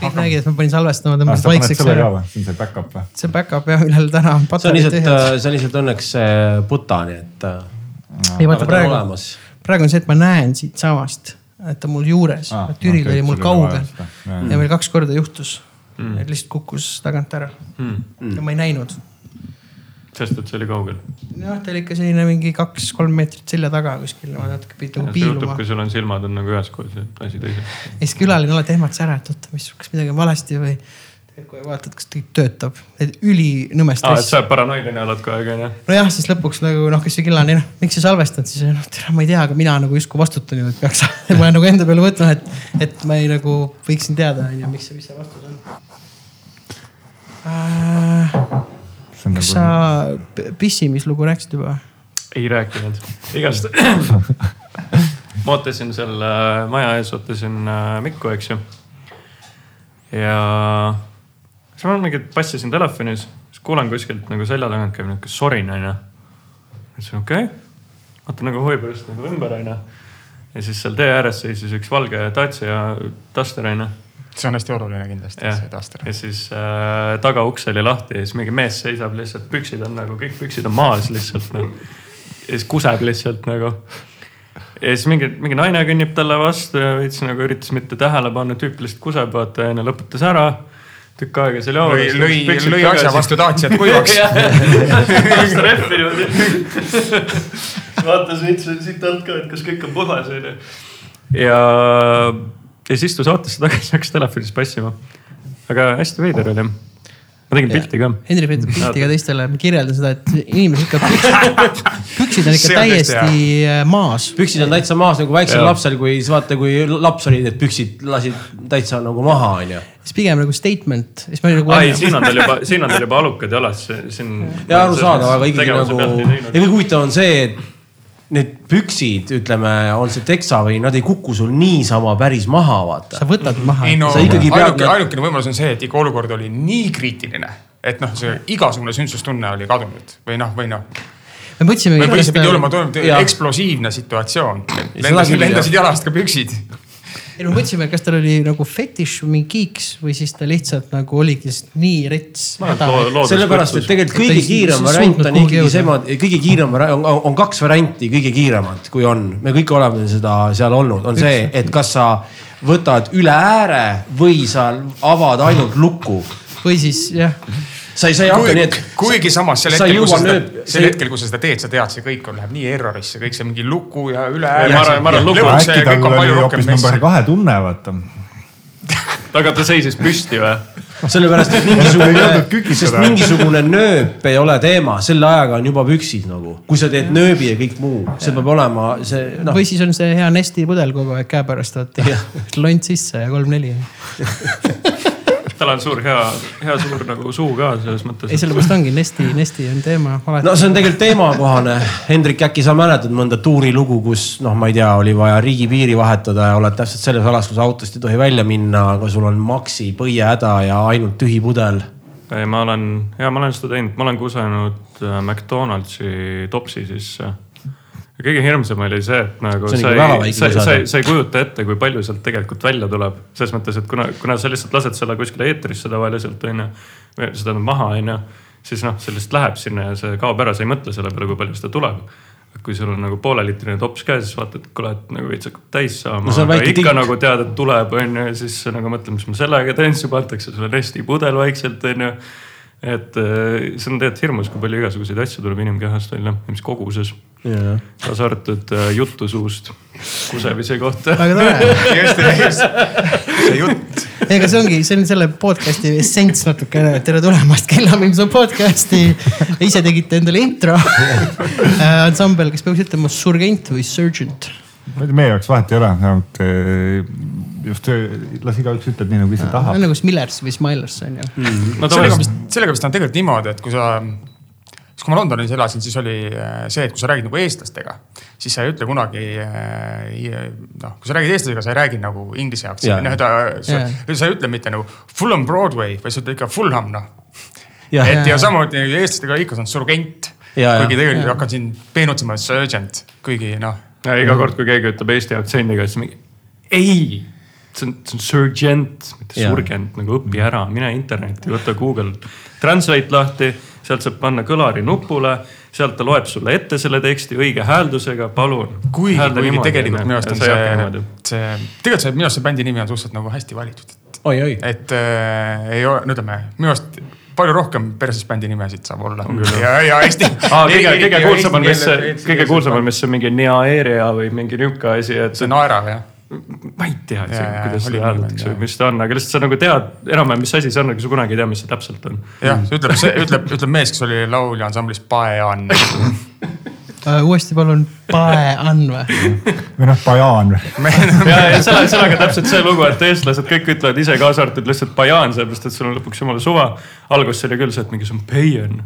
kõik nägid, et ma panin salvestama, tõmbasin vaikseks ära. see on see back-up või? see back-up jah, millel täna on see on lihtsalt, tühjad. see on lihtsalt õnneks see puta, nii et äh, ei vaata on praegu, olemas. praegu on see, et ma näen siitsamast, et ta on mul juures, Aa, Türil okei, oli mul kaugel ja meil kaks korda juhtus mm., et lihtsalt kukkus tagant ära mm.. ja ma ei näinud. Sest et see oli kaugel. noh, ta oli ikka selline mingi kaks-kolm meetrit selja taga kuskil, ma natuke pidin nagu piiluma kui. sul on silmad on nagu üheskoos ja asi teises. ja siis külaline alati ehmatas ära, et oota, mis, kas midagi on valesti või. kui vaatad, kas kõik töötab, et ülinõme aa, et stress. sa paranoiline oled kogu aeg onju. nojah, siis lõpuks nagu noh, kes see külaline, noh, miks sa salvestad, siis noh, tere, ma ei tea, aga mina nagu justkui vastutan ju, et peaks, ma olen nagu enda peale võtnud, et, et ma ei nagu võiksin teada, onju, miks see, mis see vastus on äh,. Kas nagu sa p- pissimislugu rääkisid juba? ei rääkinud, igast. ma ootasin seal äh, maja ees, ootasin äh, Mikku, eks ju. ja siis ma mingi passisin telefonis, siis kuulen kuskilt nagu selja tagant käib nihuke sorin onju. ütlesin okei okay., vaatan nagu huvi pärast nagu ümber onju. ja siis seal tee ääres seisis üks valge Dacia Duster onju see on hästi oluline kindlasti, jah see taaster, ja siis äh, tagauks oli lahti ja siis mingi mees seisab lihtsalt, püksid on nagu kõik püksid on maas lihtsalt nagu. ja siis kuseb lihtsalt nagu. ja siis mingi, mingi naine kõnnib talle vastu ja veits nagu üritas mitte tähele panna, tüüp lihtsalt kuseb, vaata ja lõpetas ära. tükk aega seal lõi, joones. lõi, lõi asja vastu Daciat kuivaks. trehvi niimoodi. vaatas veits siit alt ka, et kas kõik on puhas onju. ja, ja siis istus autosse tagasi, hakkas telefonis passima. aga hästi veider oli. ma tegin pilti ka. Hendrik näitab pilti ka teistele, ma kirjeldan seda, et inimesed ikka püksid, püksid on ikka täiesti äh, maas. püksid on täitsa maas nagu väiksel lapsel, kui siis vaata, kui laps oli, need püksid lasid täitsa nagu maha, onju. siis pigem nagu statement, siis ma olin nagu. ai, siin on tal juba, siin on tal juba alukad jalas, siin. ja arusaadav, aga ikkagi nagu ja kõige huvitavam on see, et need püksid, ütleme, on see teksa või nad ei kuku sul niisama päris maha, vaata sa. võtad maha ei. no ainuke, ainukene võimalus on see, et ikka olukord oli nii kriitiline, et noh, see igasugune sündsustunne oli kadunud või noh, või noh, me mõtlesime. või see pidi olema toimunud eksplosiivne situatsioon. Lendasid, lendasid jalast ka püksid. Ei no mõtlesime, kas tal oli nagu fetiš või mingi kiiks või siis ta lihtsalt nagu oligi lihtsalt nii rets. sellepärast, et tegelikult kõige kiirem variant on ikkagi see, kõige kiirem on, on kaks varianti kõige kiiremat, kui on, me kõik oleme seda seal olnud, on see, et kas sa võtad üle ääre või sa avad ainult lukku. või siis jah, sa ei, sa ei hakka nii, et. kuigi samas sel hetkel, kui sa seda sel hetkel, kui sa seda teed, sa tead, see kõik on, läheb nii errorisse, kõik see mingi luku ja üle ääre. ma arvan- ma arvan, lugu- äkki tal oli hoopis number kahe tunne, vaata. aga ta seisis püsti või? sellepärast, et mingisugune, sest mingisugune nööp ei ole teema, selle ajaga on juba püksid nagu. kui sa teed nööbi ja kõik muu, see peab olema see noh või, siis on see hea Nesti pudel kogu aeg käepärast, vaata. lont sisse ja kolm-neli. tal on suur hea, hea suur nagu suu ka selles mõttes ei, sellepärast ongi Nesti, Nesti on teema no see on tegelikult teemakohane. Hendrik, äkki sa mäletad mõnda tuurilugu, kus noh, ma ei tea, oli vaja riigipiiri vahetada ja oled täpselt selles alas, kus autost ei tohi välja minna, aga sul on maksi põiehäda ja ainult tühi pudel. ei, ma olen, ja ma olen seda teinud, ma olen kusenud äh, McDonaldsi topsi sisse. Kõige hirmsam oli see, et nagu See sa ei, sa, sa, sa ei kujuta ette, kui palju sealt tegelikult välja tuleb. selles mõttes, et kuna, kuna sa lihtsalt lased selle kuskile eetrisse tavaliselt onju, seda maha onju, siis noh, see lihtsalt läheb sinna ja see kaob ära, sa ei mõtle selle peale, kui palju seda tuleb kui sul on nagu pooleliitrine tops käes, siis vaatad, et kuule, et nagu veits hakkab täis saama No see aga ikka tilk. nagu tead, et tuleb, onju, ja siis nagu mõtled, mis ma sellega teen, siis juba antakse sulle resti pudel vaikselt, onju. Et eh, see on tegelikult hirmus, kui palju igasuguseid asju tuleb inimkehast välja, mis koguses, kaasa arvatud eh, juttu suust kusemise kohta. väga tore. just, just, see jutt. ega see ongi, see on selle podcast'i essents natukene, tere tulemast Kellamilsu podcast'i. ise tegite endale intro. ansambel, kes peaks ütlema surgent või surgeant. ma ei tea, meie jaoks vahet ei ole, eh, just las igaüks ütleb nii nagu ise see tahab on. nagu Smillers või Smilers on ju. no sellega vist, sellega vist on tegelikult niimoodi, et kui sa, siis kui ma Londonis elasin, siis oli äh, see, et kui sa räägid nagu eestlastega, siis sa ei ütle kunagi äh, noh, kui sa räägid eestlasega, sa ei räägi nagu inglise aktsendi, noh, ta, sa, Jaa. sa ei ütle mitte nagu Fulham Broadway, vaid sa ütled ikka Fulham noh. Et ja Jaa. samuti eestlastega ikka see on surgent, kuigi tegelikult hakkan siin peenutsema surgeant, kuigi noh ja iga kord, kui keegi ütleb eesti aktsendiga, siis mingi ei, see on, see on surgent, mitte surgent nagu õpi ära, mine internetti, võta Google Translate lahti, sealt saab panna kõlari nupule, sealt ta loeb sulle ette selle teksti õige hääldusega, palun. kuigi, kuigi tegelikult minu arust on see, see, tegelikult see minu arust see bändi nimi on suhteliselt nagu hästi valitud. et äh, ei ole, no ütleme minu arust palju rohkem perses bändi nimesid saab olla. ja, ja hästi. aa, kõige, kõige kuulsam on vist see, kõige kuulsam on vist see mingi Neaeria või mingi nihuke asi, et see naerav jah. Ma ei tea jaa, kuidas oli seda hääldatakse või mis ta on, aga lihtsalt sa nagu tead enam-vähem, mis asi see on, aga sa kunagi ei tea, mis see täpselt on. jah, ütleb, see ütleb, ütleb mees, kes oli laulja ansamblis Paean. Uh, uuesti palun, Pae-Ann või? või noh, Bajan või? ja, ja selle, sellega täpselt see lugu, et eestlased kõik ütlevad ise kaasa arvatud lihtsalt Bajan, sellepärast et sul on lõpuks jumala suva. alguses oli küll see, et mingi see on Payan.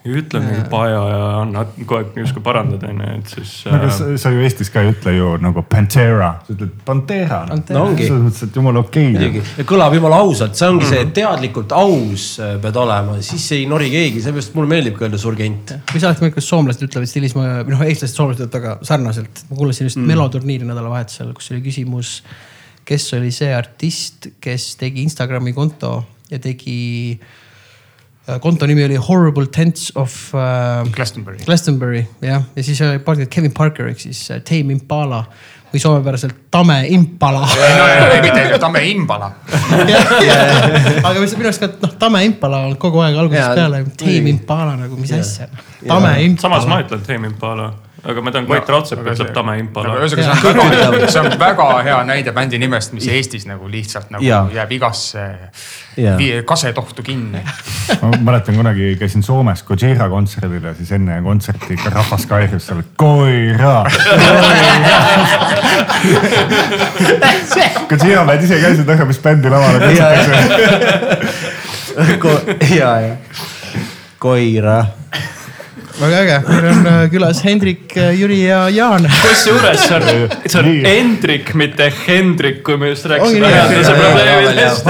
Ja ütle mingi Paja ja anna kogu aeg justkui parandad, onju, et siis aga äh, sa, sa ju Eestis ka ei ütle ju nagu Pantera, sa ütled Pantera. Pantera. No ongi. selles mõttes, et jumala okei muidugi, kõlab jumala ausalt, see ongi see teadlikult aus äh, pead olema, siis ei nori keegi, seepärast mulle meeldibki öelda surgent. või sa oled, kuidas soomlased ütlevad stiilis, või noh, eestlased, soomlased ütlevad väga sarnaselt. ma kuulasin just mm. meloturniiri nädalavahetusel, kus oli küsimus, kes oli see artist, kes tegi Instagrami konto ja tegi. Konto nimi oli Horrible Tense of äh, Glastonbury. Glastonbury jah, ja siis oli partner Kevin Parker ehk siis äh, Tame Impala või soomepäraselt Tame Impala. ei no ei, mitte Tamme Imbala. aga mis minu arust ka noh, Tame Impala on kogu aeg algusest peale, Tame. Impala nagu mis asja. Tame samas ma Impala. ütlen Tame Impala, aga ma tean, Koit Raudsepp ütleb Tame Impala. ühesõnaga, see on väga, see on väga hea näide bändi nimest, mis Eestis nagu lihtsalt nagu Jaa. jääb igasse kasetohtu kinni. ma mäletan kunagi käisin Soomes Gojira kontserdil ja siis enne kontserti ikka rahvas kairus seal Koira. Gojira bänd ise käisid näha, mis bändi lavale kutsutakse. ja, ja koira. Väga äge, meil on äh, külas Hendrik, Jüri ja Jaan. kusjuures see on, see on. Hendrik, mitte Hendrik, kui me just rääkisime jah, probleemidest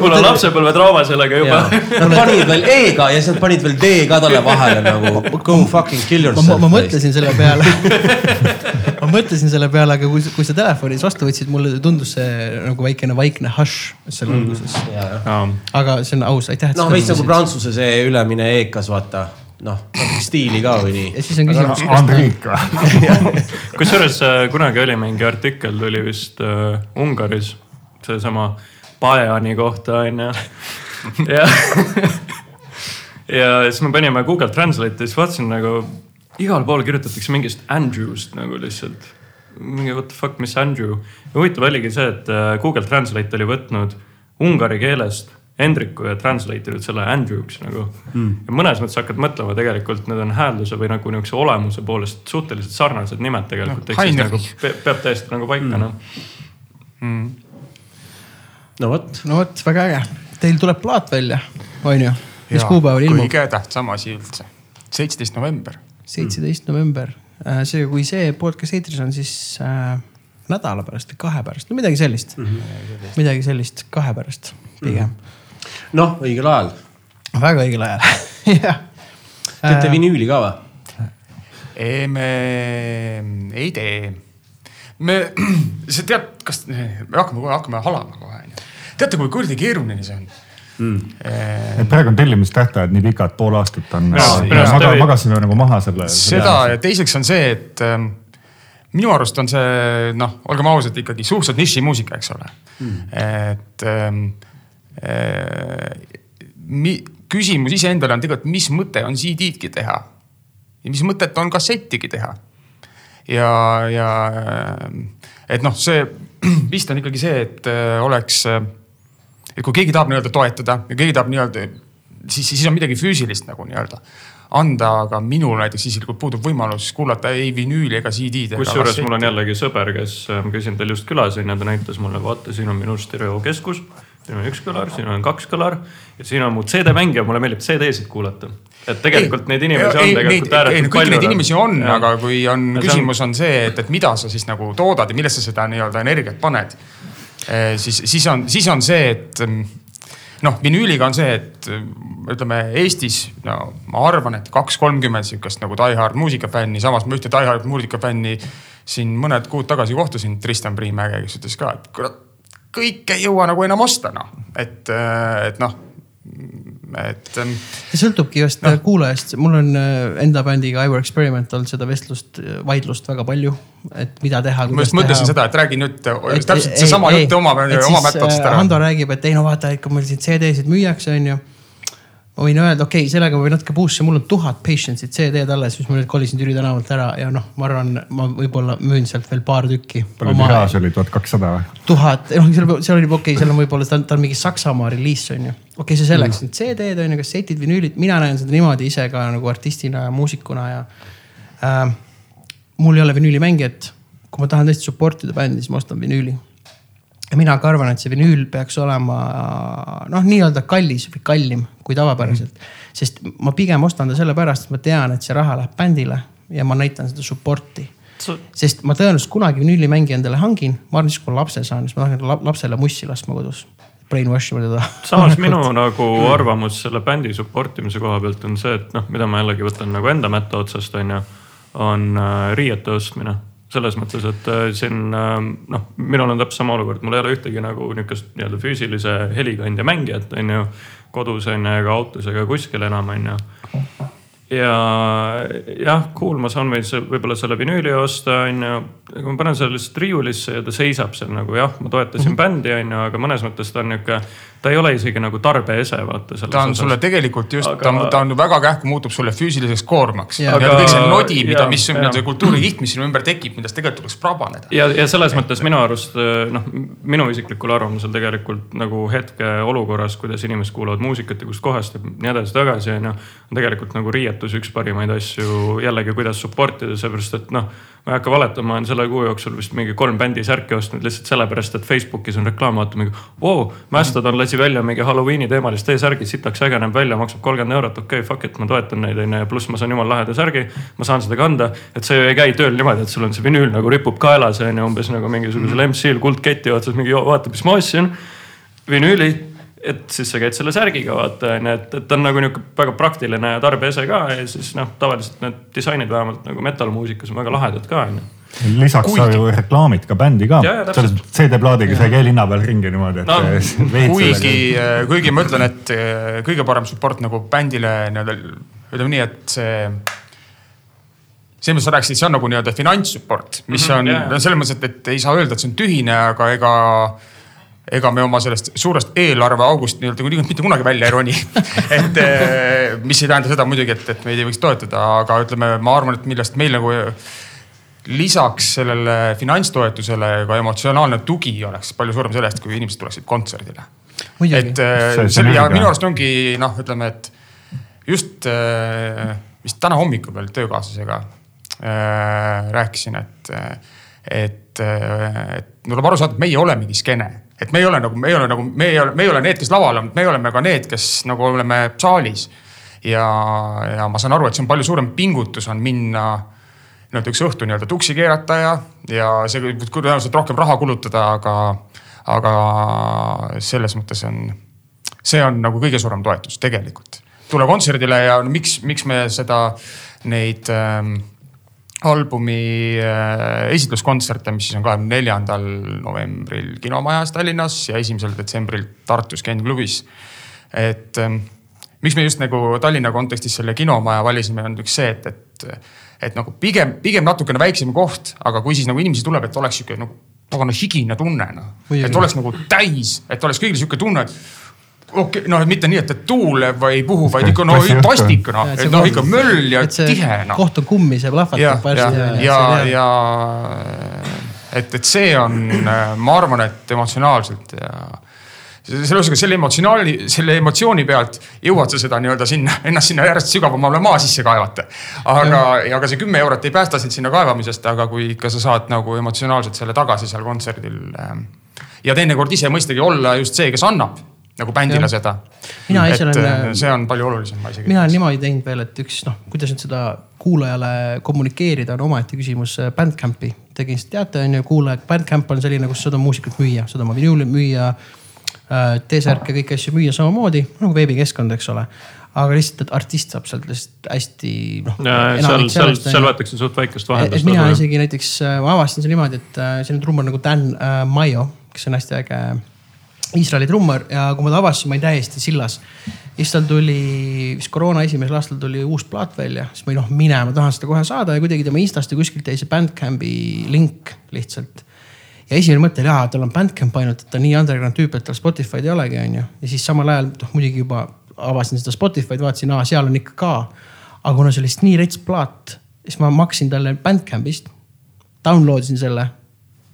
mul on lapsepõlvetrauma sellega juba. Nad panid veel E-ga ja siis nad panid veel D-ga talle vahele nagu go fucking kill ma, yourself. ma mõtlesin selle peale ma mõtlesin selle peale, aga kui, kui sa telefonis vastu võtsid, mulle tundus see nagu väikene vaikne hush selle alguses. aga see on aus, aitäh. noh, veits nagu prantsuse see ülemine E-kas, vaata. noh, natuke stiili ka või nii. ja siis on küsimus, Andriik või? kusjuures äh, kunagi oli mingi artikkel, tuli vist äh, Ungaris, seesama Paeani kohta onju. ja, ja siis me panime Google Translate'i, siis vaatasin nagu igal pool kirjutatakse mingist Andrewst nagu lihtsalt. mingi what the fuck, mis Andrew. huvitav oligi see, et äh, Google Translate oli võtnud ungari keelest Hendriku ja translate inud selle Andrew'ks nagu mm.. ja mõnes mõttes hakkad mõtlema, tegelikult need on häälduse või nagu niisuguse olemuse poolest suhteliselt sarnased nimed tegelikult No, ehk siis nagu pe- peab täiesti nagu paika mm. noh. no vot, no vot, väga äge. Teil tuleb plaat välja, on ju? mis kuupäeval ilmub? kõige tähtsam asi üldse, seitseteist november. seitseteist november. seega, kui see podcast eetris on, siis äh, nädala pärast või kahe pärast, no midagi sellist mm. -hmm. midagi sellist kahe pärast pigem mm. noh, õigel ajal. väga õigel ajal, jah. teete vinüüli ka või? me ei tee. me, sa tead, kas me hakkame kohe, hakkame halama kohe onju. teate, kui kuradi keeruline see on mm.? et praegu on tellimustähtajad nii pikad, pool aastat on. Maga, magasime nagu maha selle. seda ja teiseks on see, et ähm, minu arust on see noh, olgem ausad, ikkagi suhteliselt nišimuusika, eks ole mm.. et ähm, äh, küsimus iseendale on tegelikult, mis mõte on CD-dki teha ja mis mõtet on kassettigi teha. ja, ja ähm, et noh, see vist on ikkagi see, et äh, oleks, et kui keegi tahab nii-öelda toetada ja keegi tahab nii-öelda, siis, siis on midagi füüsilist nagu nii-öelda anda, aga minul näiteks isiklikult puudub võimalus kuulata ei vinüüli ega CD-d. kusjuures mul on jällegi sõber, kes, ma käisin tal just külas onju, ta näitas mulle, vaata, siin on minu stereokeskus. Siin on üks kõlar, siin on kaks kõlar ja siin on mu CD-mängija, mulle meeldib CD-sid kuulata. et tegelikult neid inimesi on tegelikult ääretult kõiki palju. neid inimesi on, aga kui on Ja küsimus on see, et, et mida sa siis nagu toodad ja millesse seda nii-öelda energiat paned. siis, siis on, siis on see, et mm, noh, vinüüliga on see, et mm, ütleme Eestis, no ma arvan, et kaks, kolmkümmend sihukest nagu Die Hard muusikafänni, samas ma ühte Die Hard muusikafänni siin mõned kuud tagasi kohtusin, Tristan Priimäge, kes ütles ka, et kurat kõike ei jõua nagu enam osta noh, et, et noh et. ähm, see sõltubki just no. kuulajast, mul on äh, enda bändiga Ivor Experiment olnud seda vestlust, vaidlust väga palju, et mida teha. ma just mõtlesin seda, et räägi nüüd täpselt seesama jutt oma, oma mättotest ära. Hando räägib, et ei no vaata, ikka meil siin CD-sid müüakse, on ju ma võin öelda, okei okay,, sellega ma võin natuke boost'i, mul on tuhat patience'it CD-d alles, mis ma nüüd kolisin Türi tänavalt ära ja noh, ma arvan, ma võib-olla müün sealt veel paar tükki. palju oma... tiraaž oli, tuhat kakssada või? tuhat, noh seal, seal oli okei okay,, seal on võib-olla, ta on, ta on mingi Saksamaa reliis on ju. okei okay,, see selleks mm., CD-d on ju, kassetid, vinüülid, mina näen seda niimoodi ise ka nagu artistina ja muusikuna ja äh,. mul ei ole vinüülimängijat, kui ma tahan tõesti support ida bändi, siis ma ostan vinüüli ja mina ka arvan, et see vinüül peaks olema noh, nii-öelda kallis või kallim kui tavapäraselt mm. -hmm. sest ma pigem ostan ta sellepärast, et ma tean, et see raha läheb bändile ja ma näitan seda support'i. sest ma tõenäoliselt kunagi vinüülimängi endale hangin, ma arvan, siis kui ma lapse saan, siis ma tahan lapsele mussi laskma kodus. Brainwash ima teda. samas minu nagu arvamus selle bändi support imise koha pealt on see, et noh, mida ma jällegi võtan nagu enda mätta otsast on ju, on äh, riiete ostmine selles mõttes, et äh, siin ähm, noh, minul on täpselt sama olukord, mul ei ole ühtegi nagu nihukest nii-öelda füüsilise helikandja mängijat, on ju. kodus on ju, ega autos ega kuskil enam, on ju. ja jah, cool, ma saan veel võib-olla selle vinüüli osta, on ju. aga ma panen selle lihtsalt riiulisse ja ta seisab seal nagu jah, ma toetasin mm -hmm. bändi, on ju, aga mõnes mõttes ta on nihuke ta ei ole isegi nagu tarbeese, vaata. ta on osas. sulle tegelikult just aga..., ta on, ta on väga kähku, muutub sulle füüsiliseks koormaks. ja aga... kõik see nodi, mida, mis on see kultuurikiht, mis sinu ümber tekib, millest tegelikult tuleks prabaneda. ja, ja selles mõttes minu arust noh, minu isiklikul arvamusel tegelikult nagu hetkeolukorras, kuidas inimesed kuulavad muusikat ja kustkohast ja nii edasi-tagasi on ju. on tegelikult nagu riietus üks parimaid asju jällegi, kuidas support ida, seepärast et noh ma ei hakka valetama, olen selle kuu jooksul vist mingi kolm bändi särki ostnud lihtsalt sellepärast, et Facebookis on reklaam, vaata mingi. Wow, Mastodon lasi välja mingi Halloweeni teemalist T-särgi, sitaks äge näeb välja, maksab kolmkümmend eurot, okei okay,, fuck it, ma toetan neid onju ja pluss ma saan jumala laheda särgi. ma saan seda kanda, et see ei käi tööl niimoodi, et sul on see vinüül nagu ripub kaelas onju, umbes nagu mingisugusel MC-l kuldketi otsas mingi vaata, mis ma ostsin. vinüüli et siis sa käid selle särgiga vaata onju, et, et ta on nagu nihuke väga praktiline tarbeese ka ja siis noh, tavaliselt need disainid vähemalt nagu metal-muusikas on väga lahedad ka onju lisaks kuigi... sa ju reklaamid ka bändi ka. selles CD-plaadiga sa ei käi linna peal ringi niimoodi, et no,. kuigi, kuigi ma ütlen, et eh, kõige parem support nagu bändile nii-öelda ütleme nii, et see see, mis sa rääkisid, see on nagu nii-öelda finantssupport, mis on mm -hmm, yeah. selles mõttes, et, et ei saa öelda, et see on tühine, aga ega ega me oma sellest suurest eelarveaugust nii-öelda mitte kunagi välja ei roni. Et eh, mis ei tähenda seda muidugi, et, et meid ei võiks toetada, aga ütleme, ma arvan, et millest meil nagu lisaks sellele finantstoetusele ka emotsionaalne tugi oleks palju suurem sellest, kui inimesed tuleksid kontserdile. et eh, see, see ja minu arust ongi noh, ütleme, et just eh, vist täna hommikul veel töökaaslasega rääkisin, et, et, et tuleb aru saada, et meie olemegi skeene et me ei ole nagu, me ei ole nagu, me ei ole, me ei ole need, kes laval on, me oleme ka need, kes nagu oleme saalis. ja, ja ma saan aru, et see on palju suurem pingutus on minna nii-öelda üks õhtu nii-öelda tuksi keerata ja, ja see tõenäoliselt rohkem raha kulutada, aga, aga selles mõttes on, see on nagu kõige suurem toetus tegelikult. tule kontserdile ja no, miks, miks me seda, neid ähm, albumi äh, esitluskontserte, mis siis on kahekümne neljandal novembril kinomajas Tallinnas ja esimesel detsembril Tartus Ken klubis. et ähm, miks me just nagu Tallinna kontekstis selle kinomaja valisime, on üks see, et, et, et nagu pigem, pigem natukene väiksem koht, aga kui siis nagu inimesi tuleb, et oleks sihuke nagu pagana higine tunne noh. et oleks nagu täis, et oleks kõigil sihuke tunne, et okei okay,, noh, mitte nii, et, et tuuleb või ei puhu, vaid ikka no vastik noh, et noh ikka möll ja tihe noh. koht on kummis ja plahvatab varsti. ja, ja, ja, ja et, et see on, ma arvan, et emotsionaalselt ja selle ühesõnaga selle emotsionaali, selle emotsiooni pealt jõuad sa seda nii-öelda sinna, ennast sinna järjest sügavamale maa sisse kaevata. aga, ja aga see kümme eurot ei päästa sind sinna kaevamisest, aga kui ikka sa saad nagu emotsionaalselt selle tagasi seal kontserdil. Ähm, ja teinekord ise mõistagi olla just see, kes annab nagu bändile ja. seda. mina ise olen. Äh, see on palju olulisem, ma isegi. mina olen niimoodi teinud veel, et üks noh, kuidas nüüd seda kuulajale kommunikeerida on omaette küsimus. Äh, Bandcampi tegin, teate on ju, kuulaja, Bandcamp on selline, kus saad oma muusikat müüa, saad oma vinüüli müüa. Äh, T-särke, kõiki asju müüa samamoodi nagu veebikeskkond, eks ole aga lihtsalt, et artist saab sealt lihtsalt hästi noh. seal, seal, seal võetakse suht väikest vahendust. et mina isegi näiteks, ma avastasin selle niimoodi, et selline trummar nagu Dan Maio kes on hästi äge Iisraeli trummar ja kui ma ta avastasin, ma olin täiesti sillas. siis tal tuli, vist koroona esimesel aastal tuli uus plaat välja, siis ma olin noh, mine, ma tahan seda kohe saada ja kuidagi tema Instast ja kuskilt jäi see Bandcampi link lihtsalt. ja esimene mõte oli, aa, tal on Bandcamp ainult, et ta nii underground tüüp, et tal Spotify'd ei olegi, onju. ja siis samal ajal, noh muidugi juba avasin seda Spotify'd, vaatasin, aa, seal on ikka ka. aga kuna see oli lihtsalt nii rets plaat, siis ma maksin talle Bandcampist. Download isin selle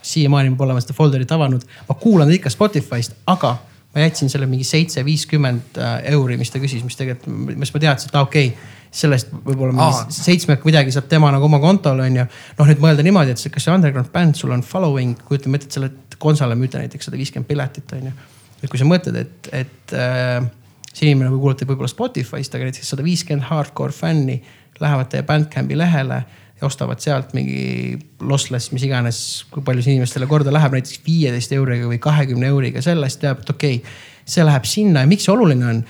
siiamaani ma pole seda folder'it avanud, ma kuulan ikka Spotify'st, aga ma jätsin selle mingi seitse, viiskümmend äh, euri, mis ta küsis, mis tegelikult, mis ma teadsin, et okei okay, sellest võib-olla mingi seitsme midagi saab tema nagu oma kontole on ju. noh, nüüd mõelda niimoodi, et kas see underground bänd, sul on following, kujutame ette, et sa oled Gonzale müüda näiteks sada viiskümmend piletit on ju. et kui sa mõtled, et, et äh, see inimene võib kuulata võib-olla Spotify'st, aga näiteks sada viiskümmend hardcore fänni lähevad teie Bandcampi lehele ja ostavad sealt mingi lossless, mis iganes, kui palju see inimestele korda läheb, näiteks viieteist euriga või kahekümne euriga, sellest teab, et okei okay,, see läheb sinna ja miks see oluline on?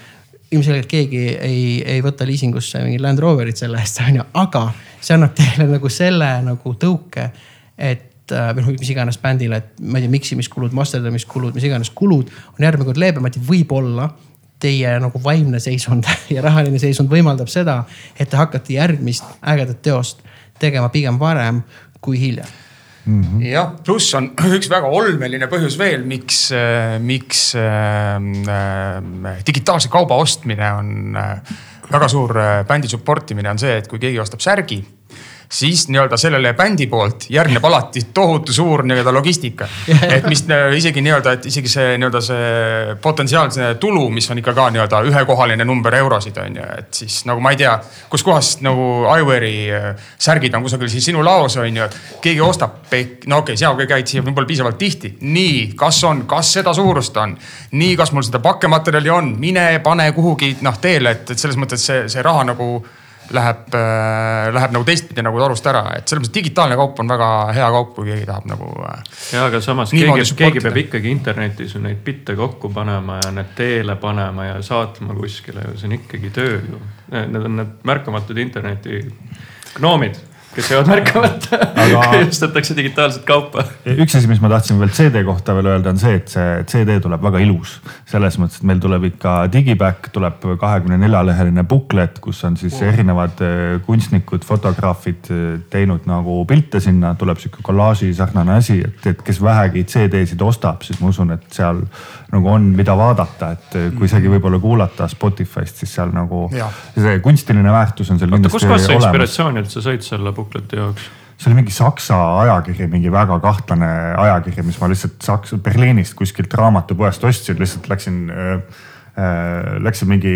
ilmselgelt keegi ei, ei võta liisingusse mingit Land Roverit selle eest, on ju, aga see annab teile nagu selle nagu tõuke, et äh, või noh, mis iganes bändile, et ma ei tea, miksimiskulud, masterdamiskulud, mis iganes kulud on järgmine kord leebemad ja võib-olla teie nagu vaimne seisund ja rahaline seisund võimaldab seda, et te hakkate järgmist ägedat teost tegema pigem varem kui hiljem mm -hmm. jah, pluss on üks väga olmeline põhjus veel, miks, miks äh, äh, digitaalse kauba ostmine on äh, väga suur äh, bändi support imine on see, et kui keegi ostab särgi siis nii-öelda sellele bändi poolt järgneb alati tohutu suur nii-öelda logistika. et mis isegi nii-öelda, et isegi see nii-öelda see potentsiaalne tulu, mis on ikka ka nii-öelda ühekohaline number eurosid on ju, et siis nagu ma ei tea, kuskohast nagu Iwari äh, särgid on kusagil siis sinu laos on ju, et keegi ostab, no okei okay,, sina käid siia võib-olla piisavalt tihti. nii, kas on, kas seda suurust on? nii, kas mul seda pakkematerjali on, mine pane kuhugi noh teele, et, et selles mõttes see, see raha nagu läheb äh,, läheb nagu teistpidi nagu torust ära, et selles mõttes digitaalne kaup on väga hea kaup, kui keegi tahab nagu äh,. ja, aga samas keegi, keegi peab ikkagi internetis ju neid bitte kokku panema ja need teele panema ja saatma kuskile ju, see on ikkagi töö ju. Need on need märkamatud interneti gnoomid kes jäävad märkamata aga ostetakse digitaalset kaupa. üks asi, mis ma tahtsin veel CD kohta veel öelda, on see, et see CD tuleb väga ilus. selles mõttes, et meil tuleb ikka digiback, tuleb kahekümne nelja leheline booklet, kus on siis oh. erinevad eh, kunstnikud, fotograafid eh, teinud nagu pilte sinna, tuleb sihuke kollaaži sarnane asi, et, et kes vähegi CD-sid ostab, siis ma usun, et seal nagu on, mida vaadata, et kui isegi võib-olla kuulata Spotify'st, siis seal nagu ja. see kunstiline väärtus on seal kindlasti olemas. kust sa inspiratsiooni üldse said selle bukleti jaoks? see oli mingi saksa ajakiri, mingi väga kahtlane ajakiri, mis ma lihtsalt Saksa, Berliinist kuskilt raamatupoest ostsin, lihtsalt läksin äh,, äh, läksin mingi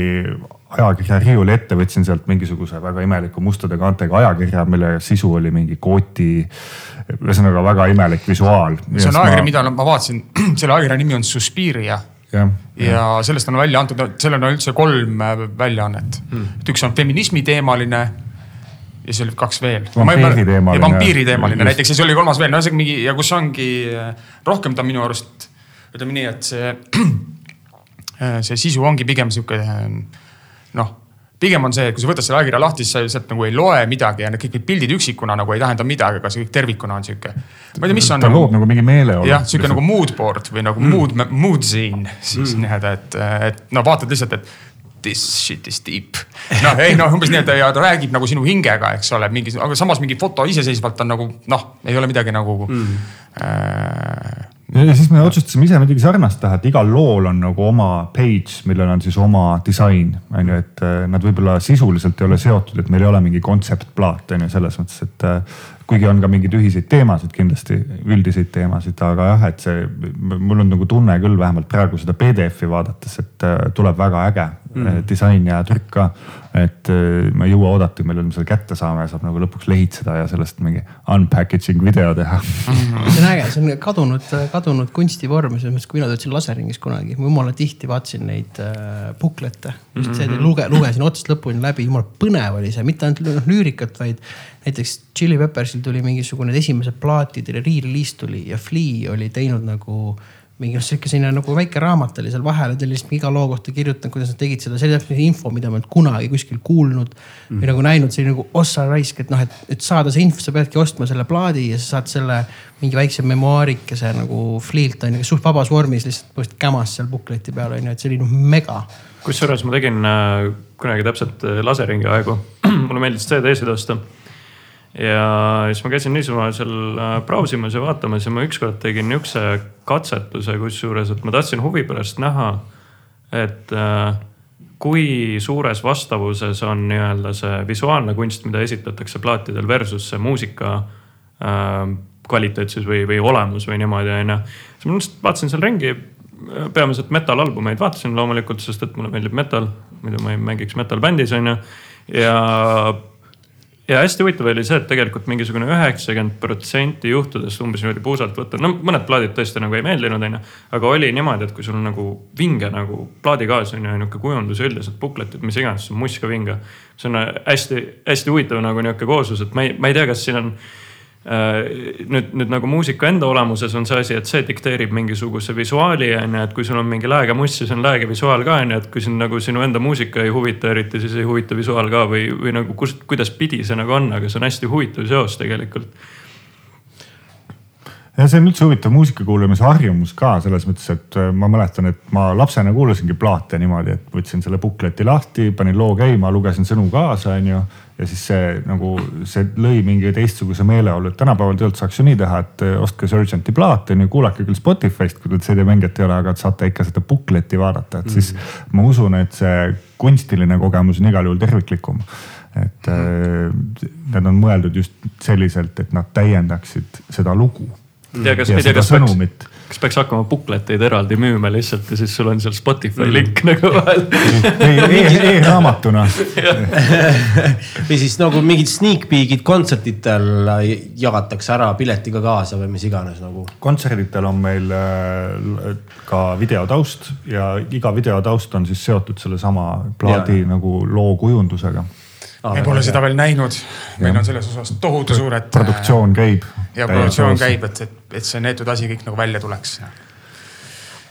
ajakirja riiuli ette, võtsin sealt mingisuguse väga imeliku mustade kaantega ajakirja, mille sisu oli mingi kooti. ühesõnaga väga imelik visuaal. see on ajakiri ma..., mida ma vaatasin, selle ajakirja nimi on Suspiria ja, ja sellest on välja antud, sellel on üldse kolm äh, väljaannet hmm.. et üks on feminismi teemaline ja siis oli kaks veel. vampiiriteemaline. vampiiriteemaline näiteks ja siis oli kolmas veel, no ühesõnaga mingi ja kus ongi äh, rohkem ta minu arust ütleme nii, et see, äh, see sisu ongi pigem sihuke noh, pigem on see, et kui sa võtad selle ajakirja lahti, siis sa sealt nagu ei loe midagi ja need kõik need pildid üksikuna nagu ei tähenda midagi, aga see kõik tervikuna on sihuke. ma ei tea, mis on. ta nagu, loob nagu mingi meeleolu. jah, sihuke nagu mood board või nagu mm. mood, mood scene siis mm. nii-öelda, et, et no vaatad lihtsalt, et this shit is deep. noh, ei noh, umbes nii, et ja ta räägib nagu sinu hingega, eks ole, mingi, aga samas mingi foto iseseisvalt on nagu noh, ei ole midagi nagu mm. äh, ja siis me otsustasime ise muidugi sarnast teha, et igal lool on nagu oma page, millel on siis oma disain, on ju, et äh, nad võib-olla sisuliselt ei ole seotud, et meil ei ole mingi kontseptplaat on ju selles mõttes, et äh, kuigi on ka mingeid ühiseid teemasid kindlasti, üldiseid teemasid, aga jah, et see, mul on nagu tunne küll vähemalt praegu seda PDF-i vaadates, et äh, tuleb väga äge mm. disain ja trükk ka et äh, ma ei jõua oodata, millal me selle kätte saame ja saab nagu lõpuks lehitseda ja sellest mingi unpackaging video teha see on äge, see on kadunud, kadunud kunstivorm, selles mõttes, kui mina töötasin laseringis kunagi, ma jumala tihti vaatasin neid äh, buklette. just see, et luge, lugesin otsast lõpuni läbi, jumala põnev oli see, mitte ainult noh, lüürikat, vaid näiteks Chili Peppersil tuli mingisugune esimesed plaatide re-release tuli ja Flea oli teinud nagu mingi noh, sihuke selline nagu väike raamat oli seal vahel ta oli lihtsalt iga loo kohta kirjutanud, kuidas nad tegid seda, see oli täpselt info, mida ma ei olnud kunagi kuskil kuulnud mm. või nagu näinud, see oli nagu ossa raisk, et noh, et, et saada see info, sa peadki ostma selle plaadi ja sa saad selle mingi väikse memuaarikese nagu fliilt on ju, suht vabas vormis lihtsalt põhimõtteliselt kämas seal bukleti peal on ju, et see oli noh mega. kusjuures ma tegin äh, kunagi täpselt äh, laseringi aegu mulle meeldis CD-sid osta ja siis ma käisin niisama seal äh, brausimas ja vaatamas ja ma ükskord tegin niisuguse katsetuse, kusjuures, et ma tahtsin huvi pärast näha, et äh, kui suures vastavuses on nii-öelda see visuaalne kunst, mida esitatakse plaatidel versus see muusika äh, kvaliteet siis või, või olemus või niimoodi onju. siis ma lihtsalt vaatasin seal ringi, peamiselt metal albumeid vaatasin loomulikult, sest et mulle meeldib metal, muidu ma ei mängiks metal bändis onju. ja ja hästi huvitav oli see, et tegelikult mingisugune üheksakümmend protsenti juhtudest umbes niimoodi puusalt võtta, no mõned plaadid tõesti nagu ei meeldinud, onju. aga oli niimoodi, et kui sul on nagu vinge nagu plaadikaas on ju, nihuke kujundus üldiselt, bukletid, mis iganes, see on must ka vinge. see on hästi-hästi huvitav nagu nihuke kooslus, et ma ei, ma ei tea, kas siin on nüüd, nüüd nagu muusika enda olemuses on see asi, et see dikteerib mingisuguse visuaali on ju, et kui sul on mingi lääge must, siis on lääge visuaal ka on ju, et kui sind nagu sinu enda muusika ei huvita eriti, siis ei huvita visuaal ka või, või nagu kust, kuidas pidi see nagu on, aga see on hästi huvitav seos tegelikult ja see on üldse huvitav muusika kuulamise harjumus ka selles mõttes, et äh, ma mäletan, et ma lapsena kuulasingi plaate niimoodi, et võtsin selle bukleti lahti, panin loo käima, lugesin sõnu kaasa, onju. Ja siis see nagu, see lõi mingi teistsuguse meeleolu, et tänapäeval tegelikult saaks ju nii teha, et äh, ostke Surgenti plaat onju, kuulake küll Spotify'st, kui teil CD-mängijat ei ole, aga saate ikka seda bukletti vaadata, et siis mm. ma usun, et see kunstiline kogemus on igal juhul terviklikum et mm. need on mõeldud just selliselt, et nad täiendaksid seda lugu tea, kas, ei tea, kas peaks, hakkama bukleteid eraldi müüma lihtsalt ja siis sul on seal Spotify mm. link nagu vahel e-raamatuna või siis nagu mingid sneak peek'id kontserditel jagatakse ära piletiga kaasa või mis iganes nagu. kontserditel on meil äh, ka videotaust ja iga videotaust on siis seotud sellesama plaadi ja. nagu loo kujundusega. Me pole seda veel näinud, meil on selles osas tohutu suured. produktsioon käib. ja produktsioon käib, et, et, et see neetud asi kõik nagu välja tuleks.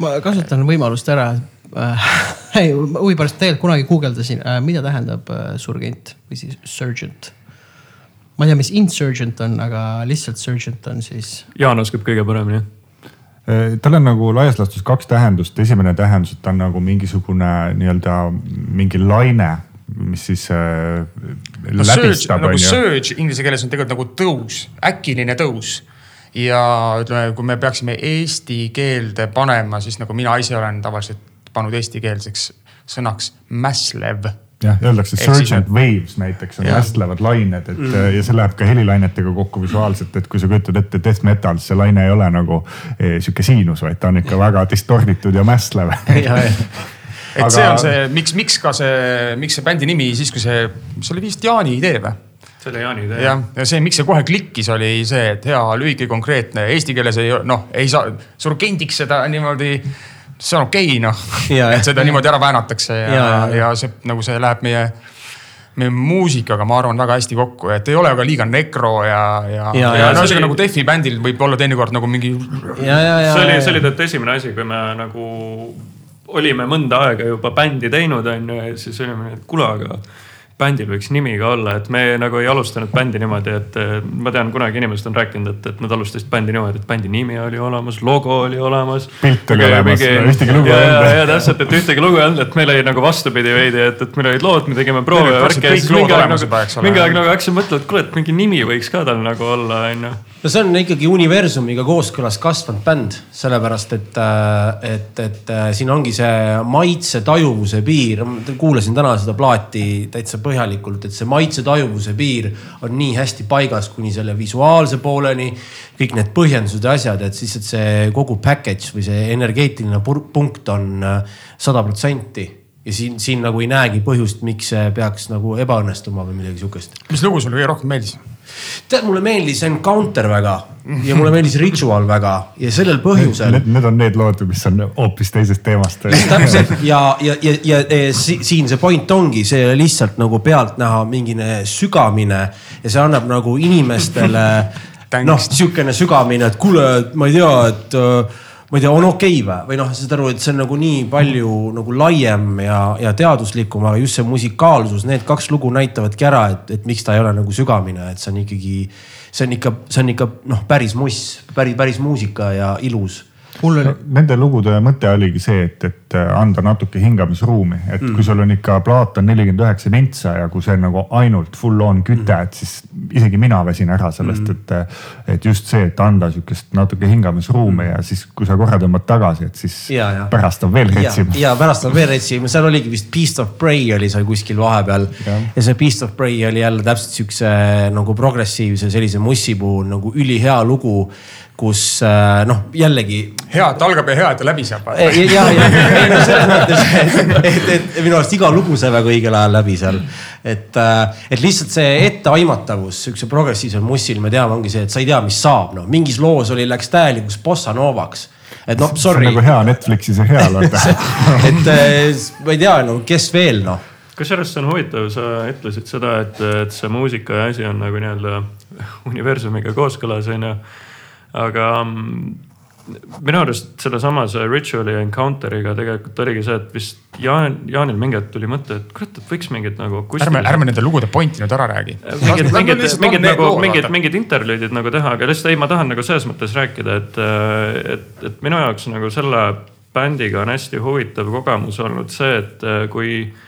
ma kasutan võimalust ära äh, huvi pärast tegelikult kunagi guugeldasin, äh, mida tähendab äh, surgent või siis surgeon ma ei tea, mis insurgent on, aga lihtsalt surgeon on siis. Jaan oskab kõige paremini tal on nagu laias laastus kaks tähendust, esimene tähendus, et ta on nagu mingisugune nii-öelda mingi laine mis siis äh, no, läbistab. nagu surge inglise keeles on tegelikult nagu tõus, äkiline tõus. ja ütleme, kui me peaksime eesti keelde panema, siis nagu mina ise olen tavaliselt pannud eestikeelseks sõnaks mässlev jah, öeldakse surgent siis... waves näiteks on hästlevad lained, et mm. ja see läheb ka helilainetega kokku visuaalselt, et kui sa kujutad ette death metal, see laine ei ole nagu eh, sihuke siinus, vaid ta on ikka väga distorditud ja mässlev et aga... see on see, miks, miks ka see, miks see bändi nimi siis, kui see, see oli vist Jaani idee või? see oli Jaani idee. jah, ja see, miks see kohe klikkis, oli see, et hea, lühike, konkreetne, eesti keeles ei noh, ei saa, surgendiks seda niimoodi see on okei okay, noh, et seda niimoodi ära väänatakse ja, ja, ja, ja see nagu see läheb meie, meie muusikaga, ma arvan, väga hästi kokku, et ei ole ka liiga nekro ja, ja, ja, ja, ja no ühesõnaga oli... nagu Defi bändil võib olla teinekord nagu mingi. see oli, see oli tegelikult esimene asi, kui me nagu olime mõnda aega juba bändi teinud, on ju, ja siis olime, et kuule, aga bändil võiks nimi ka olla, et me nagu ei alustanud bändi niimoodi, et ma tean, kunagi inimesed on rääkinud, et, et nad alustasid bändi niimoodi, et bändi nimi oli olemas, logo oli olemas. pilt oli olemas, ühtegi lugu ei olnud. ja täpselt, et ühtegi lugu ei olnud, et meil oli nagu vastupidi veidi, et, et meil olid lood, me tegime proove ja värki ja siis mingi aeg nagu, mingi aeg nagu hakkasin mõtlema, et kuule, et mingi nimi võiks ka tal nagu olla, on ju no see on ikkagi universumiga kooskõlas kasvanud bänd, sellepärast et, äh, et, et äh, siin ongi see maitse tajuvuse piir. kuulasin täna seda plaati täitsa põhjalikult, et see maitse tajuvuse piir on nii hästi paigas kuni selle visuaalse pooleni. kõik need põhjendused ja asjad, et siis, et see kogu package või see energeetiline punkt on äh, sada protsenti ja siin, siin nagu ei näegi põhjust, miks see peaks nagu ebaõnnestuma või midagi sihukest. mis lugu sulle kõige rohkem meeldis? Tead, mulle meeldis Encounter väga ja mulle meeldis Ritual väga ja sellel põhjusel. Need on need lood, mis on hoopis teisest teemast. täpselt ja, ja, ja, ja, ja siin see point ongi, see lihtsalt nagu pealtnäha mingine sügamine ja see annab nagu inimestele noh, sihukene sügamine, et kuule, ma ei tea, et äh, ma ei tea, on okei okay või, või noh, saad aru, et see on nagu nii palju nagu laiem ja, ja teaduslikum, aga just see musikaalsus, need kaks lugu näitavadki ära, et, et miks ta ei ole nagu sügamine, et see on ikkagi, see on ikka, see on ikka noh, päris muss, päris, päris muusika ja ilus mul oli, Nende lugude mõte oligi see, et, et anda natuke hingamisruumi, et mm. kui sul on ikka plaat on nelikümmend üheksa vintsa ja kui see on nagu ainult full on küte mm., et siis isegi mina väsin ära sellest mm., et, et just see, et anda sihukest natuke hingamisruumi ja siis, kui sa korra tõmbad tagasi, et siis Ja, ja. pärast on veel retsim., ja pärast on veel retsim, seal oligi vist Beast of Prey oli seal kuskil vahepeal ja. Ja see Beast of Prey oli jälle täpselt siukse nagu progressiivse sellise mussi puhul nagu ülihea lugu, kus äh, noh, jällegi hea, et algab ja hea, et ta läbi saab. ja, ja, ei no selles mõttes, et, et, et minu arust iga lugu sai väga õigel ajal läbi seal. et, et lihtsalt see etteaimatavus siukse progressiivsel mussil, me teame, ongi see, et sa ei tea, mis saab, noh mingis loos oli, läks täielikuks bossa novaks. et noh, see on sorry, nagu hea Netflixi seriaal vaata. et eh, ma ei tea, no kes veel noh kusjuures see on huvitav, sa ütlesid seda, et, et see muusika ja asi on nagu nii-öelda universumiga kooskõlas, onju. Aga mm, minu arust sellesama see Rituali Encounter'iga tegelikult oligi see, et vist Jaan, Jaanil mingi hetk tuli mõte, et kurat, et võiks mingid nagu. ärme, ärme nende lugude pointi nüüd ära räägi. mingid, mingid, mingid nagu mingid, mingid interlüüdid nagu teha, aga lihtsalt ei, ma tahan nagu selles mõttes rääkida, et, et, et minu jaoks nagu selle bändiga on hästi huvitav kogemus olnud see, et äh, kui äh,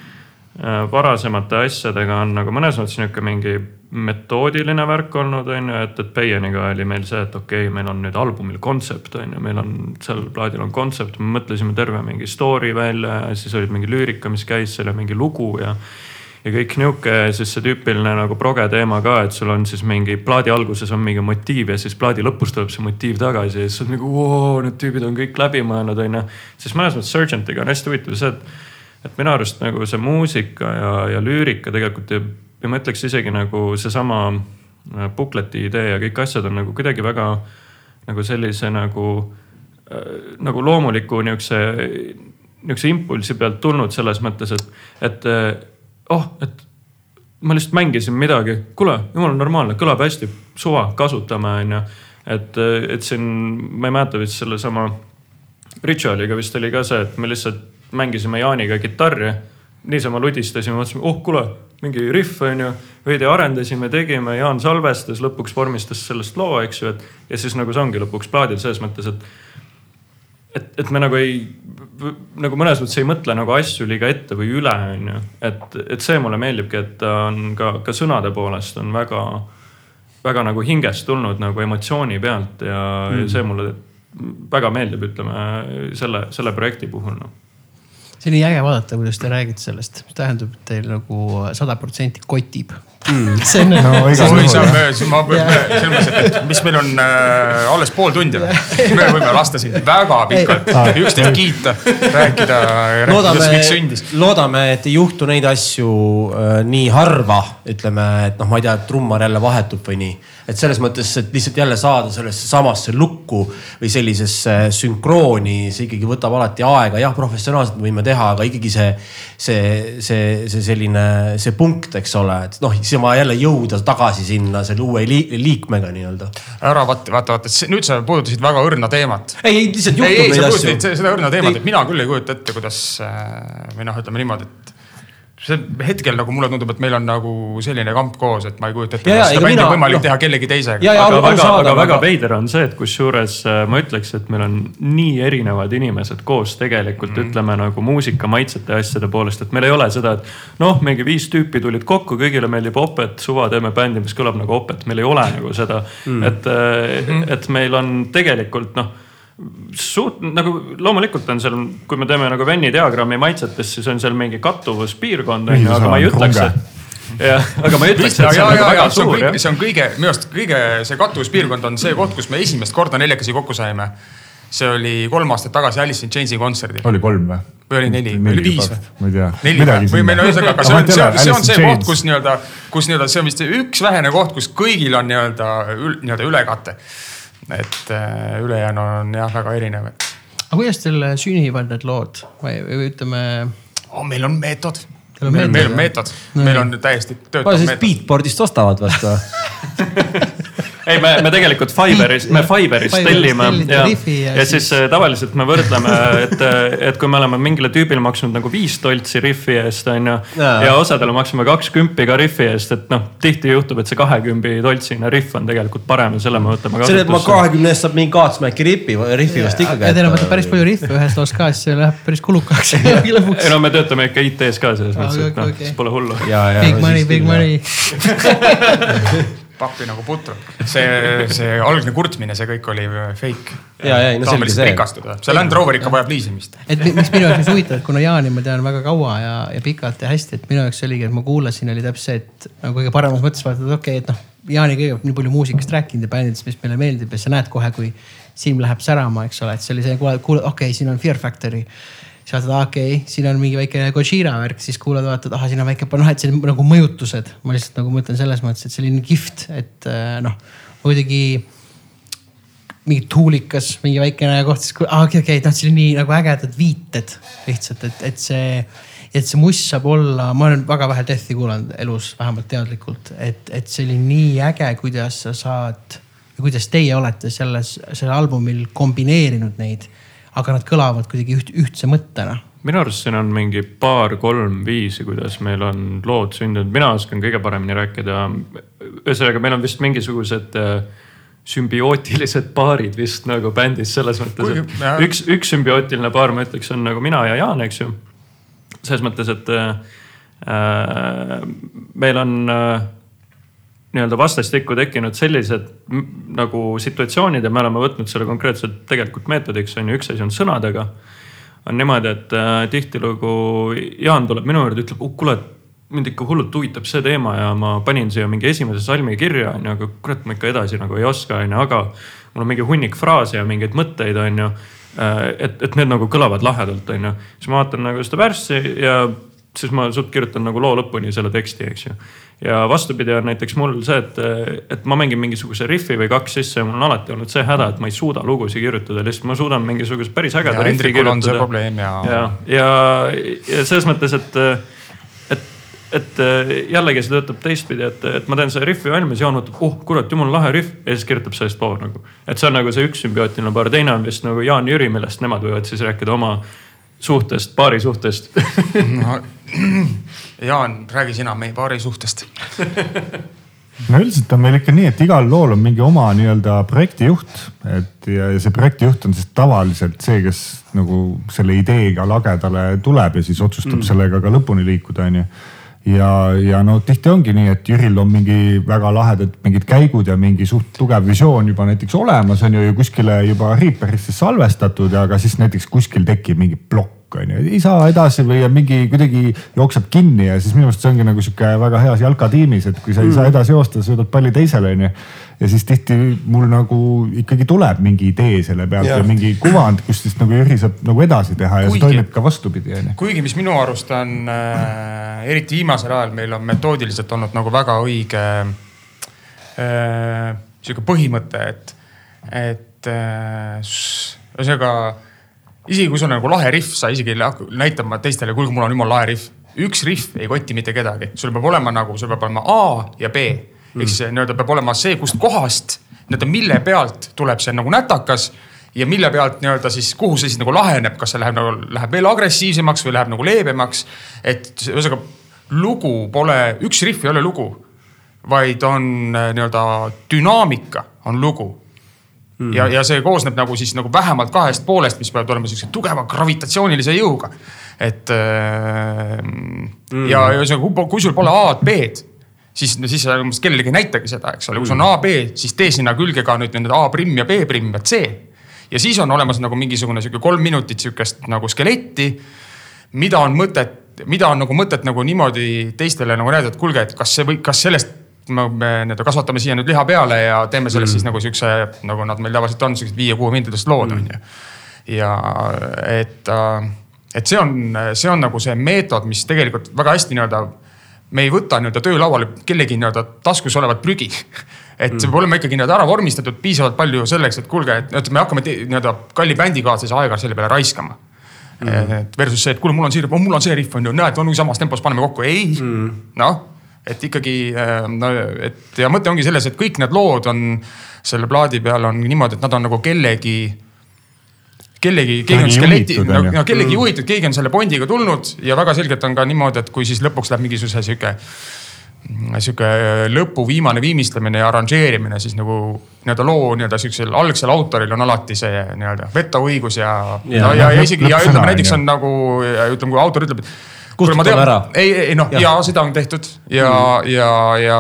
varasemate asjadega on nagu mõnes mõttes nihuke mingi metoodiline värk olnud, on ju, et, et Peianiga oli meil see, et okei okay,, meil on nüüd albumil kontsept on ju, meil on seal plaadil on kontsept, me mõtlesime terve mingi story välja ja siis olid mingi lüürika, mis käis selle mingi lugu ja ja kõik nihuke siis see tüüpiline nagu proge teema ka, et sul on siis mingi plaadi alguses on mingi motiiv ja siis plaadi lõpus tuleb see motiiv tagasi ja siis oled nagu voo, need tüübid on kõik läbi mõelnud, onju. siis mõnes mõttes Surgentiga on hästi huvitav see, et, et minu arust nagu see muusika ja, ja lüürika tegelikult ja, ja ma ütleks isegi nagu seesama äh, bukleti idee ja kõik asjad on nagu kuidagi väga nagu sellise nagu äh, nagu loomuliku niisuguse, niisuguse impulsi pealt tulnud selles mõttes, et, et äh, oh, et ma lihtsalt mängisin midagi, kuule, jumala normaalne, kõlab hästi, suva, kasutame, onju. et, et siin, ma ei mäleta vist sellesama Ritualiga vist oli ka see, et me lihtsalt mängisime Jaaniga kitarri. niisama ludistasime, mõtlesime, oh kuule, mingi rihv onju, veidi arendasime, tegime, Jaan salvestas, lõpuks vormistas sellest loo, eks ju, et ja siis nagu see ongi lõpuks plaadil selles mõttes, et et, et me nagu ei, nagu mõnes mõttes ei mõtle nagu asju liiga ette või üle, onju. et, et see mulle meeldibki, et ta on ka, ka sõnade poolest on väga, väga nagu hingest tulnud nagu emotsiooni pealt ja mm. see mulle väga meeldib, ütleme selle, selle projekti puhul noh see on nii äge vaadata, kuidas te räägite sellest, mis tähendab, et teil nagu sada protsenti kotib mm.. see on No igal see juhul, on, see ma, selles mõttes, et mis meil on äh, alles pool tundi või? me võime lasta siin väga pikalt üksteist kiita, rääkida, rääkida, loodame miks sündis., loodame, et ei juhtu neid asju äh, nii harva, ütleme, et noh, ma ei tea, et trummar jälle vahetub või nii. et selles mõttes, et lihtsalt jälle saada sellesse samasse lukku või sellisesse sünkrooni, see ikkagi võtab alati aega, jah, professionaalselt me võime teha, aga ikkagi see, see, see, see selline, see punkt, eks ole, et noh, siis on vaja jälle jõuda tagasi sinna selle uue li liikmega nii-öelda. ära vaata, vaata, vaata, nüüd sa puudutasid väga õrna teemat. ei, ei lihtsalt juhtub ei, neid asju seda õrna teemat, et mina küll ei kujuta ette, kuidas äh, või noh, ütleme niimoodi, et see hetkel nagu mulle tundub, et meil on nagu selline kamp koos, et ma ei kujuta ette, kuidas seda bändi mina- on võimalik noh- teha kellegi teisega. Aga väga, arusaadav, aga väga aga- veider on see, et kusjuures äh, ma ütleks, et meil on nii erinevad inimesed koos tegelikult mm. ütleme nagu muusika maitsete ja asjade poolest, et meil ei ole seda, et noh, mingi viis tüüpi tulid kokku, kõigile meeldib opet, suva, teeme bändi, mis kõlab nagu opet, meil ei ole nagu seda mm., et mm, -hmm. et meil on tegelikult noh suht nagu loomulikult on seal, kui me teeme nagu Venni diagrammi maitsetest, siis on seal mingi kattuvuspiirkond on ju, aga ma ei ütleks, et jah, aga ma ei ütleks, et see on nagu väga suur jah. see on kõige, minu arust kõige see kattuvuspiirkond on see koht, kus me esimest korda neljakesi kokku saime. see oli kolm aastat tagasi Alice in Chains'i kontserdil oli kolm või? või oli neli või oli viis või? ma ei tea. neli või, või on ühesõnaga, aga see on, see on, see on see koht, kus nii-öelda, kus nii-öelda see on vist üks vähene koht, kus kõigil on nii-öelda, nii-öelda ülekate. Et äh, ülejäänu on jah, väga erinev, aga kuidas teil sünnivad need lood või, või ütleme, oh,. meil on meetod. Meil, meetod, meil on meetod, meil on täiesti töötav meetod. Beatboardist ostavad vastu. ei, me, me tegelikult Fiverris, me Fiverris Fiverris tellime ja, ja ja, siis- äh, tavaliselt me võrdleme, et, et kui me oleme mingile tüübile maksnud nagu viis toltsi riffi eest, on ju. Ja osadele maksame kaks kümpi ka riffi eest, et noh, tihti juhtub, et see kahekümbi toltsine riff on tegelikult parem ja selle me võtame see, et ma kasutusse. kahekümne eest saab mingi Godsmacki ripi, riffi vast ikka ja teil on vaata päris palju rihve ühes loos ka, siis see läheb päris kulukaks lõpuks ei. no me töötame ikka IT-s ka selles mõttes, et noh siis pole hullu. ja, ja. Big money, big money. pappi nagu putru. see, see algne kurtmine, see kõik oli fake. Ja, ja, no selge see. rikastuda, see Land Rover ikka vajab liisimist. et mi- miks minu jaoks on huvitav, et kuna Jaani ma tean väga kaua ja, ja pikalt ja hästi, et minu jaoks oligi, et ma kuulasin, oli täpselt see, et nagu kõige paremas mõttes vaata, et okei okay,, et noh. Jaani kõigepealt nii palju muusikast rääkinud ja bändidest, mis meile meeldib ja sa näed kohe, kui silm läheb särama, eks ole, et see oli see, kuulad, kuulad, okei okay,, siin on Fear Factory. Siis vaatad, okei okay,, siin on mingi väike Gojira värk, siis kuulad, vaatad, ahah, siin on väike, noh, et see on nagu mõjutused. ma lihtsalt nagu mõtlen selles mõttes, et nii kihvt, et äh, noh, kuidagi mingi tuulikas, mingi väikene koht, siis kui- ah, okei, okei, noh, see oli nii nagu ägedad viited lihtsalt, et, et see, et see must saab olla, ma olen väga vähe Deathi kuulanud elus, vähemalt teadlikult, et, et see oli nii äge, kuidas sa saad, kuidas teie olete selles, sellel albumil kombineerinud neid, aga nad kõlavad kuidagi üht, ühtse mõttena minu arust siin on mingi paar-kolm viisi, kuidas meil on lood sündinud, mina oskan kõige paremini rääkida. ühesõnaga, meil on vist mingisugused äh, sümbiootilised paarid vist nagu bändis selles mõttes, et jah. üks, üks sümbiootiline paar, ma ütleks, on nagu mina ja Jaan, eks ju. selles mõttes, et äh, äh, meil on äh, nii-öelda vastastikku tekkinud sellised nagu situatsioonid ja me oleme võtnud selle konkreetselt tegelikult meetodiks on ju, üks asi on sõnadega on niimoodi, et äh, tihtilugu Jaan tuleb minu juurde, ütleb oh,, kuule, mind ikka hullult huvitab see teema ja ma panin siia mingi esimese salmi kirja, onju, aga kurat, ma ikka edasi nagu ei oska, onju, aga mul on mingi hunnik fraase ja mingeid mõtteid, onju. et, et need nagu kõlavad lahedalt, onju. siis ma vaatan nagu seda värssi ja siis ma suht kirjutan nagu loo lõpuni selle teksti, eks ju. ja vastupidi on näiteks mul see, et, et ma mängin mingisuguse riffi või kaks sisse ja mul on alati olnud see häda, et ma ei suuda lugusid kirjutada, lihtsalt ma suudan mingisuguse päris ägeda see kirjutada probleem ja, ja, ja, ja selles mõttes, et, et, et jällegi see töötab teistpidi, et, et ma teen selle riffi valmis, Jaan mõtleb, oh kurat, jumala lahe riff ja siis kirjutab sellest loo nagu. et see on nagu see üks sümbiootiline paar, teine on vist nagu Jaan Jüri, millest nemad võivad siis rääkida oma suhtest, paari suhtest no. Jaan, räägi sina meie paari suhtest. no üldiselt on meil ikka nii, et igal lool on mingi oma nii-öelda projektijuht, et ja ja see projektijuht on siis tavaliselt see, kes nagu selle ideega lagedale tuleb ja siis otsustab mm. sellega ka lõpuni liikuda, onju ja, ja no tihti ongi nii, et Jüril on mingi väga lahedad mingid käigud ja mingi suht tugev visioon juba näiteks olemas on ju ja kuskile juba Reaperisse salvestatud, aga siis näiteks kuskil tekib mingi plokk on ju, ei saa edasi või on mingi kuidagi jookseb kinni ja siis minu arust see ongi nagu sihuke väga heas jalkatiimis, et kui sa ei saa edasi joosta, sa võtad palli teisele onju. ja siis tihti mul nagu ikkagi tuleb mingi idee selle pealt ja, ja mingi kuvand, kus siis nagu Jüri saab nagu edasi teha ja Kuigi- see toimib ka vastupidi onju. kuigi, mis minu arust on äh,, eriti viimasel ajal meil on metoodiliselt olnud nagu väga õige äh, sihuke põhimõte, et, et äh, ühesõnaga isegi kui sul on nagu lahe rihv, sa isegi ei hakka näitama teistele, kuulge, mul on jumala lahe rihv. üks rihv ei koti mitte kedagi, sul peab olema nagu, sul peab olema A ja B ehk siis nii-öelda peab olema see, kust kohast, nii-öelda mille pealt tuleb see nagu nätakas ja mille pealt nii-öelda siis, kuhu see siis nagu laheneb, kas see läheb nagu, läheb veel agressiivsemaks või läheb nagu leebemaks. et ühesõnaga lugu pole, üks rihv ei ole lugu, vaid on äh, nii-öelda dünaamika on lugu Mm. ja, ja see koosneb nagu siis nagu vähemalt kahest poolest, mis peavad olema siukse tugeva gravitatsioonilise jõuga. et äh, mm. ja, ühesõnaga, kui, sul pole A-d, B-d, siis, siis sa umbes kellelegi ei näitagi seda, eks ole, kui sul on A, B, siis tee sinna külge ka nüüd need A primm ja B primm ja C. ja siis on olemas nagu mingisugune sihuke kolm minutit sihukest nagu skeletti, mida on mõtet, mida on nagu mõtet nagu niimoodi teistele nagu näidata, et kuulge, et kas see või kas sellest me, me nii-öelda kasvatame siia nüüd liha peale ja teeme sellest mm. siis nagu siukse, nagu nad meil tavaliselt on, siuksed viie-kuue minutitest lood on ju. ja et, et see on, see on nagu see meetod, mis tegelikult väga hästi nii-öelda, me ei võta nii-öelda töölauale kellegi nii-öelda taskus olevat prügi. et see peab olema ikkagi nii-öelda ära vormistatud piisavalt palju selleks, et kuulge, et me hakkame nii-öelda kalli bändikaaslase aega selle peale raiskama mm.. et versus see, et kuule, mul on see, mul on see riff on ju, näed, on samas tempos, paneme kokku, ei mm., noh et ikkagi äh, no et ja mõte ongi selles, et kõik need lood on selle plaadi peal on niimoodi, et nad on nagu kellegi kellegi, keegi on skeleti, no, kellegi juhitud, keegi on selle Bondiga tulnud ja väga selgelt on ka niimoodi, et kui siis lõpuks läheb mingisuguse sihuke sihuke lõpu viimane viimistlemine ja arranžeerimine, siis nagu nii-öelda loo nii-öelda siuksel algsel autoril on alati see nii-öelda vetoõigus ja, ja, ja, ja, ja isegi ja ütleme näiteks on nagu ütleme, kui autor ütleb, et kustutame ära. ei, ei noh, ja seda on tehtud ja mm., ja, ja,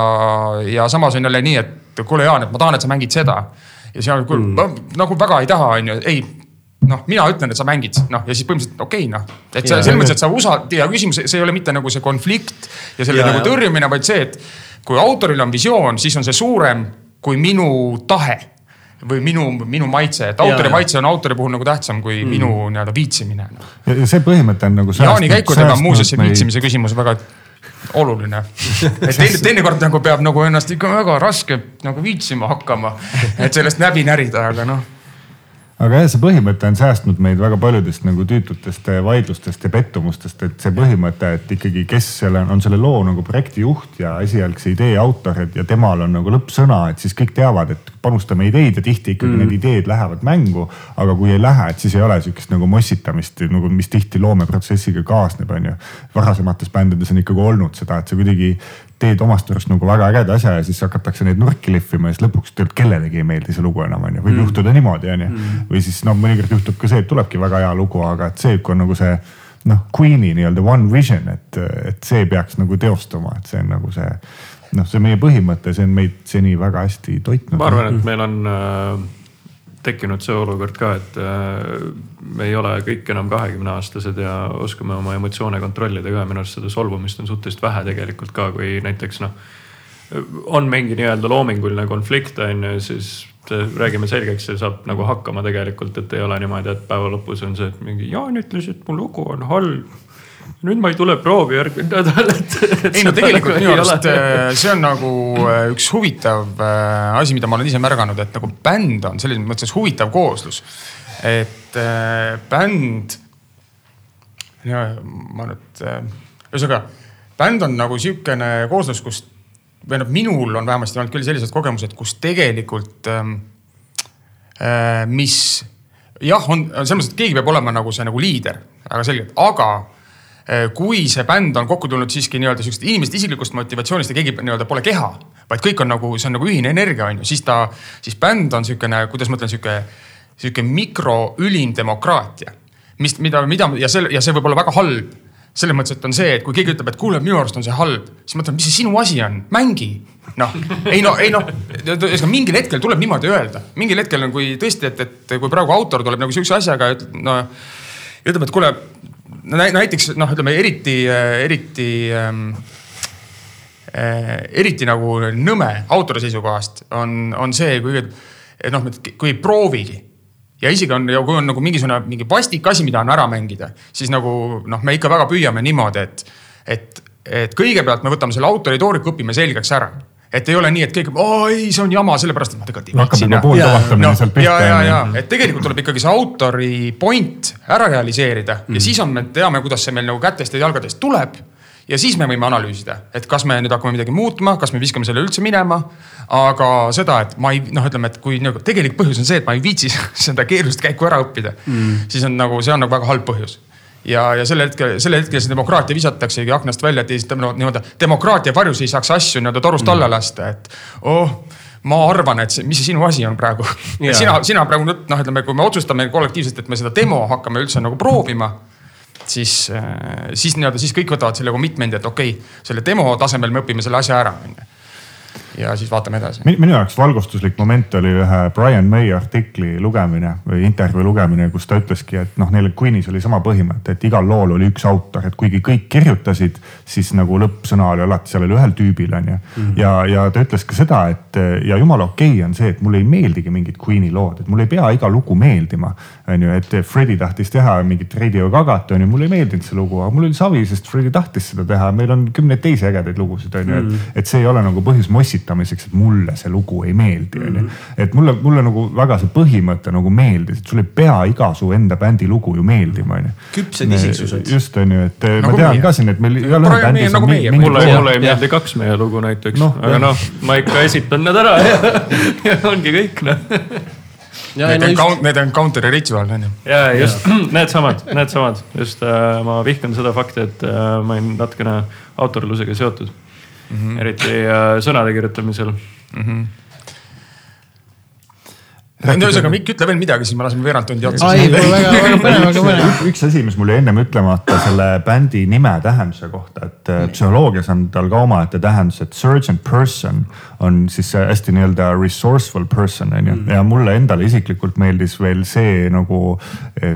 ja samas on jälle nii, et kuule Jaan, et ma tahan, et sa mängid seda. ja siis on, kuule mm. nagu väga ei taha, on ju, ei noh, mina ütlen, et sa mängid, noh ja siis põhimõtteliselt okei okay,, noh. et sa selles mõttes, et sa usaldad ja küsimus, see ei ole mitte nagu see konflikt ja selle ja, nagu tõrjumine, vaid see, et kui autoril on visioon, siis on see suurem kui minu tahe või minu, minu maitse, et autori ja, maitse on autori puhul nagu tähtsam kui mm. minu nii-öelda viitsimine no.. ja see põhimõte on nagu. Jaani käikudega on muuseas see viitsimise küsimus väga oluline. et teine, teinekord nagu peab nagu ennast ikka väga raske nagu viitsima hakkama, et sellest läbi närida, aga noh aga jah, see põhimõte on säästnud meid väga paljudest nagu tüütutest vaidlustest ja pettumustest, et see põhimõte, et ikkagi, kes selle on selle loo nagu projektijuht ja esialgse idee autor ja temal on nagu lõppsõna, et siis kõik teavad, et panustame ideid ja tihti ikkagi mm. need ideed lähevad mängu. aga kui ei lähe, et siis ei ole sihukest nagu mossitamist nagu, mis tihti loomeprotsessiga kaasneb, on ju. varasemates bändides on ikkagi olnud seda, et sa kuidagi teed omast arust nagu väga ägeda asja ja siis hakatakse neid nurki lihvima ja siis lõpuks tegelikult kellelegi ei meeldi see lugu enam on ju, võib mm. juhtuda niimoodi on ju mm.. või siis noh, mõnikord juhtub ka see, et tulebki väga hea lugu, aga et see, kui on nagu see noh, Queen'i nii-öelda one vision, et, et see peaks nagu teostuma, et see on nagu see noh, see meie põhimõte, see on meid seni väga hästi toitnud. ma arvan, et meil on äh, tekkinud see olukord ka, et äh, me ei ole kõik enam kahekümne aastased ja oskame oma emotsioone kontrollida ka. minu arust seda solvumist on suhteliselt vähe tegelikult ka, kui näiteks noh, on mingi nii-öelda loominguline konflikt on ju, siis räägime selgeks ja saab nagu hakkama tegelikult, et ei ole niimoodi, et päeva lõpus on see, et mingi Jaan ütles, et mu lugu on halb nüüd ma ei tule proovi järgmine nädal, et, ei no tegelikult minu arust äh, see on nagu äh, üks huvitav äh, asi, mida ma olen ise märganud, et nagu bänd on selles mõttes huvitav kooslus. et bänd, ma nüüd ühesõnaga bänd on nagu sihukene kooslus, kus või noh, minul on vähemasti olnud küll sellised kogemused, kus tegelikult ähm, äh, mis jah, on selles mõttes, et keegi peab olema nagu see nagu liider, väga selgelt, aga kui see bänd on kokku tulnud siiski nii-öelda sihukesest inimeste isiklikust motivatsioonist ja keegi nii-öelda pole keha, vaid kõik on nagu, see on nagu ühine energia, on ju, siis ta, siis bänd on sihukene, kuidas ma ütlen, sihuke, sihuke mikroülim demokraatia. mis, mida, mida ja see, ja see võib olla väga halb selles mõttes, et on see, et kui keegi ütleb, et kuule, minu arust on see halb, siis ma ütlen, mis see sinu asi on, mängi. noh, ei no, ei noh, ühesõnaga mingil hetkel tuleb niimoodi öelda, mingil hetkel on, kui tõesti, et, et kui praegu autor tuleb nagu sihukese asjaga, et no ütleb, et kuule, näiteks noh, ütleme eriti, eriti ähm, äh, eriti nagu nõme autori seisukohast on, on see, kui, et noh, kui ei proovigi ja isegi on, kui on nagu mingisugune mingi vastik asi, mida on ära mängida, siis nagu noh, me ikka väga püüame niimoodi, et, et, et kõigepealt me võtame selle autori tooriku, õpime selgeks ära et ei ole nii, et keegi, aa ei, see on jama, sellepärast et ma tegelikult ei viitsi. hakkab juba pooltuvastamine no, sealt pihta. ja, ja, ja, et tegelikult tuleb ikkagi see autori point ära realiseerida mm. ja siis on, me teame, kuidas see meil nagu kätest ja jalgadest tuleb ja siis me võime analüüsida, et kas me nüüd hakkame midagi muutma, kas me viskame selle üldse minema. aga seda, et ma ei noh, ütleme, et kui nagu tegelik põhjus on see, et ma ei viitsi seda keerulist käiku ära õppida mm., siis on nagu, see on nagu väga halb põhjus ja, ja sel hetkel, sel hetkel see demokraatia visataksegi aknast välja, et ei niimoodi demokraatia varjus ei saaks asju nii-öelda torust alla mm. lasta, et oh ma arvan, et see, mis see sinu asi on praegu? Yeah.. sina, sina praegu noh, ütleme, kui me otsustame kollektiivselt, et me seda demo hakkame üldse nagu proovima siis, äh, siis nii-öelda, siis kõik võtavad selle commitment'i, et okei okay,, selle demo tasemel me õpime selle asja ära, onju ja siis vaatame edasi. minu jaoks valgustuslik moment oli ühe Brian May artikli lugemine või intervjuu lugemine, kus ta ütleski, et noh, neil Queen'is oli sama põhimõte, et igal lool oli üks autor, et kuigi kõik kirjutasid, siis nagu lõppsõna oli alati sellel ühel tüübil on ju mm. -hmm. ja, ja ta ütles ka seda, et ja jumala okei okay on see, et mulle ei meeldigi mingid Queen'i lood, et mulle ei pea iga lugu meeldima. on ju, et Freddie tahtis teha mingit Radio Gagat on ju, mulle ei meeldinud see lugu, aga mul oli savi, sest Freddie tahtis seda teha, meil on kümneid teisi ägedaid lugusid on ju, et, mhm. et see ei ole nagu põhjus mossitada esitamiseks, et mulle see lugu ei meeldi, onju. et mulle, mulle nagu väga see põhimõte nagu meeldis, et sul ei pea iga su enda bändi lugu ju meeldima, onju. küpsed isiksused. just onju, et Nagu ma tean meie. ka siin, et meil igalühel bändis nagu on mingi mulle, mulle ei meeldi kaks meie lugu näiteks no,, aga noh, ma ikka esitan need ära ja, ja ongi kõik noh. ja Need no on just, count, need on counter'i ritual on ju. ja just needsamad, needsamad, just äh, ma vihkan seda fakti, et äh, ma olen natukene autorlusega seotud mm. -hmm. eriti äh, sõnade kirjutamisel. ühesõnaga, Mikk, ütle veel midagi, siis me laseme veerand tundi otsa. ai, väga, väga põnev, väga põnev. üks asi, mis mul jäi ennem ütlemata selle bändi nime tähenduse kohta, et äh, psühholoogias on tal ka omaette tähendus, et surgeon person on siis hästi nii-öelda resourceful person on ju. ja mulle endale isiklikult meeldis veel see nagu,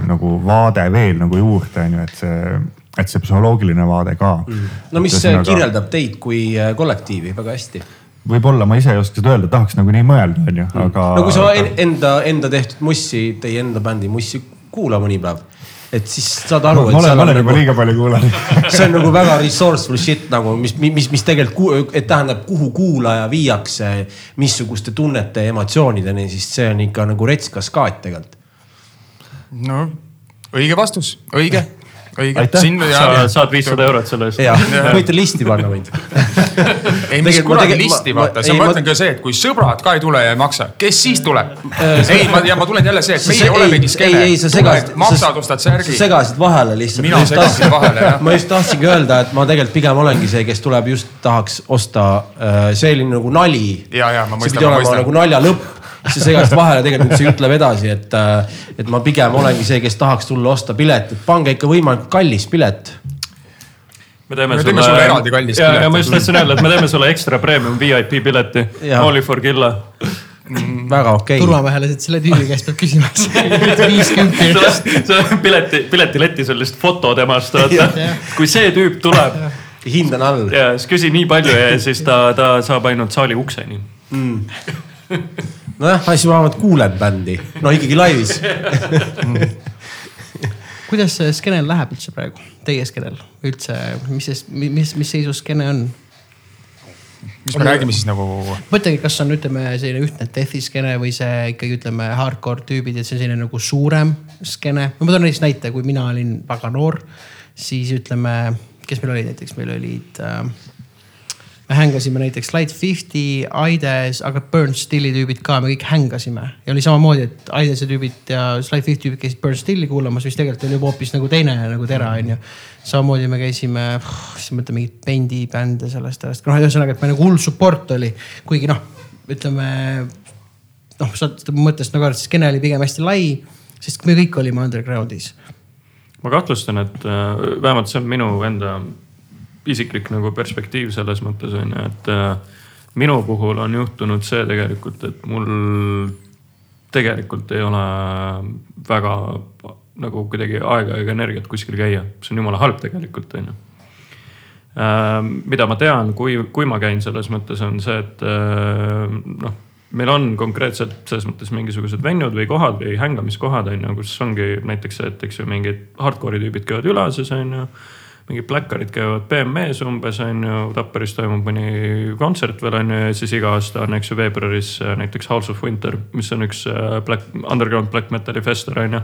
nagu vaade veel nagu juurde on ju, et see, et see psühholoogiline vaade ka. no mis kirjeldab teid kui äh, kollektiivi väga hästi. võib-olla ma ise ei oska seda öelda, tahaks nagu nii mõelda, on ju, aga. no kui sa en- enda, enda tehtud mussi, teie enda bändi mussi kuula mõni päev, et siis saad aru, ma olen, ma olen juba nagu, liiga palju kuulanud see on nagu väga resourceful shit nagu, mis, mis, mis tegelikult, et tähendab, kuhu kuulaja viiakse, missuguste tunnete ja emotsioonideni, siis see on ikka nagu rets kaskaad tegelikult. no õige vastus, õige, õige. Aitäh. sa saad viissada eurot selle eest. võite listi panna võid. ei, mis kuradi listi vaata, see ma ütlen ka see, et kui sõbrad ka ei tule ja ei maksa, kes siis tuleb? ei, ma ja ma tulen jälle see, et Sa- meie ei- olemegi skeene ei, ei, sa. segasid- maksad, sa- ostad sa särgi. segasid vahele lihtsalt. Mina segasin vahele, jah. ma just tahtsingi öelda, et ma tegelikult pigem olengi see, kes tuleb just tahaks osta, see oli nagu nali. Ja, ja, ma see pidi ma olema nagu nalja lõpp, sa segasid vahele, tegelikult see ütleb edasi, et, et ma pigem olengi see, kes tahaks tulla osta piletit, pange ikka võimalikult kallis pilet me teeme Me teeme sulle eraldi kallist ja, ja piletit. ma just tahtsin öelda, et me teeme sulle ekstra premium VIP pileti. Only for Killa. väga okei okay.. turvamehelased selle tüübi käest peab küsima, kas viiskümmend. pileti, piletiletis on lihtsalt foto temast, vaata. kui see tüüp tuleb hind on all. ja siis küsi nii palju ja siis ta, ta saab ainult saali ukseni. nojah, ma siis vähemalt kuulen bändi, no ikkagi laivis. kuidas see skeenel läheb üldse praegu, teie skeenel üldse, mis, mis, mis seisus skeene on? mis me räägime siis nagu, mõtlengi, kas on, ütleme selline ühtne death'i skeene või see ikkagi ütleme hardcore tüübid, et see on selline nagu suurem skeene. ma toon näiteks näite, kui mina olin väga noor, siis ütleme, kes meil olid näiteks, meil olid äh, me hängasime näiteks Light Fifty, Aides, aga Burn Stilli tüübid ka, me kõik hängasime ja oli samamoodi, et Aidese tüübid ja Light Fifty tüübid käisid Burn Stilli kuulamas, mis tegelikult oli juba hoopis nagu teine nagu tera onju. samamoodi me käisime, siis ma mõtlen mingeid bendi bände sellest ajast, noh ühesõnaga, et me nagu hull support oli, kuigi noh, ütleme noh, saad mõttest nagu et skeene oli pigem hästi lai, sest me kõik olime underground'is. ma kahtlustan, et äh, vähemalt see on minu enda isiklik nagu perspektiiv selles mõttes on ju, et äh, minu puhul on juhtunud see tegelikult, et mul tegelikult ei ole väga nagu kuidagi aega ega energiat kuskil käia, see on jumala halb tegelikult on ju. mida ma tean, kui, kui ma käin selles mõttes on see, et äh, noh, meil on konkreetselt selles mõttes mingisugused venjud või kohad või hängamiskohad on ju, kus ongi näiteks see, et eks ju mingid hardcore'i tüübid käivad Ülases on ju mingid pläkkarid käivad BM-is umbes on ju, Tapperis toimub mõni kontsert veel on ju ja siis iga aasta on, eks ju veebruaris äh, näiteks House of Winter, mis on üks äh, black, underground black metal'i festival on ju.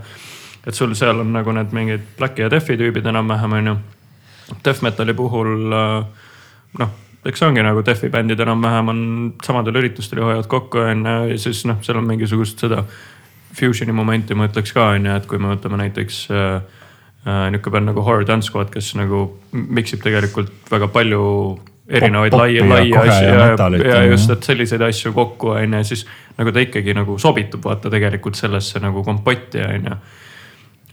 et sul seal on nagu need mingid black'i ja death'i tüübid enam-vähem on ju. Death metal'i puhul äh, noh, eks see ongi nagu death'i bändid enam-vähem on samadel üritustel ja hoiavad kokku on ju ja siis noh, seal on mingisugust seda fusion'i momenti ma ütleks ka on ju, et kui me võtame näiteks äh, äh, nihuke bänd nagu Horror Dance Squad, kes nagu mix ib tegelikult väga palju erinevaid laia, laia asju ja ja, ja just, et selliseid asju kokku on ju, siis nagu ta ikkagi nagu sobitub vaata tegelikult sellesse nagu kompotti on ju.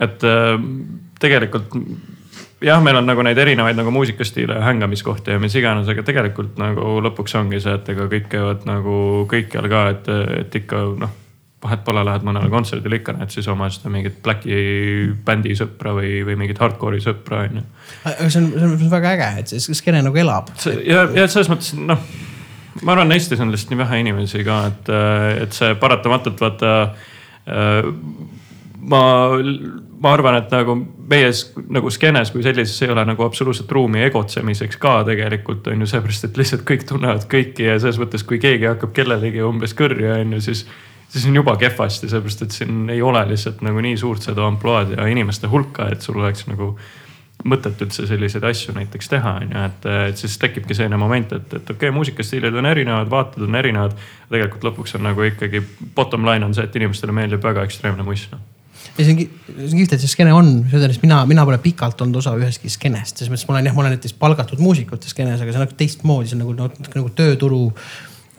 et äh, tegelikult jah, meil on nagu neid erinevaid nagu muusikastiile ja hängamiskohti ja mis iganes, aga tegelikult nagu lõpuks ongi see, et ega kõik käivad nagu kõikjal ka, et, et ikka noh vahet pole, lähed mõnele kontserdile ikka näed siis oma seda mingit Blacki bändi sõpra või, või mingit hardcore'i sõpra on ju. aga see on, see on väga äge, et see skeene nagu elab. ja, ja selles mõttes noh, ma arvan, Eestis on lihtsalt nii vähe inimesi ka, et, et see paratamatult vaata. ma ma arvan, et nagu meie nagu skeenes kui sellises ei ole nagu absoluutselt ruumi egotsemiseks ka tegelikult on ju, seepärast et lihtsalt kõik tunnevad kõiki ja selles mõttes, kui keegi hakkab kellelegi umbes kõrja, on ju, siis. Siis on juba kehvasti, sellepärast et siin ei ole lihtsalt nagu nii suurt seda ampluaad ja inimeste hulka, et sul oleks nagu mõtet üldse selliseid asju näiteks teha, on ju, et, et siis tekibki selline moment, et, et okei okay, muusikastiilid on erinevad, vaated on erinevad. tegelikult lõpuks on nagu ikkagi bottom line on see, et inimestele meeldib väga ekstreemne muss noh. ja see on, ki- see on kihvt, et see skeene on, selles mina, mina pole pikalt olnud osa ühestki skeenest, selles mõttes ma olen jah, ma olen näiteks palgatud muusikute skeenes, aga see on nagu teistmoodi, see on nagu natuke nagu tööturu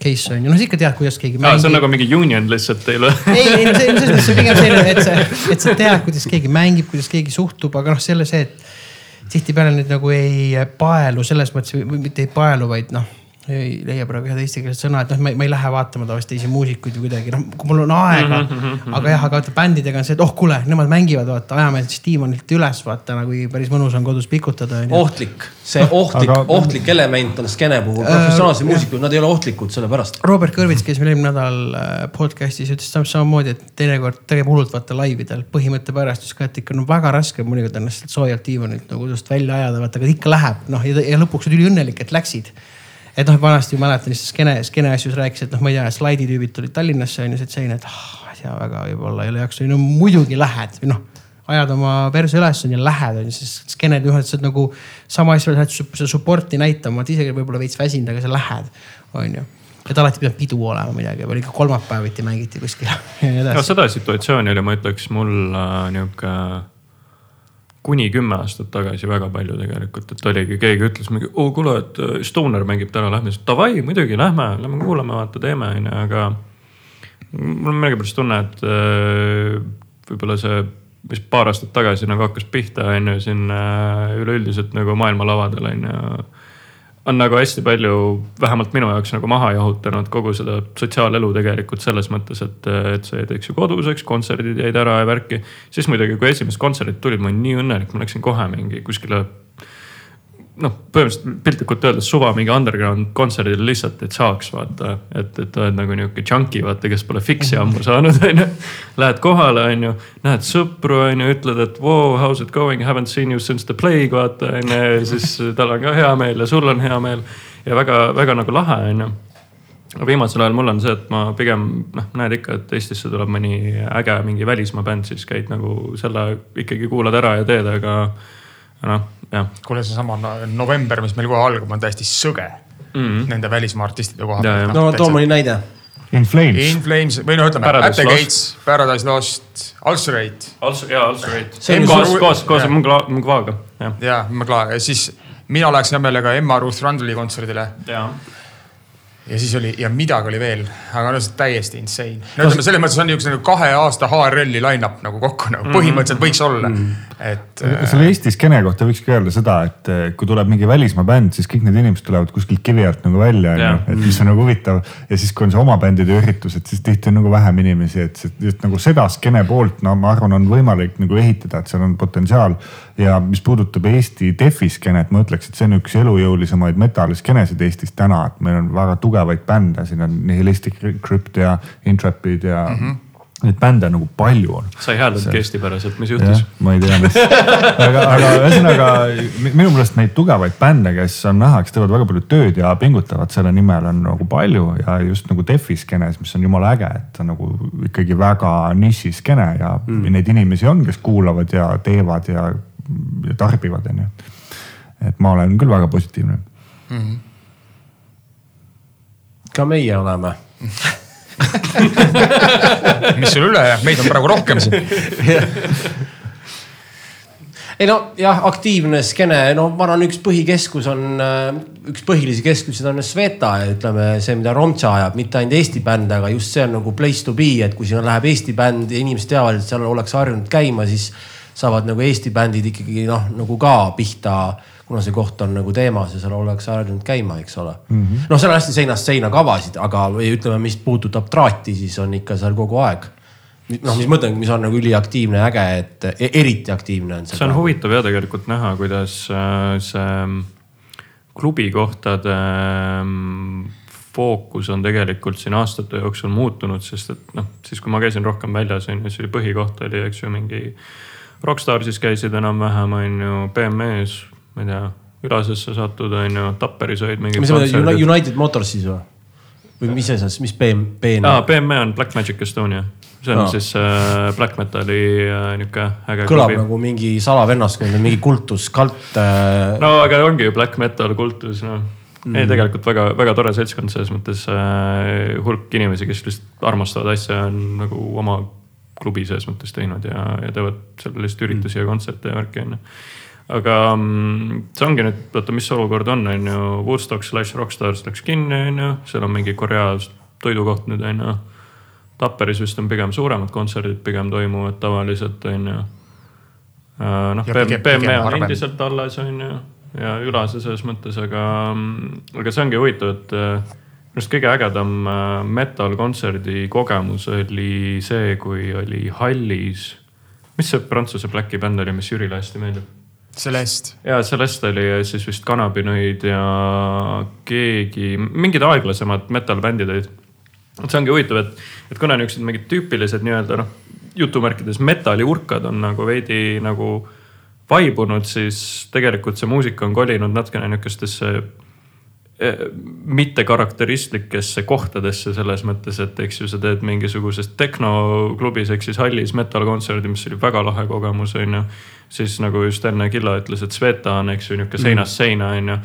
case on ju, noh sa ikka tead, kuidas keegi aa, see on nagu mingi union lihtsalt teil või? ei, ei no see, selles mõttes pigem selline, et sa, et sa tead, kuidas keegi mängib, kuidas keegi suhtub, aga noh, selle see, et tihtipeale nüüd nagu ei paelu selles mõttes või mitte ei paelu, vaid noh ei leia praegu head eestikeelset sõna, et noh, ma ei, ma ei lähe vaatama tavaliselt teisi muusikuid või kuidagi noh, kui mul on aega mm. -hmm. aga jah, aga vaata bändidega on see, et oh kuule, nemad mängivad, vaata ajame siis diivanilt üles, vaata nagu päris mõnus on kodus pikutada ohtlik, see ohtlik Aga- ohtlik element on skeene puhul, professionaalsed muusikud, nad ei ole ohtlikud selle pärast. Robert Kõrvits käis meil eelmine nädal äh, podcast'is ütles samamoodi, et teinekord teeb hullult vaata laividel põhimõtte pärast, ütles ka, et ikka no väga raske on mõnikord ennast sealt soojalt diivanilt nagu kodust välja ajada, vaata, aga ikka läheb noh ja, ja lõpuks olid üliõnnelik, et läksid et noh, vanasti mäletan lihtsalt skeene, skeene asjus rääkis, et noh, ma ei tea, slaiditüübid tulid Tallinnasse on ju, siis selline, et ah, tea väga võib-olla ei ole jaksu, no muidugi lähed või noh. ajad oma perse üles on ju, lähed on ju, siis skeened ühed, sa oled nagu sama asja, lähed su- seda support'i näitama, oled ise võib-olla veits väsinud, aga sa lähed, on ju et alati pidanud pidu olema midagi või ikka kolmapäeviti mängiti kuskil ja nii edasi. seda situatsiooni oli, ma ütleks mul äh, nihuke kuni kümme aastat tagasi väga palju tegelikult, et oligi, keegi ütles mingi, oo kuule, et äh, Stoner mängib täna, lähme siis davai, muidugi lähme, lähme kuulame, vaata teeme onju, aga. mul on millegipärast tunne, et äh, võib-olla see, mis paar aastat tagasi nagu hakkas pihta, on ju siin äh, üleüldiselt nagu maailmalavadel on ju on nagu hästi palju, vähemalt minu jaoks nagu maha jahutanud kogu seda sotsiaalelu tegelikult selles mõttes, et, et see teeks ju koduseks, kontserdid jäid ära ja värki. siis muidugi, kui esimesed kontserdid tulid, ma olin nii õnnelik, ma läksin kohe mingi kuskile. noh, põhimõtteliselt piltlikult öeldes suva mingi underground kontserdile lihtsalt, et saaks vaata, et, et oled nagu nihuke junkie vaata, kes pole fix'i ammu saanud, onju. Lähed kohale, onju, näed sõpru, onju, ütled, et wow, how's it going, haven't seen you since the plague vaata onju ja siis tal on ka hea meel ja sul on hea meel ja väga-väga nagu lahe onju aga viimasel ajal mul on see, et ma pigem noh, näed ikka, et Eestisse tuleb mõni äge mingi välismaa bänd, siis käid nagu selle ikkagi kuulad ära ja teed, aga noh. kuule, seesama no- november, mis meil kohe algab, on täiesti sõge mm. -hmm. Nende välismaa artistide koha pealt. no too mõni näide. In Flames, In Flames või no ütleme, Paradise At the Lost. Gates, Paradise Lost, Ulcerate Also, jaa, on koos koos, koos jah. Mugvaga, jah. ja siis mina läheks hea meelega Emma Ruth Rundle'i kontserdile jaa. Ja siis oli ja midagi oli veel, aga no see täiesti insane. no ütleme selles mõttes on niisugune nagu kahe aasta HRL-i line-up nagu kokku nagu põhimõtteliselt võiks olla mm, -hmm. et. selle Eesti skeene kohta võikski öelda seda, et eh, kui tuleb mingi välismaa bänd, siis kõik need inimesed tulevad kuskilt kivi alt nagu välja, onju et mis on nagu huvitav ja siis, kui on see oma bändide üritused, siis tihti on nagu vähem inimesi, et see- just nagu seda skeene poolt, no ma arvan, on võimalik nagu ehitada, et seal on potentsiaal. Ja mis puudutab Eesti defi skeenet, ma ütleks, et see on üks elujõulisemaid metalliskenesid Eestis täna, et meil on väga tugevaid bände, siin on Nihilistic Crypt ja Intrepid ja mm. -hmm. Neid bände nagu palju on sa ei hääldanudki eestipäraselt, mis juhtus?, ma ei tea, mis, aga, aga ühesõnaga mi- minu meelest neid tugevaid bände, kes on näha, kes teevad väga palju tööd ja pingutavad selle nimel on nagu palju ja just nagu defi skeenes, mis on jumala äge, et ta on nagu ikkagi väga niši skeene ja mm. neid inimesi on, kes kuulavad ja teevad ja, ja tarbivad, onju. et ma olen küll väga positiivne. ka meie oleme. mis sul üle jääb, meid on praegu rohkem siin. ei no jah, aktiivne skeene, no ma arvan, üks põhikeskus on, üks põhilisi keskusi on Sveta ja ütleme see, mida Romtsa ajab, mitte ainult Eesti bände, aga just see on nagu place to be, et kui sinna läheb Eesti bänd ja inimesed teavad, et seal ollakse harjunud käima, siis saavad nagu Eesti bändid ikkagi noh, nagu ka pihta kuna see koht on nagu teemas ja seal ollakse harjunud käima, eks ole mm -hmm.. noh, seal on hästi seinast seina kavasid, aga või ütleme, mis puudutab traati, siis on ikka seal kogu aeg. noh, mis ma mõtlen, mis on nagu üliaktiivne ja äge, et e- eriti aktiivne on see. see on huvitav ja tegelikult näha, kuidas äh, see klubikohtade ähm, fookus on tegelikult siin aastate jooksul muutunud, sest et noh, siis kui ma käisin rohkem väljas on ju, siis oli põhikoht oli, eks ju, mingi Rockstarsis käisid enam-vähem on ju BME-s, ma ei tea, Ülasesse satud on ju, Tapperis olid mingid mis sa mõtled. United Motors siis või? või mis asjas, mis BM, BN aa, BME on Black Magic Estonia, see on Aa. siis äh, black metal'i äh, niuke äge kõlab klubi. nagu mingi salavennaskond, mingi kultus, kalt äh,. no aga ongi ju black metal kultus noh mm.. ei, tegelikult väga, väga tore seltskond selles mõttes äh, hulk inimesi, kes lihtsalt armastavad asja, on nagu oma klubi selles mõttes teinud ja, ja teevad seal lihtsalt üritusi ja kontserte ja värki onju. aga mm, see ongi nüüd, vaata, mis olukord on, on ju, Woodstock slash Rockstars läks kinni, on ju, seal on mingi Korea toidukoht nüüd on ju. Tapperis vist on pigem suuremad kontserdid pigem toimuvad tavaliselt on ju. noh, BME pigem on endiselt alles on ju ja Ülase selles mõttes, aga, aga see ongi huvitav, et äh, minu arust kõige ägedam äh, metal kontserdi kogemus oli see, kui oli hallis. mis see prantsuse Blacki bänd oli, mis Jürile hästi meeldib? Celeste. ja Celeste oli ja siis vist Kanabinõid ja keegi, mingid aeglasemad metal-bändid olid. et see ongi huvitav, et, et kuna niuksed mingid tüüpilised nii-öelda noh, jutumärkides metalliurkad on nagu veidi nagu vaibunud, siis tegelikult see muusika on kolinud natukene niukestesse eh, mitte karakteristlikesse kohtadesse selles mõttes, et eks ju sa teed mingisuguses tehnoklubis ehk siis hallis metal-kontserdi, mis oli väga lahe kogemus, on ju. siis nagu just enne Killa ütles, et Sveta on, eks ju nihuke seinast seina, on ju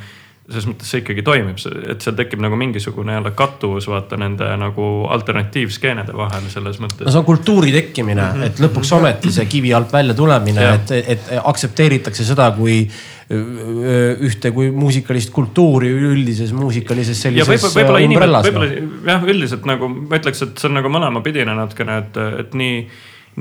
selles mõttes see ikkagi toimib, et seal tekib nagu mingisugune jälle kattuvus vaata nende nagu alternatiivskeenede vahel selles mõttes no see on kultuuri tekkimine mm, -hmm. et lõpuks ometi see kivi alt välja tulemine, et, et aktsepteeritakse seda kui ühte kui muusikalist kultuuri üldises muusikalises sellises võib-olla, võib-olla inimesed, umbrellas, võib-olla noh. jah, üldiselt nagu ma ütleks, et see on nagu mõlemapidine natukene, et, et nii,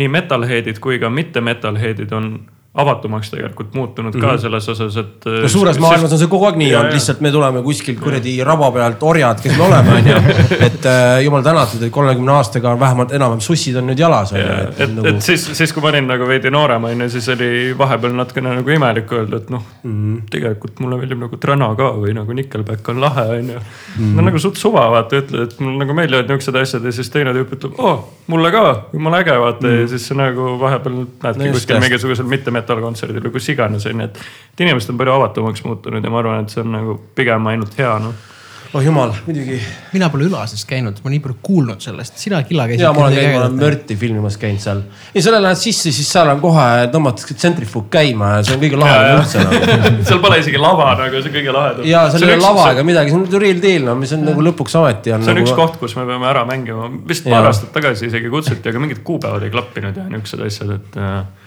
nii metalhead'id kui ka mitte metalhead'id on avatumaks tegelikult muutunud mm -hmm. ka selles osas, et. Mhm. no suures maailmas on see kogu aeg nii Ja, olnud, ja. lihtsalt me tuleme kuskilt kuradi raba pealt orjad, kes me oleme, onju. et äh, jumal tänatud, et kolmekümne aastaga on vähemalt enam-vähem sussid on nüüd jalas, onju. et, et, et siis, siis kui ma olin nagu veidi noorem onju, siis oli vahepeal natukene nagu imelik öelda, et noh mm, Mhm. -hmm. tegelikult mulle meeldib nagu Trana ka või nagu Nickelback on lahe onju mm. Mhm. -hmm. no nagu suht suva vaata, ütled, et mulle nagu meeldivad niuksed asjad ja siis teine tüüp ütleb, oo mulle ka, jumala äge vaata mm -hmm. ja siis sa nagu vahepeal näedki Mhm. No kuskil mingisugusel mitte metal kontserdil või kus iganes onju, et. et inimesed on palju avatumaks muutunud ja ma arvan, et see on nagu pigem ainult hea noh. oh jumal, muidugi. mina pole Ülases käinud, ma nii palju kuulnud sellest, sina Killa käisid. ja ma olen käinud, ma olen Mörti filmimas käinud seal. ja sellele lähed sisse, siis seal on kohe tõmmatakse tsentrifuug käima ja see on kõige lahedam üldse nagu. seal pole isegi lava nagu see on kõige lahedam. ja seal ei ole lava ega midagi, see on real deal, no mis on nagu lõpuks ometi on. see on nagu... üks koht, kus me peame ära mängima, vist paar aastat tagasi isegi kutsuti, aga mingid kuupäevad ei klappinud ja niuksed asjad, et äh,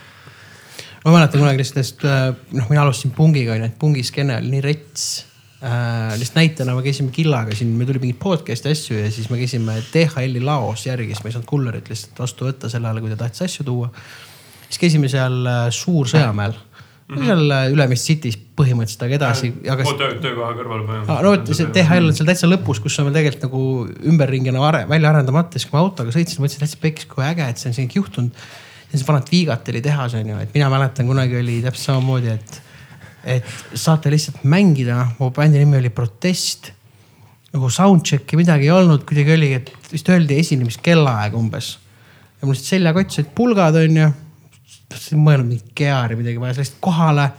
ma mäletan kunagi lihtsalt, noh, mina alustasin pungiga onju, et pungiskeene oli nii rets äh,. lihtsalt näitena me käisime Killaga siin, meil tuli mingeid podcast'i asju ja siis me käisime DHL-i laos järgi, siis me ei saanud kullerit lihtsalt vastu võtta sel ajal, kui ta tahtis asju tuua. siis käisime seal äh, Suur-Sõjamäel mm, -hmm. seal äh, Ülemiste City's põhimõtteliselt, aga edasi, aga mu töö, töökoha kõrval Ah, no vot, see DHL on seal täitsa lõpus, kus on veel tegelikult nagu ümberringi nagu are, välja arendamata, siis kui ma autoga sõitsin, mõtlesin täitsa pekkis, kui äge, et see on siin juhtunud. On see vanad Viigateli tehas on ju, et mina mäletan kunagi oli täpselt samamoodi, et, et saate lihtsalt mängida, noh, mu bändi nimi oli Protest. nagu soundcheck'i midagi ei olnud, kuidagi oli, et vist öeldi esinemiskellaeg umbes. ja mul lihtsalt seljakott said pulgad on ju, mõelnud mingit geaari midagi vaja, läksid kohale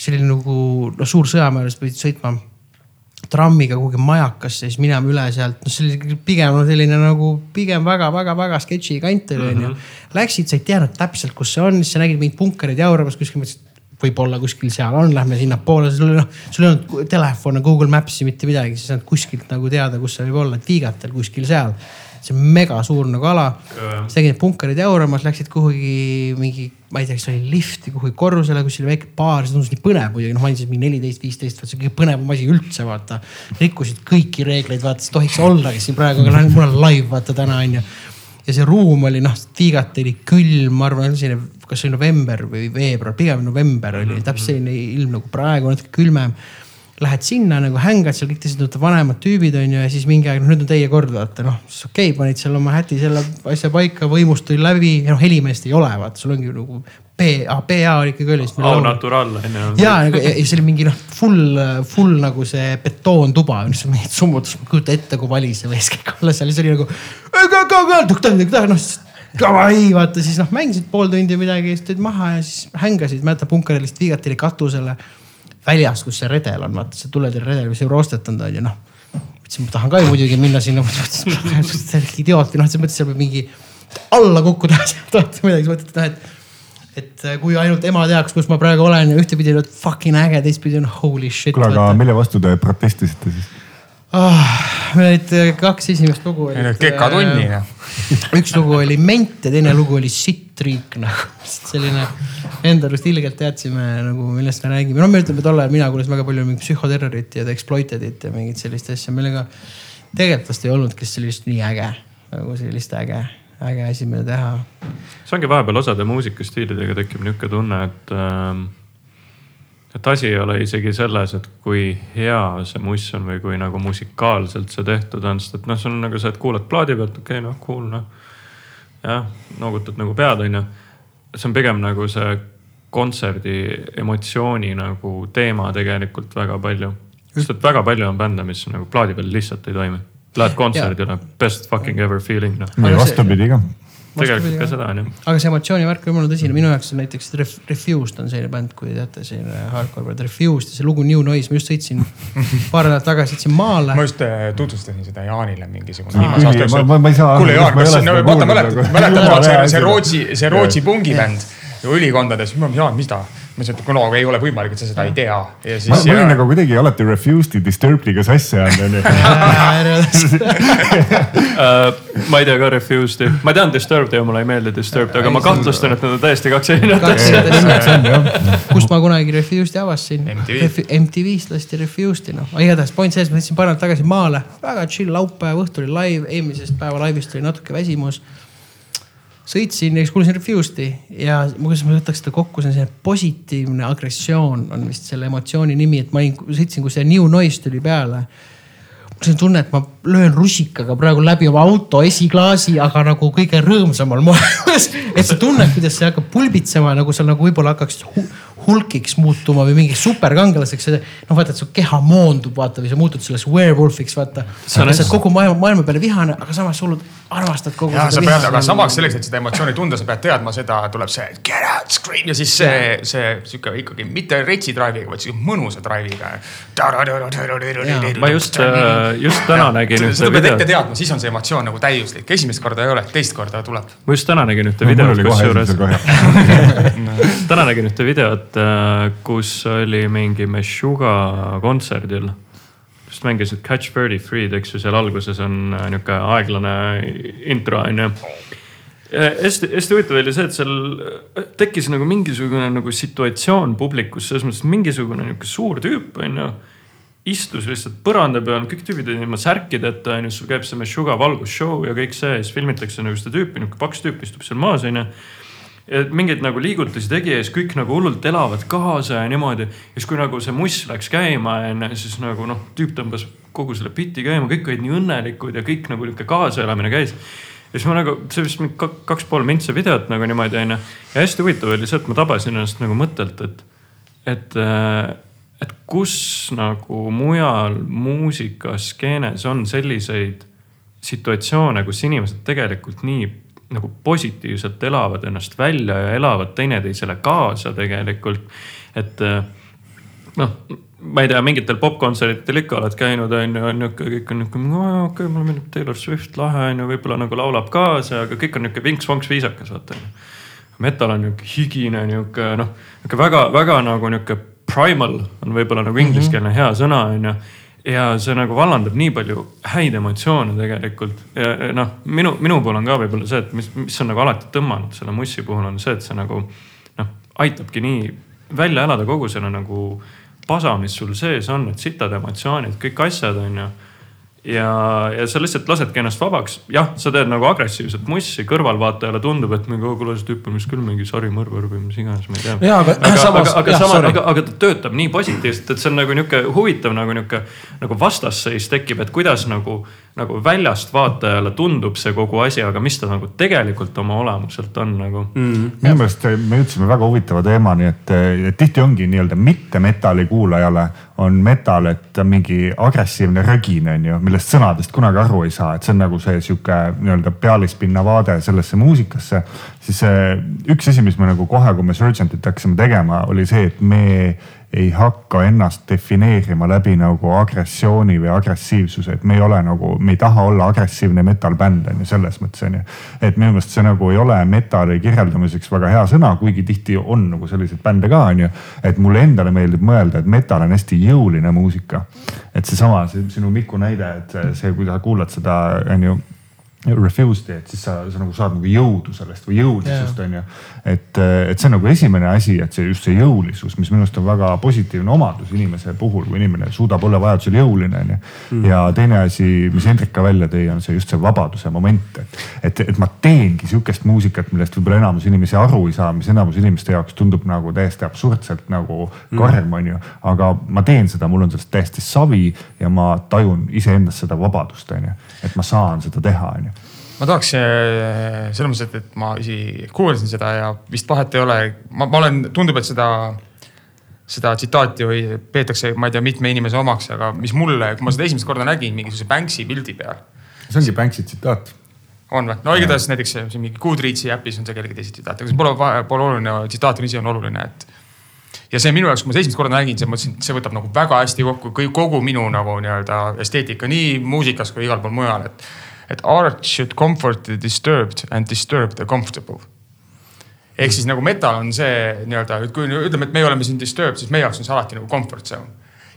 see oli nagu no suur sõjamäe, siis pidid sõitma trammiga kuhugi majakasse, siis minema üle sealt, noh, see oli pigem no selline nagu pigem väga-väga-väga sketši kant oli onju. Läksid, sa ei teadnud täpselt, kus see on, siis sa nägid mingeid punkareid jauramas kuskil, mõtlesid, võib-olla kuskil seal on, lähme sinnapoole, sul noh, sul ei olnud telefone, Google Maps'i mitte midagi, siis sa ei saanud kuskilt nagu teada, kus see võib olla, et Viigatel kuskil seal. See on mega suur nagu ala. siis nägid punkareid jauramas, läksid kuhugi mingi, ma ei tea, kas oli lifti kuhugi korrusele, kus oli väike baar, see tundus nii põnev muidugi, noh, ma siis mingi neliteist, viisteist, see on kõige põnevam asi üldse, vaata. rikkusid kõiki reegleid, vaata, see tohiks ollagi siin praegu, aga noh, mul on live, vaata täna on ju ja see ruum oli noh, Tiigat oli külm, ma arvan, selline, kas see oli november või veebruar, pigem november oli täpselt selline ilm nagu praegu, natuke külmem. Lähed sinna nagu hängad seal kõik teised vanemad tüübid on ju ja siis mingi aeg, noh nüüd on teie kord vaata noh, siis okei okay,, panid seal oma häti selle asja paika, võimust tuli läbi ja noh, helimeest ei ole, vaata sul ongi nagu PA, PA oli ikkagi oli. au natural on ju. ja nagu ja, ja see oli mingi noh, full, full nagu see betoontuba, mis on mingid summutus, ma ei kujuta ette, kui vali see võis kõik olla seal, siis oli nagu. noh, davai, vaata siis noh, mängisid pool tundi midagi, siis tulid maha ja siis hängasid, mäletad punkaril lihtsalt viigati katusele väljas, kus see redel on, vaata see tuletõrje redel, mis on roostetanud on ju noh mõtlesin, ma tahan ka ju muidugi minna sinna, mõtlesin, idioot või noh, selles mõttes seal võib mingi alla kukkuda, tahate midagi, siis mõtled, et noh, et et kui ainult ema teaks, kus ma praegu olen ja ühtepidi on fucking äge, teistpidi on holy shit. kuule, aga mille vastu te protestisite siis? ah,. meil olid kaks esimest lugu. kekatunni. üks lugu oli ment ja teine lugu oli sitt-riik nagu, selline enda arust ilgelt teadsime nagu, millest me räägime. no me ütleme tol ajal, mina kuulasin väga palju mingit psühhoterrorit ja The Exploitedit ja mingit sellist asja, millega tegelikult vast ei olnud, kes sellist nii äge nagu sellist äge, äge asi, mida teha. see ongi vahepeal osade muusikastiilidega tekib niisugune tunne, et ähm, et asi ei ole isegi selles, et kui hea see muss on või kui nagu musikaalselt see tehtud on, sest et noh, sul on nagu see, et kuulad plaadi pealt, okei okay, noh, cool noh. jah, noogutad nagu pead, onju. see on pigem nagu see kontserdi emotsiooni nagu teema tegelikult väga palju. sest et väga palju on bände, mis nagu plaadi peal lihtsalt ei toimi. Lähed kontserdile, best fucking ever feeling noh. ja vastupidi ka. Tegelikult ka seda onju. aga see emotsioonivärk on jumala tõsine, minu jaoks on näiteks Ref, Refused on selline bänd, kui teate, selline hardcore bänd, Refused ja see lugu New Noise, ma just sõitsin paar nädalat tagasi, sõitsin maale ma just äh, tutvustasin seda Jaanile mingisugune viimase aasta aru, kuule Jaan, kas no vaata mäletad, mäletad see. Rootsi, see Rootsi pungibänd ülikondades, ma Jaan, mis ta? Ma ütlesin, et no ei ole võimalik, et sa seda ei tea. ja ma siis ma olin nagu kuidagi alati Refused'i Disturbed'iga sassi ajanud onju. Uh, ma ei tea ka Refused'i, ma tean Disturbed ja mulle ei meeldi Disturbed, aga ma kahtlustan, et need on täiesti kaks erinevat asja. erinevat asja, kus ma kunagi Refused'i avastasin MTV.. MTV-st lasti Refused'i noh, igatahes point selles, ma sõitsin paar nädalat tagasi maale, väga chill laupäev õhtul oli live, eelmisest päeva laivist oli natuke väsimus. Sõitsin siis kuulasin Refused'i ja ma- kuidas ma võtaks seda kokku, see on selline positiivne agressioon on vist selle emotsiooni nimi, et ma olin, sõitsin, kui see New Noise tuli peale mul on tunne, et ma löön rusikaga praegu läbi oma auto esiklaasi, aga nagu kõige rõõmsamal moel. et sa tunned, kuidas see hakkab pulbitsema nagu seal nagu võib-olla hakkaks hu hulkiks muutuma või mingiks superkangelaseks. noh, vaata, et su keha moondub, vaata või sa muutud selleks werewolfiks, vaata. sa oled kogu maailma, maailma peale vihane, aga samas sa hullult armastad kogu ja sa seda pead, aga samaks selleks, et seda emotsiooni tunda, sa pead teadma seda, tuleb see get out, scream ja siis see, see sihuke ikkagi mitte retsi drive'iga, vaid sihuke mõnusa drive'iga. ma just, just täna nägin ühte seda pead ette videot, teadma, siis on see emotsioon nagu täiuslik, esimest korda ei ole, teist korda tuleb. ma just täna nägin ühte videot, kusjuures täna nägin ühte videot, kus oli mingi Meshuga kontserdil. Just mängisid Catch Birdie Freed, eks ju, seal alguses on äh, nihuke aeglane intro on ju. hästi, hästi huvitav oli see, et seal äh, tekkis nagu mingisugune nagu situatsioon publikus, selles mõttes, mingisugune nihuke suur tüüp on ju istus lihtsalt põranda peal, kõik tüübid olid ilma särkideta onju, sul käib see Meshuga valgusshow ja kõik see ja siis filmitakse nagu seda tüüpi, nihuke paks tüüp istub seal maas onju ja mingeid nagu liigutusi tegi ja siis kõik nagu hullult elavad kaasa ja niimoodi. ja siis, kui nagu see muss läks käima onju, siis nagu noh, tüüp tõmbas kogu selle biti käima, kõik olid nii õnnelikud ja kõik nagu nihuke kaasaelamine käis. ja siis ma nagu, see vist mingi kak- kaks pool mintse videot nagu niimoodi onju. ja hästi huvitav oli see, et ma tabasin ennast nagu mõttelt, et, et, et kus nagu mujal muusikaskeenes on selliseid situatsioone, kus inimesed tegelikult nii nagu positiivselt elavad ennast välja ja elavad teineteisele kaasa tegelikult. et eh, noh, ma ei tea, mingitel popkontsertidel ikka oled käinud, on ju, on nihuke, kõik on nihuke, okei okay,, mulle meeldib Taylor Swift, lahe on ju, võib-olla nagu laulab kaasa, aga kõik on nihuke vinks-vonks viisakas, vaata on ju. Metal on nihuke higine, nihuke noh, nihuke väga-väga nagu nihuke primal on võib-olla nagu ingliskeelne hea sõna on ju ja see nagu vallandab nii palju häid emotsioone tegelikult. Noh, minu, minu puhul on ka võib-olla see, et mis, mis on nagu alati tõmmanud selle mussi puhul on see, et see nagu noh, aitabki nii välja elada kogu selle nagu pasa, mis sul sees on, need sitad emotsioonid, kõik asjad on ju ja, ja sa lihtsalt lasedki ennast vabaks, jah, sa teed nagu agressiivset mussi, kõrvalvaatajale tundub, et mingi, kuule see tüüp on vist küll mingi sarimõrvar või mis iganes, ma ei tea. Aga aga, samas- aga, jah, sorry. aga, aga ta töötab nii positiivselt, et see on nagu nihuke huvitav nagu nihuke nagu vastasseis tekib, et kuidas nagu, nagu väljast vaatajale tundub see kogu asi, aga mis ta nagu tegelikult oma olemuselt on nagu mm.. minu meelest me jõudsime väga huvitava teemani, et, et tihti ongi nii-öelda mitte metalli kuulajale on metal, et mingi agressiivne rögin on ju, millest sõnadest kunagi aru ei saa, et see on nagu see sihuke nii-öelda pealispinna vaade sellesse muusikasse. siis üks asi, mis me nagu kohe, kui me Surgentit hakkasime tegema, oli see, et me ei hakka ennast defineerima läbi nagu agressiooni või agressiivsuse, et me ei ole nagu, me ei taha olla agressiivne metal-bänd on ju selles mõttes on ju. et minu meelest see nagu ei ole metalli kirjeldamiseks väga hea sõna, kuigi tihti on nagu selliseid bände ka on ju. et mulle endale meeldib mõelda, et metal on hästi jõuline muusika. et seesama, see sinu Miku näide, et see, kui sa kuulad seda on ju refuse teed, siis sa, sa nagu saad nagu jõudu sellest või jõulisust yeah. on ju. et, et see on nagu esimene asi, et see just see jõulisus, mis minu arust on väga positiivne omadus inimese puhul, kui inimene suudab olla vajadusel jõuline on ju mm.. ja teine asi, mis Hendrik ka välja tõi, on see just see vabaduse moment, et, et, et ma teengi sihukest muusikat, millest võib-olla enamus inimesi aru ei saa, mis enamus inimeste jaoks tundub nagu täiesti absurdselt nagu mm. karm on ju. aga ma teen seda, mul on sellest täiesti savi ja ma tajun iseendas seda vabadust on ju, et ma saan seda teha on ju ma tahaks äh, selles mõttes, et, et ma isegi kuulasin seda ja vist vahet ei ole, ma, ma olen, tundub, et seda, seda tsitaati või peetakse, ma ei tea, mitme inimese omaks, aga mis mulle, kui ma seda esimest korda nägin mingisuguse Banksy pildi peal. see ongi Banksy tsitaat on või? no igatahes näiteks siin mingi Goodreadsi äpis on see kellegi teise tsitaat, aga see pole, pole oluline, tsitaat on ise on oluline, et. ja see minu jaoks, kui ma seda esimest korda nägin, siis mõtlesin, et see võtab nagu väga hästi kokku kogu minu nagu nii-öelda esteetika nii muusikas kui igal pool mujal, et et art should comfort the disturbed and disturb the comfortable. ehk siis nagu metal on see nii-öelda, et kui ütleme, et me oleme siin disturbed, siis meie jaoks on see alati nagu comfort zone.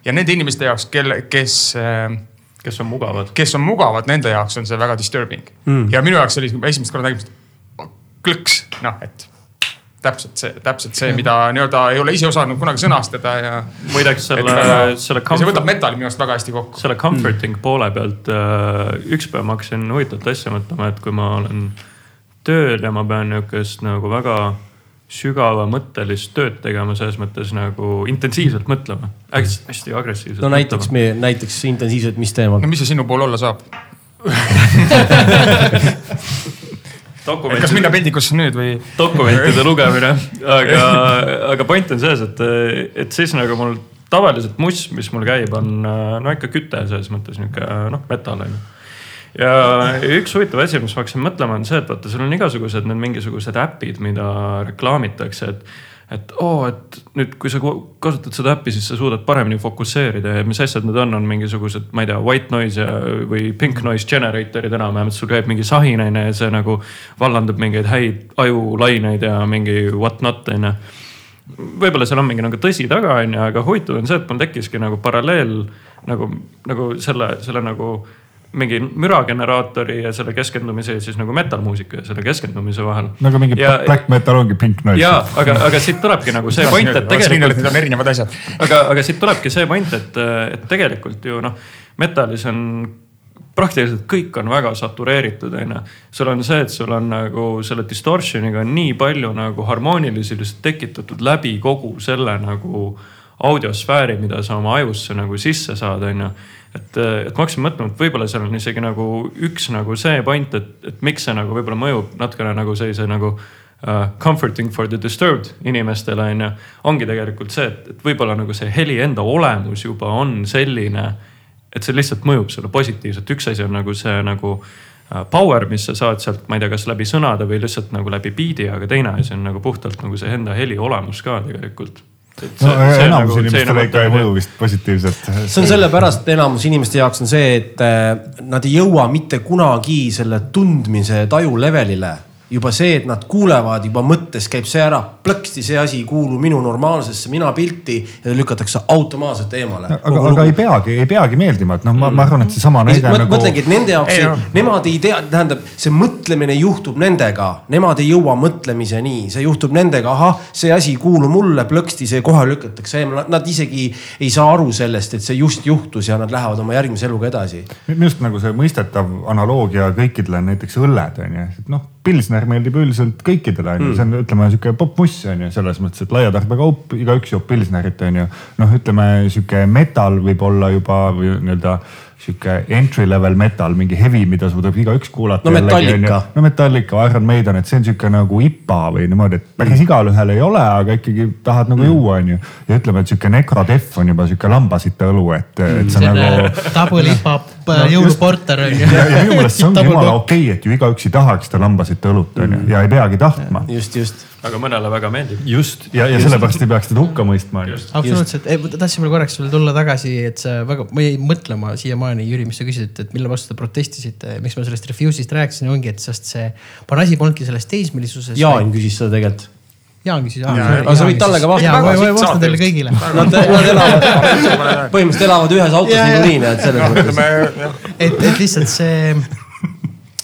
ja nende inimeste jaoks, kelle, kes äh, kes on mugavad. kes on mugavad, nende jaoks on see väga disturbing mm. ja minu jaoks oli esimest korda nägimist klõks, noh, et täpselt see, täpselt see, mida nii-öelda ei ole ise osanud kunagi sõnastada ja. muideks selle, selle. see võtab metalli minu arust väga hästi kokku. selle comforting mm. poole pealt äh, üks päev ma hakkasin huvitavat asja mõtlema, et kui ma olen tööl ja ma pean nihukest nagu väga sügavamõttelist tööd tegema, selles mõttes nagu intensiivselt mõtlema, hästi, agressiivselt. no näiteks me, näiteks intensiivselt, mis teemal? no mis see sinu pool olla saab dokumentide. kas minna peldikusse nüüd või? dokumentide lugemine, aga, aga point on selles, et, et siis nagu mul tavaliselt muss, mis mul käib, on no ikka küte selles mõttes nihuke noh, metal on ju ja üks huvitav asi, mis ma hakkasin mõtlema, on see, et vaata, sul on igasugused need mingisugused äpid, mida reklaamitakse, et et oo oh,, et nüüd, kui sa kasutad seda äppi, siis sa suudad paremini fokusseerida ja mis asjad need on, on mingisugused, ma ei tea, white noise ja, või pink noise generator'id enam-vähem, et sul käib mingi sahinaine ja see nagu vallandab mingeid häid ajulaineid ja mingi what not on ju. võib-olla seal on mingi nagu tõsi taga on ju, aga huvitav on see, et mul tekkiski nagu paralleel nagu, nagu selle, selle nagu mingi mürageneraatori ja selle keskendumise siis nagu metal-muusika ja selle keskendumise vahel. nagu mingi ja, black metal ongi pink noise. ja, aga, aga siit tulebki nagu see point, et tegelikult. Need on erinevad asjad. aga, aga siit tulebki see point, et, et tegelikult ju noh, metalis on praktiliselt kõik on väga satureeritud, onju. sul on see, et sul on nagu selle distortion'iga on nii palju nagu harmoonilisust tekitatud läbi kogu selle nagu audiosfääri, mida sa oma ajusse nagu sisse saad, onju et, et ma hakkasin mõtlema, et võib-olla seal on isegi nagu üks nagu see point, et, et miks see nagu võib-olla mõjub natukene nagu sellise nagu uh, comforting for the disturbed inimestele on ju. ongi tegelikult see, et, et võib-olla nagu see heli enda olemus juba on selline, et see lihtsalt mõjub sulle positiivselt, üks asi on nagu see nagu uh, power, mis sa saad sealt, ma ei tea, kas läbi sõnade või lihtsalt nagu läbi beat'i, aga teine asi on nagu puhtalt nagu see enda heli olemus ka tegelikult no enamus nagu, inimestele nagu ikka ei mõju vist positiivselt. see on sellepärast, et enamus inimeste jaoks on see, et äh, nad ei jõua mitte kunagi selle tundmise taju levelile juba see, et nad kuulevad, juba mõttes käib see ära, plõksti, see asi ei kuulu minu normaalsesse mina pilti ja lükatakse automaatselt eemale. aga, aga ei peagi, ei peagi meeldima, et noh, ma, ma arvan, et seesama näide nagu. mõtlengi, et nende jaoks, nemad ei tea, tähendab, see mõtlemine juhtub nendega, nemad ei jõua mõtlemiseni, see juhtub nendega, ahah, see asi ei kuulu mulle, plõksti, see kohe lükatakse eemale, nad isegi ei saa aru sellest, et see just juhtus ja nad lähevad oma järgmise eluga edasi. minu arust nagu see mõistetav analoogia kõikidele näiteks õlled on ju, et noh pilsner meeldib üldiselt kõikidele on ju mm., see on, ütleme sihuke popmuss on ju selles mõttes, et laia tarbekaup, igaüks joob pilsnerit on ju. noh, ütleme sihuke metal võib olla juba või nii-öelda sihuke entry level metal, mingi heavy, mida suudab igaüks kuulata. No Metallica. no Metallica, Iron Maiden, et see on sihuke nagu IPA või niimoodi, et päris igalühel ei ole, aga ikkagi tahad nagu juua, onju. ja ütleme, et sihuke Necrodef on juba sihuke lambasite õlu, et, et see selline nagu. double hip-hop No just. jõuluporter on ju. ja, ja minu meelest see ongi jumala okei okay,, et ju igaüks ei tahaks seda lambasite õlut onju ja ei peagi tahtma. just, just. aga mõnele väga meeldib. just ja, ja sellepärast ei peaks teda hukka mõistma onju. absoluutselt, tahtsin veel korraks veel tulla tagasi, et sa väga, ma jäin mõtlema siiamaani, Jüri, mis sa küsisid, et mille vastu te protestisite, miks ma sellest refuse'ist rääkisin, ongi, et sest see, pahan asi polnudki selles teismelisuses. Jaan küsis seda tegelikult. Jaan küsis. Aga sa võid talle ka vastata. ma vastan siit teile kõigile. Nad, nad elavad, põhimõtteliselt elavad ühes autos niikuinii, nii et selles mõttes. et, et lihtsalt see,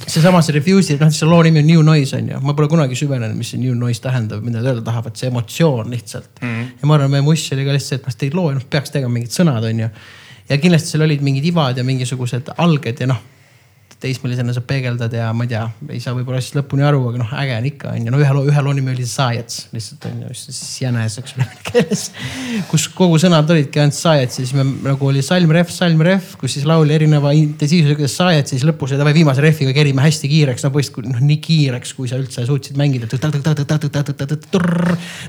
seesama see refuse'i, noh, see loo nimi on New Noise on ju, ma pole kunagi süvenenud, mis see New Noise tähendab, mida nad öelda tahavad, see emotsioon lihtsalt mm. -hmm. ja ma arvan, meie muss oli ka lihtsalt see, et noh, teid loo, noh peaks tegema mingid sõnad, on ju. Ja kindlasti seal olid mingid ivad ja mingisugused alged ja noh teismelisena sa peegeldad ja ma ei tea, ei saa võib-olla asjast lõpuni aru, aga noh, äge on ikka on ju, no ühe loo, ühe loo nimi oli Science lihtsalt on ju, siis jänes, eks ole, keeles. kus kogu sõnad olidki ainult Science ja siis me nagu oli salm, ref, salm, ref, kus siis laul erineva intensiivsusega Science siis lõpus oli davai viimase refiga kerime hästi kiireks, no põhimõtteliselt noh, nii kiireks, kui sa üldse suutsid mängida.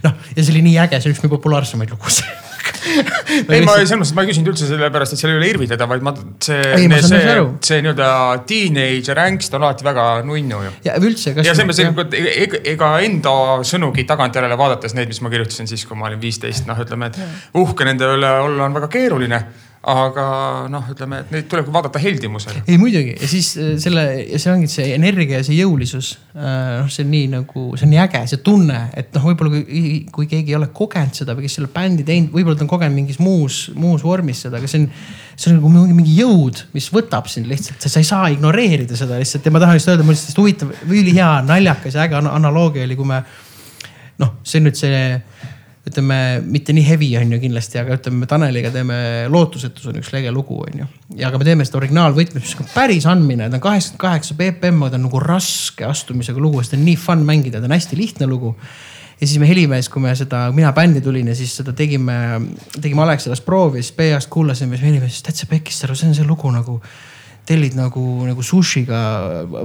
noh, ja see oli nii äge, see oli üks meie populaarsemaid lugusid. ei ma selles mõttes, ma ei küsinud üldse sellepärast, et seal ei ole irvitada, vaid ma, see see aru., see nii-öelda teenager angst on alati väga nunnu ju. ja üldse, ja selles mõttes, et ega, ega enda sõnugi tagantjärele vaadates neid, mis ma kirjutasin siis, kui ma olin viisteist, noh, ütleme, et uhke nende üle olla on väga keeruline. Aga noh, ütleme, et neid tuleb vaadata heldimusega. ei muidugi ja siis äh, selle ja see ongi see energia ja see jõulisus. noh, see on nii nagu, see on nii äge, see tunne, et noh, võib-olla kui, kui keegi ei ole kogenud seda või kes ei ole bändi teinud, võib-olla ta on kogenud mingis muus, muus vormis seda, aga see on. see on nagu mingi, mingi jõud, mis võtab sind lihtsalt, sa ei saa ignoreerida seda lihtsalt ja ma tahan lihtsalt öelda, mul lihtsalt huvitav, ülihea, naljakas ja äge ana- analoogia oli, kui me. noh, see on nüüd see ütleme mitte nii heavy on ju kindlasti, aga ütleme, Taneliga teeme Lootusetus on üks lege lugu, on ju. ja aga me teeme seda originaalvõtmes, mis on päris andmine, ta on kaheksakümmend kaheksa BPM, ta on nagu raske astumisega lugu, sest ta on nii fun mängida, ta on hästi lihtne lugu ja siis me Helimees, kui me seda, mina bändi tulin ja siis seda tegime, tegime Alexelas proovi, siis PA-st kuulasime, siis Helimees ütles täitsa pekkis, see on see lugu nagu tellid nagu, nagu sushiga,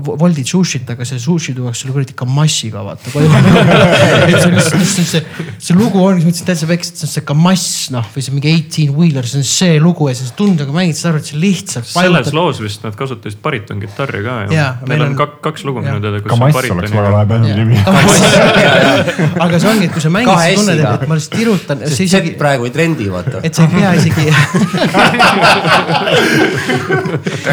voldid sushit, aga see sushi tuuakse sulle kuradi kamassiga vaata koju. see lihtsalt see, see lugu on, siis mõtlesin täitsa peks, et see on see kamass noh, või see mingi eighteen wheeler, see on see lugu ja siis tundega mängid, saad aru, et see lihtsalt. selles loos vist nad kasutasid baritonkitarri ka ju Jaa,. Neil meil on on- kak- kaks lugu minu teada, kus ka on mass oleks väga lahe bändi nimi. aga see ongi, et kui sa mängid, siis tunned, et ma lihtsalt tirutan, see isegi praegu ei trendi, vaata. et sa ei pea isegi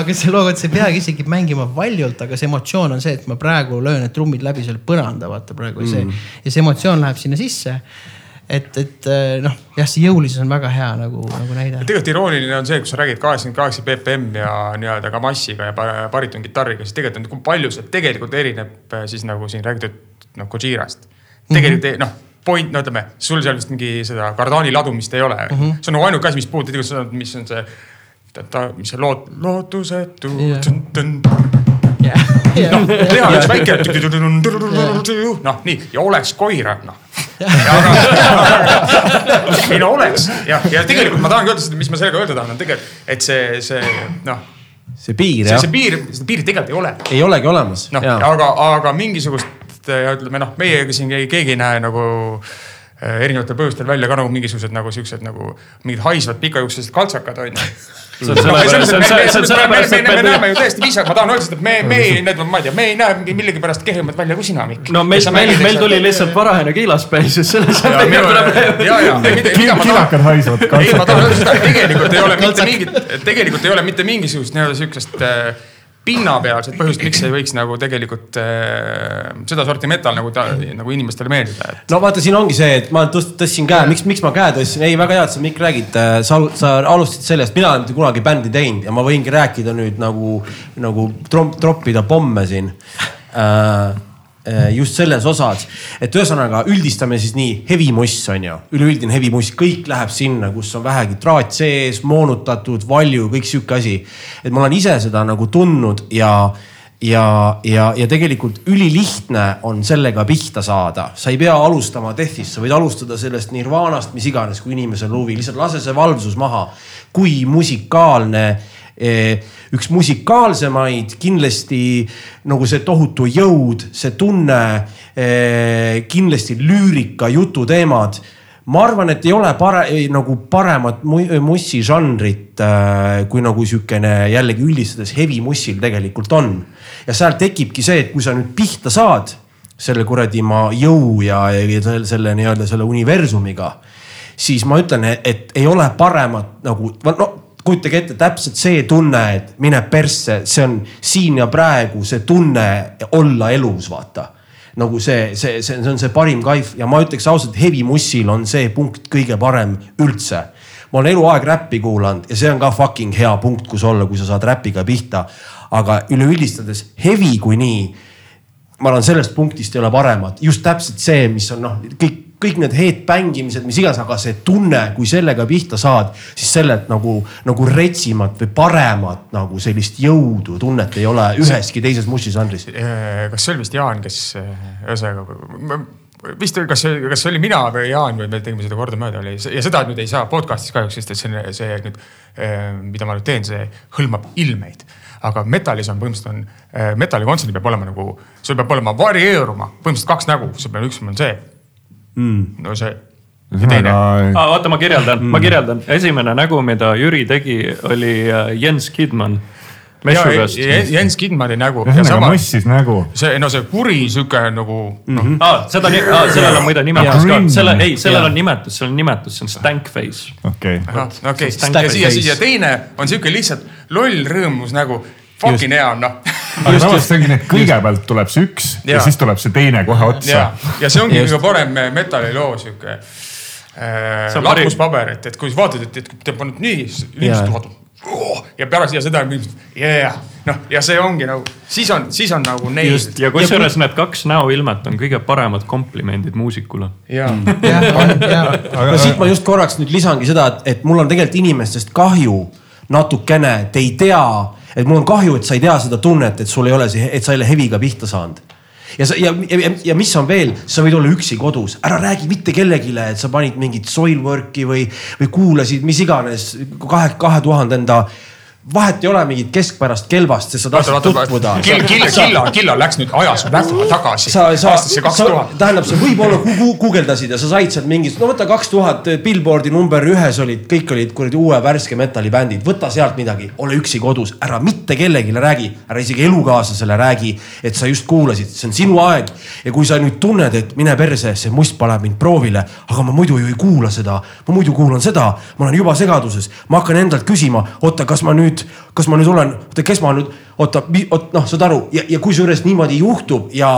aga see loo, et sa ei peagi isegi mängima valjult, aga see emotsioon on see, et ma praegu löön need trummid läbi selle põranda, vaata praegu mm. see ja see emotsioon läheb sinna sisse. et, et eh, noh, jah, see jõulisus on väga hea nagu, nagu näide. tegelikult irooniline on see, kui sa räägid kaheksakümmend kaheksa BPM ja nii-öelda ka massiga ja ba- baritonkitarriga, siis tegelikult on, kui palju see tegelikult erineb äh, siis nagu siin räägitud noh, Gojirast. tegelikult mm -hmm. noh, point, no ütleme, sul seal vist mingi seda kardaani ladumist ei ole mm. -hmm. see on nagu ainuke asi, mis puudutab, mis on see, mis see loot-, lootusetu Jah. noh, teha üks väike, noh nii ja oleks koira, noh. ei no oleks ja, ja tegelikult ma tahangi öelda seda, mis ma sellega öelda tahan, on tegelikult, et see, see noh, see piir see, jah see, piir, seda piiri tegelikult ei ole. ei olegi olemas. noh, aga, aga mingisugust ja ütleme noh, meiega siin ei- keegi ei näe nagu äh, erinevatel põhjustel välja ka nagu mingisugused nagu siuksed nagu mingid haisvad pikajuukselised kaltsakad on ju. see on sellepärast, see on see on sellepärast, et me me näeme ju tõesti viisakalt, ma tahan öelda seda, et me, me ei, need, ma ei tea, me ei näe mingi millegipärast kehvemad välja kui sina, Mikk. no meil, meil, meil tuli lihtsalt varajane kiilaspäis, siis selles on väike probleem. ja, ja, kilakad haisvad ei, ma tahan öelda seda, et tegelikult ei ole mitte mingit, tegelikult ei ole mitte mingisugust nii-öelda siukest äh, pinnapealset põhjust, miks ei võiks nagu tegelikult äh, sedasorti metal nagu ta nagu inimestele meeldida, et. no vaata, siin ongi see, et ma tõst- tõstsin käe, miks, miks ma käe tõstsin, ei väga hea, et sa Mikk räägid, sa, sa alustasid sellest, mina olen mitte kunagi bändi teinud ja ma võingi rääkida nüüd nagu, nagu trom-, troppida pomme siin äh,. Just selles osas, et ühesõnaga üldistame siis nii, heavy muss on ju, üleüldine heavy muss, kõik läheb sinna, kus on vähegi traat sees, moonutatud, valju, kõik sihuke asi. et ma olen ise seda nagu tundnud ja ja, ja, ja tegelikult ülilihtne on sellega pihta saada, sa ei pea alustama Death'ist, sa võid alustada sellest Nirvanast, mis iganes, kui inimesel huvi, lihtsalt lase see valvsus maha. kui musikaalne üks musikaalsemaid kindlasti nagu see tohutu jõud, see tunne, eh, kindlasti lüürika, jututeemad ma arvan, et ei ole pare, nagu paremat mussi žanrit äh, kui nagu sihukene jällegi üldistades heavy mussil tegelikult on. ja seal tekibki see, et kui sa nüüd pihta saad selle kuradi ma jõu ja, ja selle, selle nii-öelda selle universumiga, siis ma ütlen, et ei ole paremat nagu no kujutage ette täpselt see tunne, et mine persse, see on siin ja praegu see tunne olla elus, vaata nagu see, see, see, see on see parim kaif ja ma ütleks ausalt, Heavy Mussil on see punkt kõige parem üldse. ma olen eluaeg räppi kuulanud ja see on ka fucking hea punkt, kus olla, kui sa saad räpiga pihta. aga üleüldistades Heavy kui nii, ma arvan, sellest punktist ei ole paremat, just täpselt see, mis on noh, kõik kõik need headbängimised, mis iganes, aga see tunne, kui sellega pihta saad, siis sellelt nagu, nagu retsimat või paremat nagu sellist jõudu, tunnet ei ole üheski teises mustižanris. kas see oli vist Jaan, kes ühesõnaga vist kas, kas see oli mina või Jaan või me tegime seda kordamööda oli ja seda nüüd ei saa podcast'is kahjuks, sest et see, see nüüd, mida ma nüüd teen, see hõlmab ilmeid aga metalis on põhimõtteliselt on, metallikontserdil peab olema nagu, sul peab olema varieeruma, põhimõtteliselt kaks nägu, sul peab, üks on see mm.. no see. Teine. Ah, oota, ma kirjeldan mm., ma kirjeldan. esimene nägu, mida Jüri tegi, oli äh, Jens Kidman messukast. Jens Kidmani nägu. ühesõnaga mossis nägu. see, no see kuri sihuke nagu mm. -hmm. Ah, seda ah,, sellel on muide nimetus ka, selle, ei, sellel on nimetus, sellel on nimetus, see on stank face. okei. okei, ja siia, siia teine on sihuke lihtsalt loll rõõmus nägu fucking hea on noh. aga samas see ongi nii, et kõigepealt tuleb see üks ja, ja siis tuleb see teine kohe otsa. ja see ongi kõige parem metalliloo sihuke äh, lakmuspaber, et, et kui sa vaatad, et, et te paned nii, inimesed vaatavad oh, ja pärast ja seda on inimesed yeah. noh, ja see ongi nagu, siis on, siis on nagu neil. ja kusjuures need kaks näoilmet on kõige paremad komplimendid muusikule. ja, ja, ja. no siit ma just korraks nüüd lisangi seda, et, et mul on tegelikult inimestest kahju natukene, te ei tea et mul on kahju, et sa ei tea seda tunnet, et sul ei ole see, et sa ei ole heviga pihta saanud. Ja sa ja, ja, ja mis on veel, sa võid olla üksi kodus, ära räägi mitte kellelegi, et sa panid mingit Soilworki või, või kuulasid mis iganes kahe, kahe tuhandenda vahet ei ole mingit keskpärast kelbast, sest sa tahtsid tutvuda. Kill, Kill, Killa, Killa läks nüüd ajas väga tagasi. aastasse kaks tuhat. tähendab, sa võib-olla guugeldasid ja sa said sealt mingit, no võta kaks tuhat Billboardi number ühes olid, kõik olid kuradi uue värske metallibändid, võta sealt midagi, ole üksi kodus, ära mitte kellelegi räägi, ära isegi elukaaslasele räägi, et sa just kuulasid, see on sinu aeg. ja kui sa nüüd tunned, et mine perse, see must paneb mind proovile, aga ma muidu ju ei kuula seda, ma muidu kuulan seda, ma olen juba segaduses, ma hakkan endalt küsima, oota, kas ma nüüd nüüd, kas ma nüüd olen, oota, kes ma nüüd, oota, oot noh, saad aru ja, ja kusjuures niimoodi juhtub ja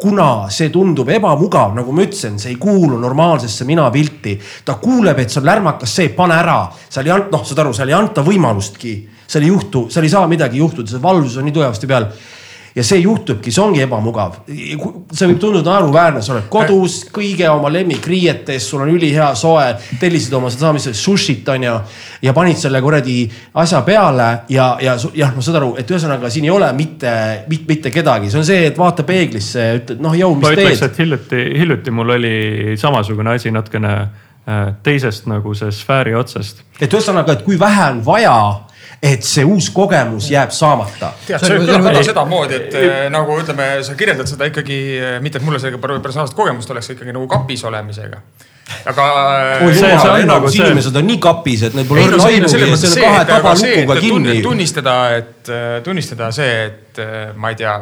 kuna see tundub ebamugav, nagu ma ütlesin, see ei kuulu normaalsesse minapilti. ta kuuleb, et see on lärmakas see, pane ära, seal ei anta, noh, saad aru, seal ei anta võimalustki, seal ei juhtu, seal ei saa midagi juhtuda, see valvsus on nii tugevasti peal ja see juhtubki, see ongi ebamugav. see võib tunduda naeruväärne, sa oled kodus kõige oma lemmikriietes, sul on ülihea soe, tellisid oma sedasama, mis see sushit on ju. ja panid selle kuradi asja peale ja, ja jah, ma saan aru, et ühesõnaga siin ei ole mitte, mitte, mitte kedagi, see on see, et vaata peeglisse, ütled noh, jõu, mis ma teed. ma ütleks, et hiljuti, hiljuti mul oli samasugune asi natukene äh, teisest nagu see sfääri otsast. et ühesõnaga, et kui vähe on vaja et see uus kogemus jääb saamata. tead, see kõlab ka sedamoodi, et äh, nagu ütleme, sa kirjeldad seda ikkagi äh, mitte, et mul sellega personaalset kogemust oleks ikkagi nagu kapis olemisega aga. jumal, enamus nagu inimesed on nii kapis, et neil pole õrna aimugi ja see on kahe tabalukuga kinni. tunnistada, et tunnistada see, et ma ei tea,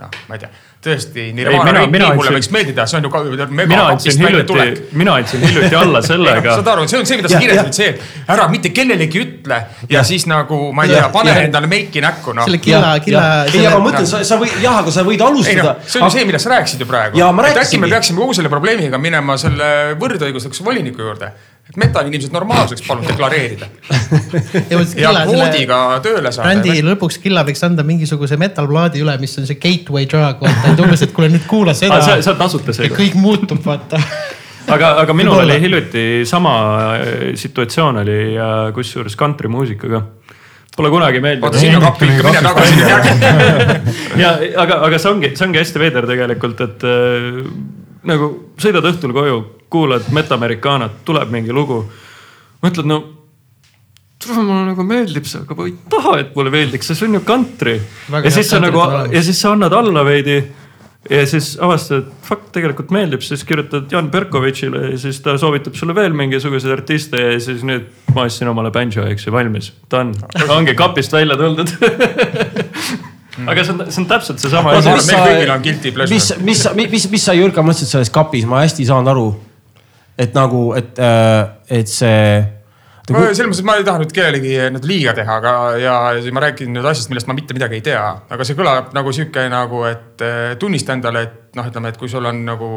noh, ma ei tea tõesti, Nirvana Riigikogule võiks meeldida, see on ju ka mina andsin hiljuti, mina andsin hiljuti alla sellega saad aru, see on see, mida sa kirjeldasid, see ära mitte kellelegi ütle ja, ja siis nagu ma ei tea, pane endale meiki näkku noh. selle killa, killa. ei, aga ma mõtlen, sa, sa võid jah, aga sa võid alustada. No, see on ju see, millest sa rääkisid ju praegu. et äkki me peaksime kogu selle probleemiga minema selle võrdõiguslikkuse voliniku juurde et metainimesed normaalseks palun deklareerida ja kvoodiga tööle saada. brändi lõpuks Killa võiks anda mingisuguse metal-plaadi üle, mis on see gateway drug, vaata, et umbes, et kuule nüüd kuula seda. sa, sa oled tasuta seega. kõik muutub, vaata aga, aga minul oli hiljuti sama äh, situatsioon oli kusjuures kantrimuusikaga. pole kunagi meeldinud. sinna kappi ikka mine tagasi. ja aga, aga see ongi, see ongi hästi veider tegelikult, et äh, nagu sõidad õhtul koju, kuulad Metamerikaanat, tuleb mingi lugu. mõtled, no tule mulle nagu meeldib see, aga ma ei taha, et mulle meeldiks, see on ju country. Ja siis sa nagu on olemas. ja siis sa annad alla veidi ja siis avastad, et fuck, tegelikult meeldib, siis kirjutad Jan Berkovitšile ja siis ta soovitab sulle veel mingisuguseid artiste ja siis nüüd ma ostsin omale banjo, eks ju, valmis, done, ongi kapist välja tuldud. aga see on, see on täpselt seesama on pleasure. mis, mis, mis, mis, mis sa Jürka mõtlesid selles kapis, ma hästi ei saanud aru. Et nagu, et, et see. ma selles mõttes, et ma ei taha nüüd kellelegi nüüd liiga teha, aga ja ma räägin nüüd asjast, millest ma mitte midagi ei tea, aga see kõlab nagu sihuke nagu, et eh, tunnista endale, et noh, ütleme, et kui sul on nagu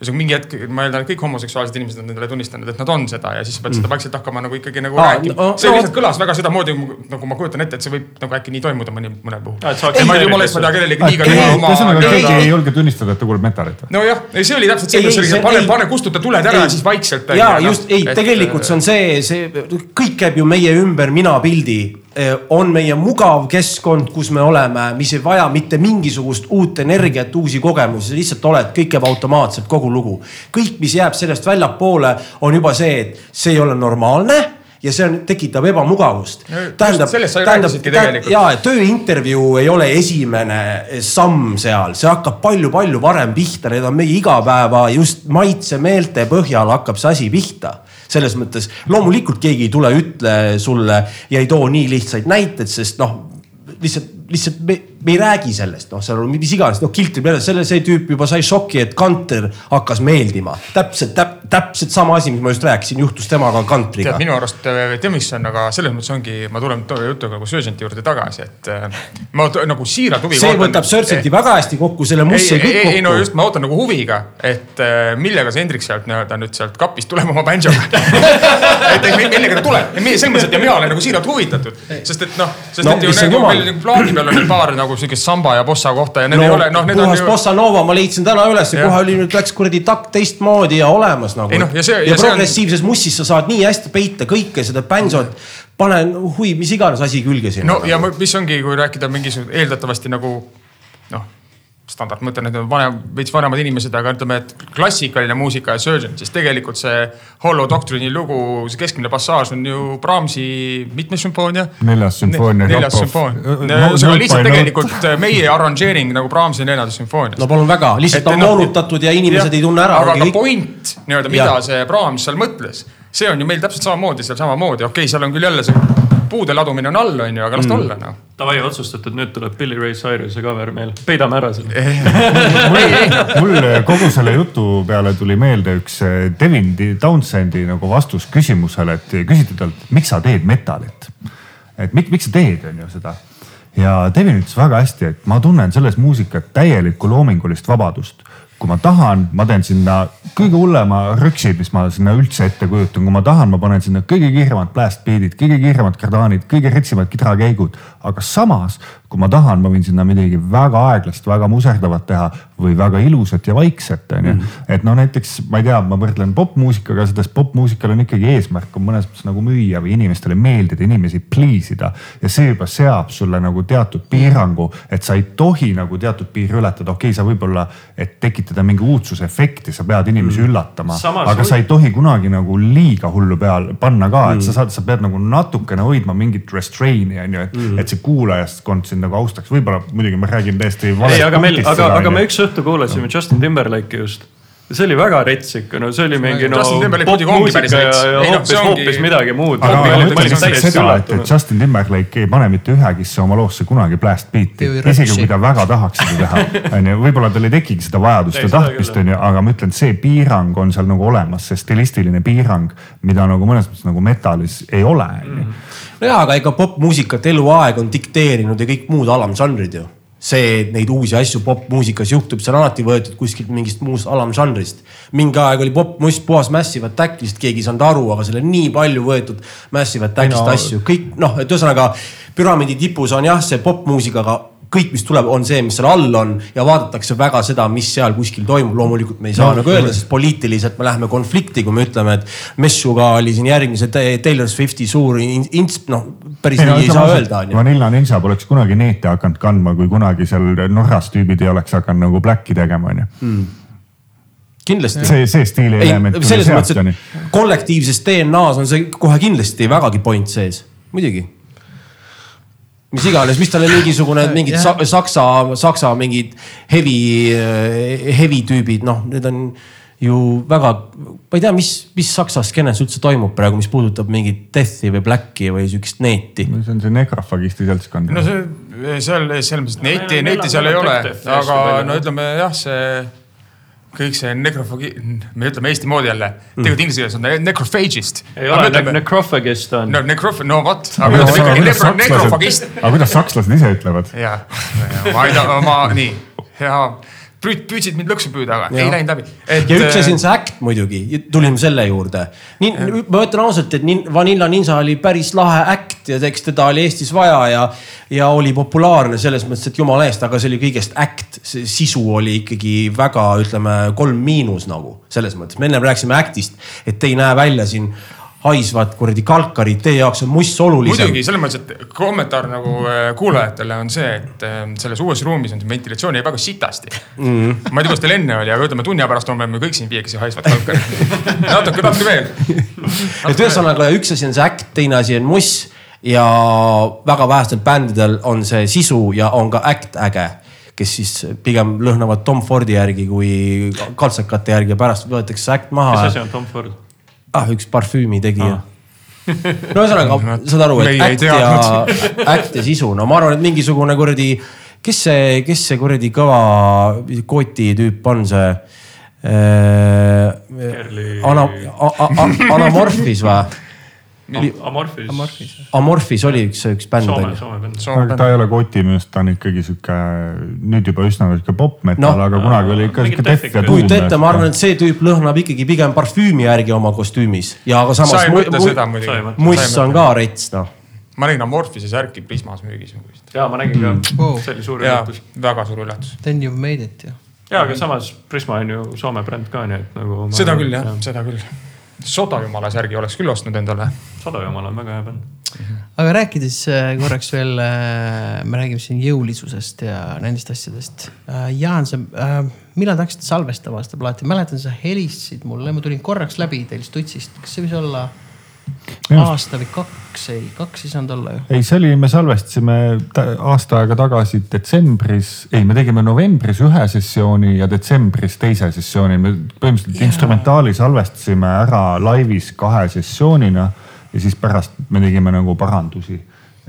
ühesõnaga mingi hetk, ma eeldan, et kõik homoseksuaalsed inimesed on endale tunnistanud, et nad on seda ja siis sa pead seda vaikselt hakkama nagu ikkagi nagu Aa, rääkima no- see no- lihtsalt kõlas väga sedamoodi, nagu ma kujutan ette, et see võib nagu äkki nii toimuda mõni, mõnel puhul. Ma jumala eest, ei taha kellelegi liiga keegi, teha oma. ühesõnaga keegi ei julge tunnistada, et ta kuuleb metalit nojah, ei see oli täpselt see, kus oli pane pane, kustuta tuled ära ja siis vaikselt. ja just, ei, tegelikult see on see, see kõik käib ju meie ümber minapildi. On meie mugav keskkond, kus me oleme, mis ei vaja mitte mingisugust uut energiat, uusi kogemusi, lihtsalt oled, kõik käib automaatselt, kogu lugu. kõik, mis jääb sellest väljapoole, on juba see, et see ei ole normaalne ja see on, tekitab ebamugavust. Sa rääkisidki tegelikult. ja tööintervjuu ei ole esimene samm seal, see hakkab palju-palju varem pihta, need on meie igapäeva just maitsemeelte põhjal hakkab see asi pihta selles mõttes loomulikult keegi ei tule, ütle sulle ja ei too nii lihtsaid näiteid, sest noh, lihtsalt, lihtsalt me, me ei räägi sellest, noh, seal on mis iganes, noh, kiltri peale, selle, see tüüp juba sai šoki, et kanter hakkas meeldima. täpselt täp,, täpselt sama asi, mis ma just rääkisin, juhtus temaga kantriga minu arust tead, mis on, aga selles mõttes ongi, ma tulen to- jutuga nagu Surgeonti juurde tagasi, et äh, ma nagu siiralt huviga see võtab Surgeonti väga hästi kokku, selle mussi ei, kõik ei, ei no kokku just, ma ootan nagu huviga, et äh, millega see Hendrik sealt nii-öelda nüüd sealt kapist tuleb oma bändžoga. et millega ta tuleb, selles mõttes, et ja mina olen nagu siiralt huvitatud, sest et noh, sest No et ju nagu meil plaadi peal on paar nagu siukest samba ja bossa kohta ja need no, ei ole, noh, need on ju. bossa nova, ma leidsin täna üles ja kohe oli nüüd läks kuradi takk teistmoodi ja olemas nagu. Noh, ja see- ja, ja see on- progressiivses mussis sa saad nii hästi peita kõike seda bänsot, pane hui, mis iganes asi külge sinna. no ja ma- mis ongi, kui rääkida mingisugune eeldatavasti nagu noh, standard, ma ütlen, et need on vanem, veits vanemad inimesed, aga ütleme, et klassikaline muusika ja Surgeon, siis tegelikult see Hollow Doctrine'i lugu, see keskmine passaaž on ju Brahmsi mitmes sümfoonia. Neljas sümfoonia, neljas Rokov. sümfoonia. No- ühesõnaga note lihtsalt note. tegelikult äh, meie arranžeering nagu Brahmsi neljandas sümfoonias. no palun väga, lihtsalt on moonutatud ja inimesed ei tunne ära. aga ka point nii-öelda, mida Jah. see Brahms seal mõtles, see on ju meil täpselt samamoodi seal samamoodi, okei okay,, seal on küll jälle see puude ladumine on all, on ju, aga las ta olla noh. Davai, otsustatud, nüüd tuleb Billy Ray Cyrus'e cover meil, peidame ära selle. mul kogu selle jutu peale tuli meelde üks eh, Devin Townsendi nagu vastus küsimusele, et küsiti talt, miks sa teed metalit. et miks, miks sa teed, on ju seda. ja Devin ütles väga hästi, et ma tunnen selles muusikas täielikku loomingulist vabadust kui ma tahan, ma teen sinna kõige hullema rüksid, mis ma sinna üldse ette kujutan, kui ma tahan, ma panen sinna kõige kiiremad blast beat'id, kõige kiiremad kardaanid, kõige retsimad kidrakäigud. aga samas, kui ma tahan, ma võin sinna midagi väga aeglast, väga muserdavat teha või väga ilusat ja vaikset, onju. et no näiteks ma ei tea, ma võrdlen popmuusikaga, sest popmuusikal on ikkagi eesmärk on mõnes mõttes nagu müüa või inimestele meeldida, inimesi please ida. ja see juba seab sulle nagu teatud piirangu, et sa ei tohi nagu teatud piiri ületada, okei okay,, sa võib-olla, et tekitada mingi uudsuse-efekti, sa pead inimesi üllatama, Samas aga või- sa ei tohi kunagi nagu liiga hullu peal panna ka, et sa saad, sa pead nagu natukene hoidma mingit restrain'i on ju, et mm., et see kuulajaskond sind nagu austaks, võib-olla muidugi ma räägin täiesti valest ei, aga meil, aga, aga me üks õhtu kuulasime Justin Timberlake'i just. see oli väga rets ikka, no see oli mingi no hoopis hoopis midagi muud. seda, et, et Justin Timberlake ei pane mitte ühegisse oma loosse kunagi blast beat'i isegi kui ta väga tahaks seda teha, onju, võib-olla tal ei tekigi seda vajadust ja seda tahtmist, onju, aga ma ütlen, see piirang on seal nagu olemas, see stilistiline piirang, mida nagu mõnes mõttes nagu metalis ei ole, onju. nojaa, aga ega popmuusikat eluaeg on dikteerinud ja kõik muud alamžanrid ju. see, et neid uusi asju popmuusikas juhtub, see on alati võetud kuskilt mingist muust alamžanrist. mingi aeg oli popmust puhas Massive Attack, lihtsalt keegi ei saanud aru, aga seal on nii palju võetud Massive Attackist no... asju, kõik noh, et ühesõnaga püramiidi tipus on jah, see popmuusika, aga kõik, mis tuleb, on see, mis seal all on ja vaadatakse väga seda, mis seal kuskil toimub. loomulikult me ei saa No, no, nagu öelda, sest poliitiliselt me läheme konflikti, kui me ütleme, et Messuga oli siin järgmise Taylor Swifti suur in- ins-, noh päris nii ei saa öelda, onju. Vanilla Ninja poleks kunagi neete hakanud kandma, kui kunagi seal Norras tüübid ei oleks hakanud nagu Blacki tegema, onju. kindlasti. see, see stiili ei element, selles mõttes, et kollektiivses DNA-s on see kohe kindlasti vägagi point sees, muidugi. Mis iganes, mis tal on mingisugune mingid Jah. sa- saksa, saksa mingid heavy, heavy tüübid, noh, need on ju väga, ma ei tea, mis, mis saksa skeenes üldse toimub praegu, mis puudutab mingit death'i või black'i või siukest neeti. see on see nekrafagisti seltskond. no see, seal selles mõttes on- neiti seal ei ole, aga no ütleme jah, see kõik see nekrofogi, me ütleme Eesti moodi jälle, tegelikult inglise keeles on ne- necrophagist. ei ole, necrophagist on. No necroph-, no vot, aga kuidas- ütleme ikkagi necro- necrophagist. sakslased, aga kuidas sakslased ise ütlevad? ja, ma ei tea, ma nii, ja püüd-, püüdsid mind lõksu püüda, aga ei Jah. läinud läbi. ja üks asi on see äkt muidugi, tulime selle juurde. nii, ma ütlen ausalt, et nin- Vanilla Ninja oli päris lahe äkt ja eks teda oli Eestis vaja ja, ja oli populaarne selles mõttes, et jumala eest, aga see oli kõigest äkt. see sisu oli ikkagi väga, ütleme kolm miinus nagu selles mõttes, me ennem rääkisime äktist, et ei näe välja siin haisvad kuradi kalkarid, teie jaoks on muss olulisem muidugi, selles mõttes, et kommentaar nagu äh, kuulajatele on see, et äh, selles uues ruumis on ventilatsioon jäi väga sitasti mm.. ma ei tea, kuidas teil enne oli, aga ütleme tunni aja pärast oleme kõik siin viiekesi haisvad kalkarid. natuke, natuke veel. et ühesõnaga üks asi on see äkt, teine asi on muss ja väga vähestel bändidel on see sisu ja on ka äkt äge kes siis pigem lõhnavad Tom Fordi järgi kui kaltsakate järgi ja pärast võetakse äkt mis maha asi. on Tom Ford? ah, üks parfüümi tegija ah.. no ühesõnaga, saad aru, et äkt ja äkt ja sisu, no ma arvan, et mingisugune kuradi, kes see, kes see kuradi kõva koti tüüp on see äh, Kerli-? Ana-, Anamorphis või? Amorphis. Amorphis. Amorphis oli üks, üks bänd Soome. Soome bänd. aga ta ei ole koti minu arust, ta on ikkagi sihuke nüüd juba üsna sihuke pop-metal No. no,, aga kunagi oli ikka sihuke def ja tuum. kujuta ette, ma arvan, et see tüüp lõhnab ikkagi pigem parfüümi järgi oma kostüümis ja aga sa samas ei mõtle seda Sa muidugi muss on ka rets noh. ma nägin Amorphise särki Prismas müügis. ja ma nägin ka Wow., see oli suur üllatus. väga suur üllatus. Then you made it ju. ja, aga samas Prisma on ju Soome bränd ka, nii et nagu. seda küll jah, seda küll. Soda jumala särgi oleks küll ostnud endale. Sada Jumal on väga hea bänd. aga rääkides äh, korraks veel, me räägime siin jõulisusest ja nendest asjadest. Jaan, sa, millal te hakkasite salvestama seda plaati, mäletan, sa helistasid mulle, ma tulin korraks läbi teil Stutsist, kas see võis olla aasta või kaks, ei kaks ei saanud olla ju. ei, see oli, me salvestasime ta- aasta aega tagasi detsembris, ei, me tegime novembris ühe sessiooni ja detsembris teise sessiooni, me põhimõtteliselt Jaa. instrumentaali salvestasime ära laivis kahe sessioonina ja siis pärast me tegime nagu parandusi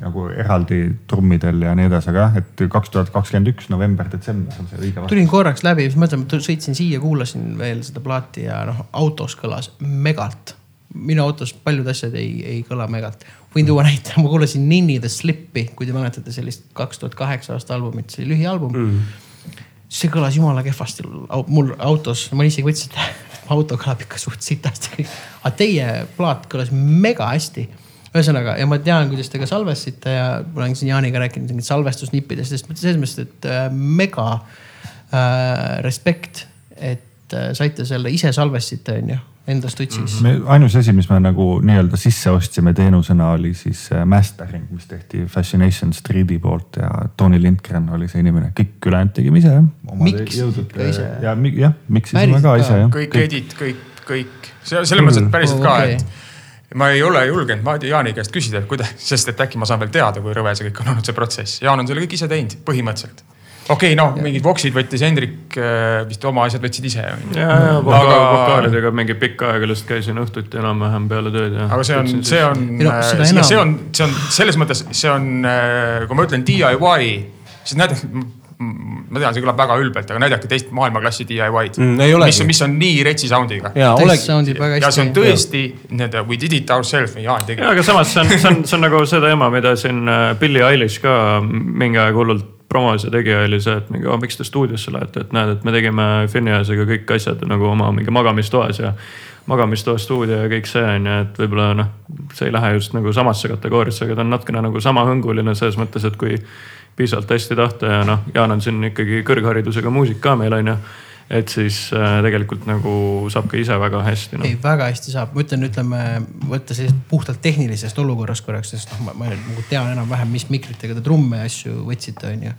nagu eraldi trummidel ja nii edasi, aga jah, et kaks tuhat kakskümmend üks november-detsember on see õige vastus. tulin korraks läbi, siis mõtlen, sõitsin siia, kuulasin veel seda plaati ja noh, autos kõlas megalt. Minu autos paljud asjad ei, ei kõla megalt. võin tuua näite, ma kuulasin Ninni The Slip'i, kui te mäletate sellist kaks tuhat kaheksa aasta albumit, see lühialbum mm.. see kõlas jumala kehvasti mul autos, ma isegi mõtlesin, et auto kõlab ikka suht sitasti. aga teie plaat kõlas mega hästi ühesõnaga, ja ma tean, kuidas te ka salvestasite ja ma olen siin Jaaniga rääkinud mingit salvestusnippidest, sest selles mõttes, et äh, mega äh, respekt, et äh, saite selle ise salvestasite, onju, enda stutsis mm. -hmm. me ainus asi, mis me nagu nii-öelda sisse ostsime teenusena oli siis äh, mastering, mis tehti Fascination Street'i poolt ja Tony Lindgren oli see inimene, kõik ülejäänud tegime ise jah. Miks? Ka ise? ja jah, miksisime Päriselt ka ka? ise jah. kõik edit, kõik, kõik, selles mõttes, et päriselt Oh, ka, okei. et ma ei ole julgenud Maadi Jaani käest küsida, et kuidas, sest et äkki ma saan veel teada, kui rõve see kõik on olnud, see protsess. Jaan on selle kõik ise teinud, põhimõtteliselt. Okei okay,, noh, mingid voksid võttis Hendrik äh, vist oma asjad võtsid ise. ja, ja voka-, vokaalidega mingi pikka aega lihtsalt käisin õhtuti enam-vähem peale tööd ja. aga see on, see on no,, see, enam- see on, see on selles mõttes, see on, kui ma ütlen DIY, siis näidake, ma tean, see kõlab väga ülbelt, aga näidake teist maailmaklassi DIY-d Mm, mis, mis on nii retsi sound'iga. ja see on tõesti nii-öelda we did it ourselves või Jaan tegi ja, aga samas see on, see on, see on nagu see teema, mida siin äh, Billie Eilish ka mingi aeg hullult promos ja tegija oli see, et mingi, miks te stuudiosse lähete, et näed, et me tegime Finniasega kõik asjad nagu oma mingi magamistoas ja magamistoa stuudio ja kõik see on ju, et võib-olla noh, see ei lähe just nagu samasse kategooriasse, aga ta on natukene nagu samahõnguline selles mõttes, et kui piisavalt hästi tahta ja noh, Jaan on siin ikkagi kõrgharidusega muusik ka meil on ju et siis äh, tegelikult nagu saab ka ise väga hästi no.. ei, väga hästi saab, ma ütlen, ütleme võtta sellisest puhtalt tehnilisest olukorrast korraks, sest noh, ma, ma nagu tean enam-vähem, mis mikritega te trumme ja asju võtsite, onju.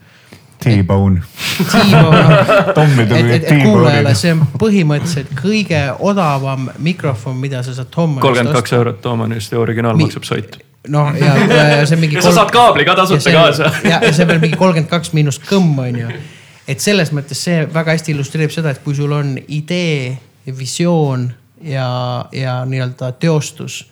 T-Bone. T-Bone'iga. kuulajale, see on põhimõtteliselt kõige odavam mikrofon, mida sa saad Tom. kolmkümmend kaks eurot Toomann just ja originaal Mi maksab sait noh, ja see on mingi. ja sa saad kaabli ka tasuta kaasa. ja, ja see on veel mingi kolmkümmend kaks miinus kõmm on ju et selles mõttes see väga hästi illustreerib seda, et kui sul on idee, visioon ja, ja nii-öelda teostus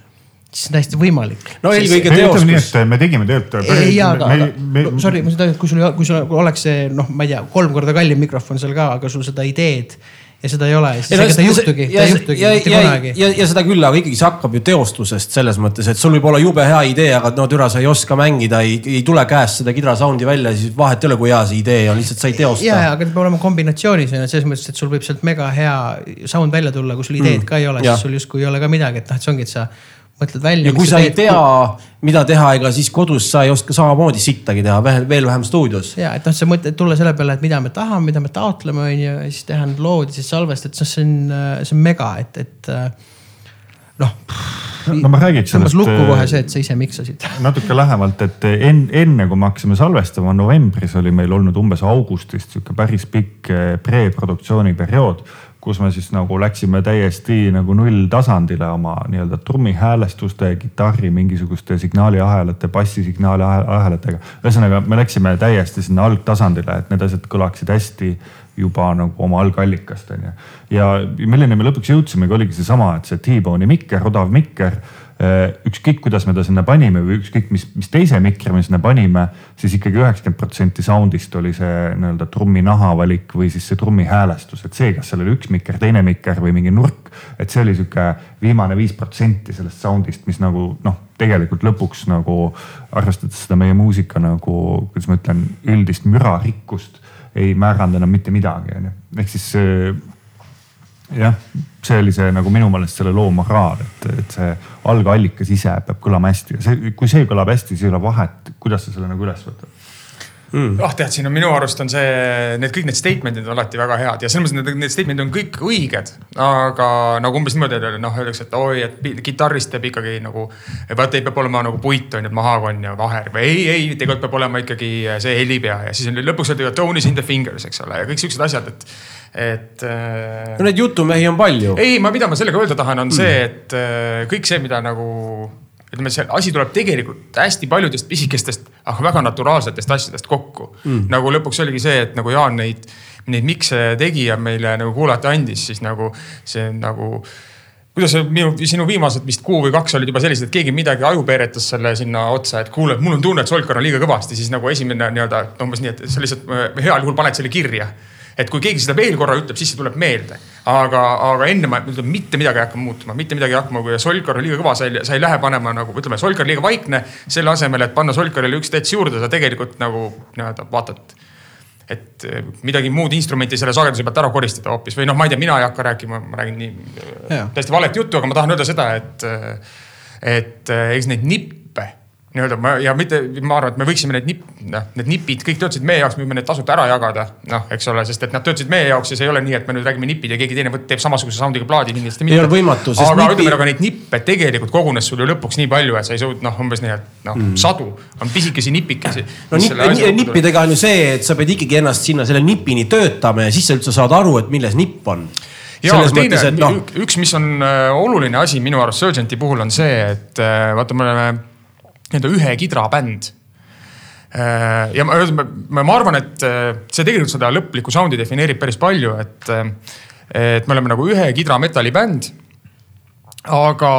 siis on täiesti võimalik. no eelkõige teostus. nii, et me tegime tegelikult. jaa, aga, aga no, sorry, ma seda, kui sul, kui sul oleks see noh, ma ei tea, kolm korda kallim mikrofon seal ka, aga sul seda ideed ja seda ei ole, siis ega ta ei juhtugi, ta ei juhtugi mitte kunagi. ja, ja seda küll, aga ikkagi see hakkab ju teostusest selles mõttes, et sul võib olla jube hea idee, aga no türa, sa ei oska mängida, ei, ei tule käest seda kidra sound'i välja, siis vahet ei ole, kui hea see idee on, lihtsalt sa ei teosta. ja, ja, aga ta peab olema kombinatsioonis on ju, selles mõttes, et sul võib sealt mega hea sound välja tulla, kui sul ideed mm. ka ei ole, siis sul justkui ei ole ka midagi, et noh, et see ongi, et sa mõtled välja. ja kui sa ei tea, mida teha, ega siis kodus sa ei oska samamoodi sittagi teha, veel, veel vähem stuudios. ja et noh, sa mõtled tulla selle peale, et mida me tahame, mida me taotleme, on ju, ja siis teha need lood ja siis salvestada, et see on, see on mega, et, et noh. no ma räägiks sellest. lukku kohe see, et sa ise miksasid. natuke lähemalt, et enne, enne kui me hakkasime salvestama, novembris oli meil olnud umbes augustist sihuke päris pikk preproduktsiooni periood kus me siis nagu läksime täiesti nagu nulltasandile oma nii-öelda trummihäälestuste, kitarri mingisuguste signaaliahelate, bassisignaali ahelatega. ühesõnaga, me läksime täiesti sinna algtasandile, et need asjad kõlaksid hästi juba nagu oma algallikast on ju. ja milleni me lõpuks jõudsimegi, oligi seesama, et see T-Bone'i mikker, odav mikker ükskõik, kuidas me ta sinna panime või ükskõik, mis, mis teise mikri me sinna panime, siis ikkagi üheksakümmend protsenti sound'ist oli see nii-öelda trummi nahavalik või siis see trummi häälestus, et see, kas seal oli üks mikker, teine mikker või mingi nurk. et see oli sihuke viimane viis protsenti sellest sound'ist, mis nagu noh, tegelikult lõpuks nagu arvestades seda meie muusika nagu, kuidas ma ütlen, üldist mürarikkust ei määranud enam mitte midagi, onju. ehk siis jah, see oli see nagu minu meelest selle loo moraal, et, et see algallikas ise peab kõlama hästi. Ja see, kui see kõlab hästi, siis ei ole vahet, kuidas sa selle nagu üles võtad mm.. oh tead, siin on minu arust on see, need kõik need statement'id on alati väga head ja selles mõttes need, need statement'id on kõik õiged. aga nagu umbes niimoodi, et noh, öeldakse, et oi, et kitarrist teeb ikkagi nagu. vaata, ei peab olema nagu puit on ju, mahakonn ja vaher või ei, ei, tegelikult peab olema ikkagi see helipea ja siis on lõpuks öeldakse tone is in the fingers, eks ole, ja kõik siuksed asjad, et et. Äh, no neid jutumehi on palju. ei, ma, mida ma sellega öelda tahan, on mm. see, et äh, kõik see, mida nagu ütleme, see asi tuleb tegelikult hästi paljudest pisikestest, aga väga naturaalsetest asjadest kokku. Mm.. nagu lõpuks oligi see, et nagu Jaan neid, neid mikse tegi ja meile nagu kuulata andis, siis nagu see nagu kuidas minu, sinu viimased vist kuu või kaks olid juba sellised, et keegi midagi aju peeretas selle sinna otsa, et kuule, mul on tunne, et Solkar on liiga kõvasti, siis nagu esimene nii-öelda umbes nii, et sa lihtsalt heal juhul paned selle kirja et kui keegi seda veel korra ütleb, siis see tuleb meelde. aga, aga enne ma ütlen, mitte midagi ei hakka muutuma, mitte midagi ei hakka, kui Solkar on liiga kõva, sa ei, sa ei lähe panema nagu ütleme, Solkar liiga vaikne. selle asemel, et panna Solkarile üks tets juurde, sa tegelikult nagu nii-öelda vaatad et eh, midagi muud instrumenti selle sageduse pealt ära koristada hoopis või noh, ma ei tea, mina ei hakka rääkima, ma räägin nii täiesti valet juttu, aga ma tahan öelda seda, et, et eh, eks neid nippe nii-öelda ma ja mitte, ma arvan, et me võiksime need nipp, noh, need nipid kõik töötasid meie jaoks, me võime need tasuta ära jagada. noh, eks ole, sest et nad töötasid meie jaoks ja see ei ole nii, et me nüüd räägime nipid ja keegi teine teeb samasuguse sound'iga plaadi kindlasti mitte. ei ole võimatu, aga nipi... ütleme, aga neid nippe tegelikult kogunes sul ju lõpuks nii palju, et sa ei suutnud noh, umbes nii, et noh mm., sadu on pisikesi nipikesi. no nip, nippidega on ju see, et sa pead ikkagi ennast sinna selle nipini töötama ja siis sa üldse saad aru, et milles nipp on ja teine, no. üks, mis on äh, oluline asi minu arust Surgenti puhul on see, et äh, vaata, me oleme nii-öelda ühe kidra bänd. Äh, ja ma, ma, ma arvan, et äh, see tegelikult seda lõplikku sound'i defineerib päris palju, et, äh, et me oleme nagu ühe kidra metallibänd. aga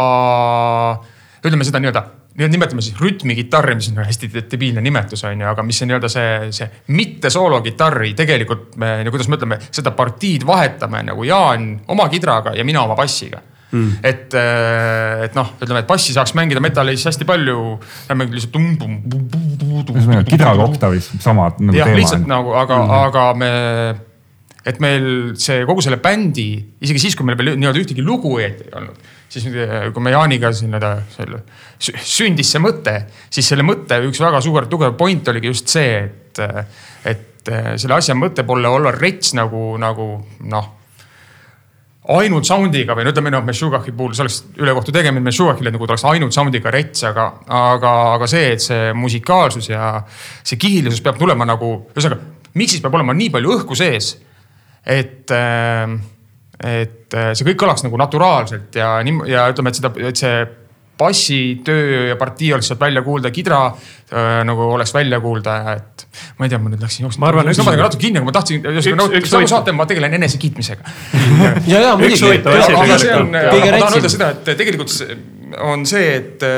ütleme seda nii-öelda nimetame siis rütmikitarri, mis on hästi debiilne nimetus on ju, aga mis on nii-öelda see, see mitte soolokitarri, tegelikult me, kuidas me ütleme, seda partiid vahetame nagu Jaan oma kidraga ja mina oma bassiga mm.. et, et noh, ütleme, et bassi saaks mängida metallis hästi palju. mängida lihtsalt ühesõnaga kidraga oktavis sama nagu jah, lihtsalt nagu, aga mm, aga me et meil see kogu selle bändi, isegi siis, kui meil veel nii-öelda ühtegi lugu ei olnud, siis kui me Jaaniga siin selle sündis see mõte, siis selle mõtte üks väga suur tugev point oligi just see, et, et selle asja mõte pole olla rets nagu, nagu noh ainult sound'iga või no ütleme noh, Meshugachi puhul see oleks ülekohtu tegemine Meshugachile nagu ta oleks ainult sound'iga rets, aga, aga, aga see, et see musikaalsus ja see kihilisus peab tulema nagu, ühesõnaga miksis peab olema nii palju õhku sees et, äh, et see kõik kõlaks nagu naturaalselt ja nii ja ütleme, et seda, et see bassitöö ja partii oleks sealt välja kuulda, kidra äh, nagu oleks välja kuulda et ma ei tea, ma nüüd läksin jooksma. ma arvan, üks. natuke kinni, aga ma tahtsin, nagu saate, ma tegelen enesekiitmisega. ja, ja muidugi. aga see on, ma tahan öelda seda, et tegelikult on see, et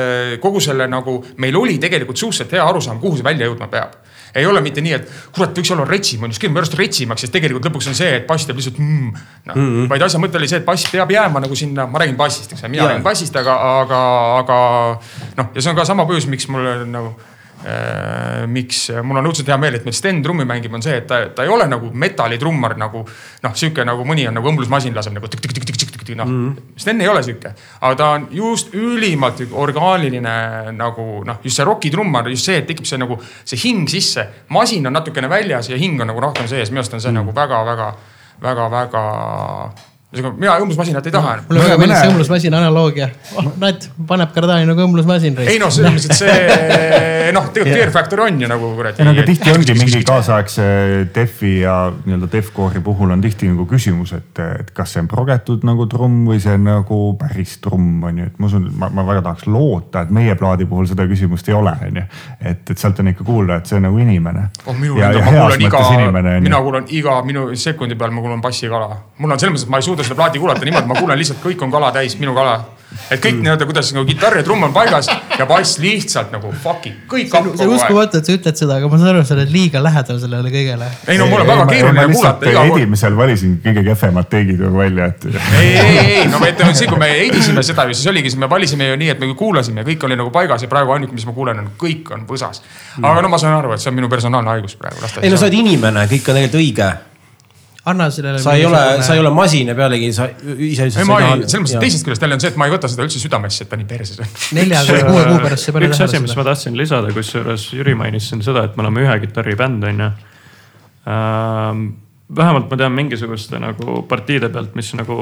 kogu selle nagu meil oli tegelikult suhteliselt hea arusaam, kuhu see välja jõudma peab ei ole mitte nii, et kurat, võiks olla retsim, on ju, siis käime pärast retsimaks, sest tegelikult lõpuks on see, et bass teeb lihtsalt mm, no, mm. -hmm. vaid asja mõte oli see, et bass peab jääma nagu sinna, ma räägin bassist, eks ole, mina räägin bassist, aga, aga, aga noh, ja see on ka sama põhjus, miks mul nagu Äh, miks mul on õudselt hea meel, et meil Sten trummi mängib, on see, et ta, ta ei ole nagu metallitrummar nagu noh, sihuke nagu mõni on nagu õmblusmasin laseb nagu tükk-tükk-tükk-tükk-tükk noh mm -hmm.. Sten ei ole sihuke, aga ta on just ülimalt orgaaniline nagu noh, just see rokitrummar, just see, et tekib see nagu see hing sisse. masin on natukene väljas ja hing on nagu rohkem sees, minu arust on see mm -hmm. nagu väga-väga, väga-väga mina õmblusmasinat ei taha. mulle väga meeldis see õmblusmasina analoogia oh,. näed, paneb kardani nagu õmblusmasin. ei noh, selles mõttes, et see noh, tegelikult Fear Factor on ju nagu kuradi. ei no aga tihti ongi mingi kaasaegse Defi ja nii-öelda Defcore'i puhul on tihti nagu küsimus, et, et kas see on progetud nagu trumm või see on nagu päris trumm on ju, et ma usun, ma, ma väga tahaks loota, et meie plaadi puhul seda küsimust ei ole, on ju. et, et sealt on ikka kuulda, et see on nagu inimene. oh minu enda, ma kuulan iga, mina kuulan iga minu sekundi peal, ma kuulan bassikala. mul on selles mõttes, et ma ei suuda seda plaati kuulata niimoodi, ma kuulen lihtsalt, kõik on kala täis, minu kala. et kõik mm. nii-öelda, kuidas nagu kitarr ja trumm on paigas ja bass lihtsalt nagu fuck it, kõik hakkab see on uskumatu, et sa ütled seda, aga ma saan aru, sa oled liiga lähedal sellele kõigele. ei no mul on väga keeruline kuulata edimisel valisin kõige kehvemad teigid nagu välja, et. ei, ei, ei, no ma ütlen, et siis kui me edisime seda ju, siis oligi, siis me valisime ju nii, et me kuulasime ja kõik oli nagu paigas ja praegu ainuke, mis ma kuulen, on kõik on võsas. aga no ma saan aru, et see on minu personaalne haigus praegu. ei no sa oled inimene, kõik on tegelikult õige anna sellele. sa ei ole, sa ei ole masin ja pealegi sa ise ei, ma ei, selles mõttes, et teisest küljest jälle on see, et ma ei võta seda üldse südamesse, et ta nii perses on. nelja kuni kuue kuu pärast see üks asi, mis ma tahtsin lisada, kusjuures Jüri mainis siin seda, et me oleme ühe kitarribänd, on ju ähm,. vähemalt ma tean mingisuguste nagu partiide pealt, mis nagu,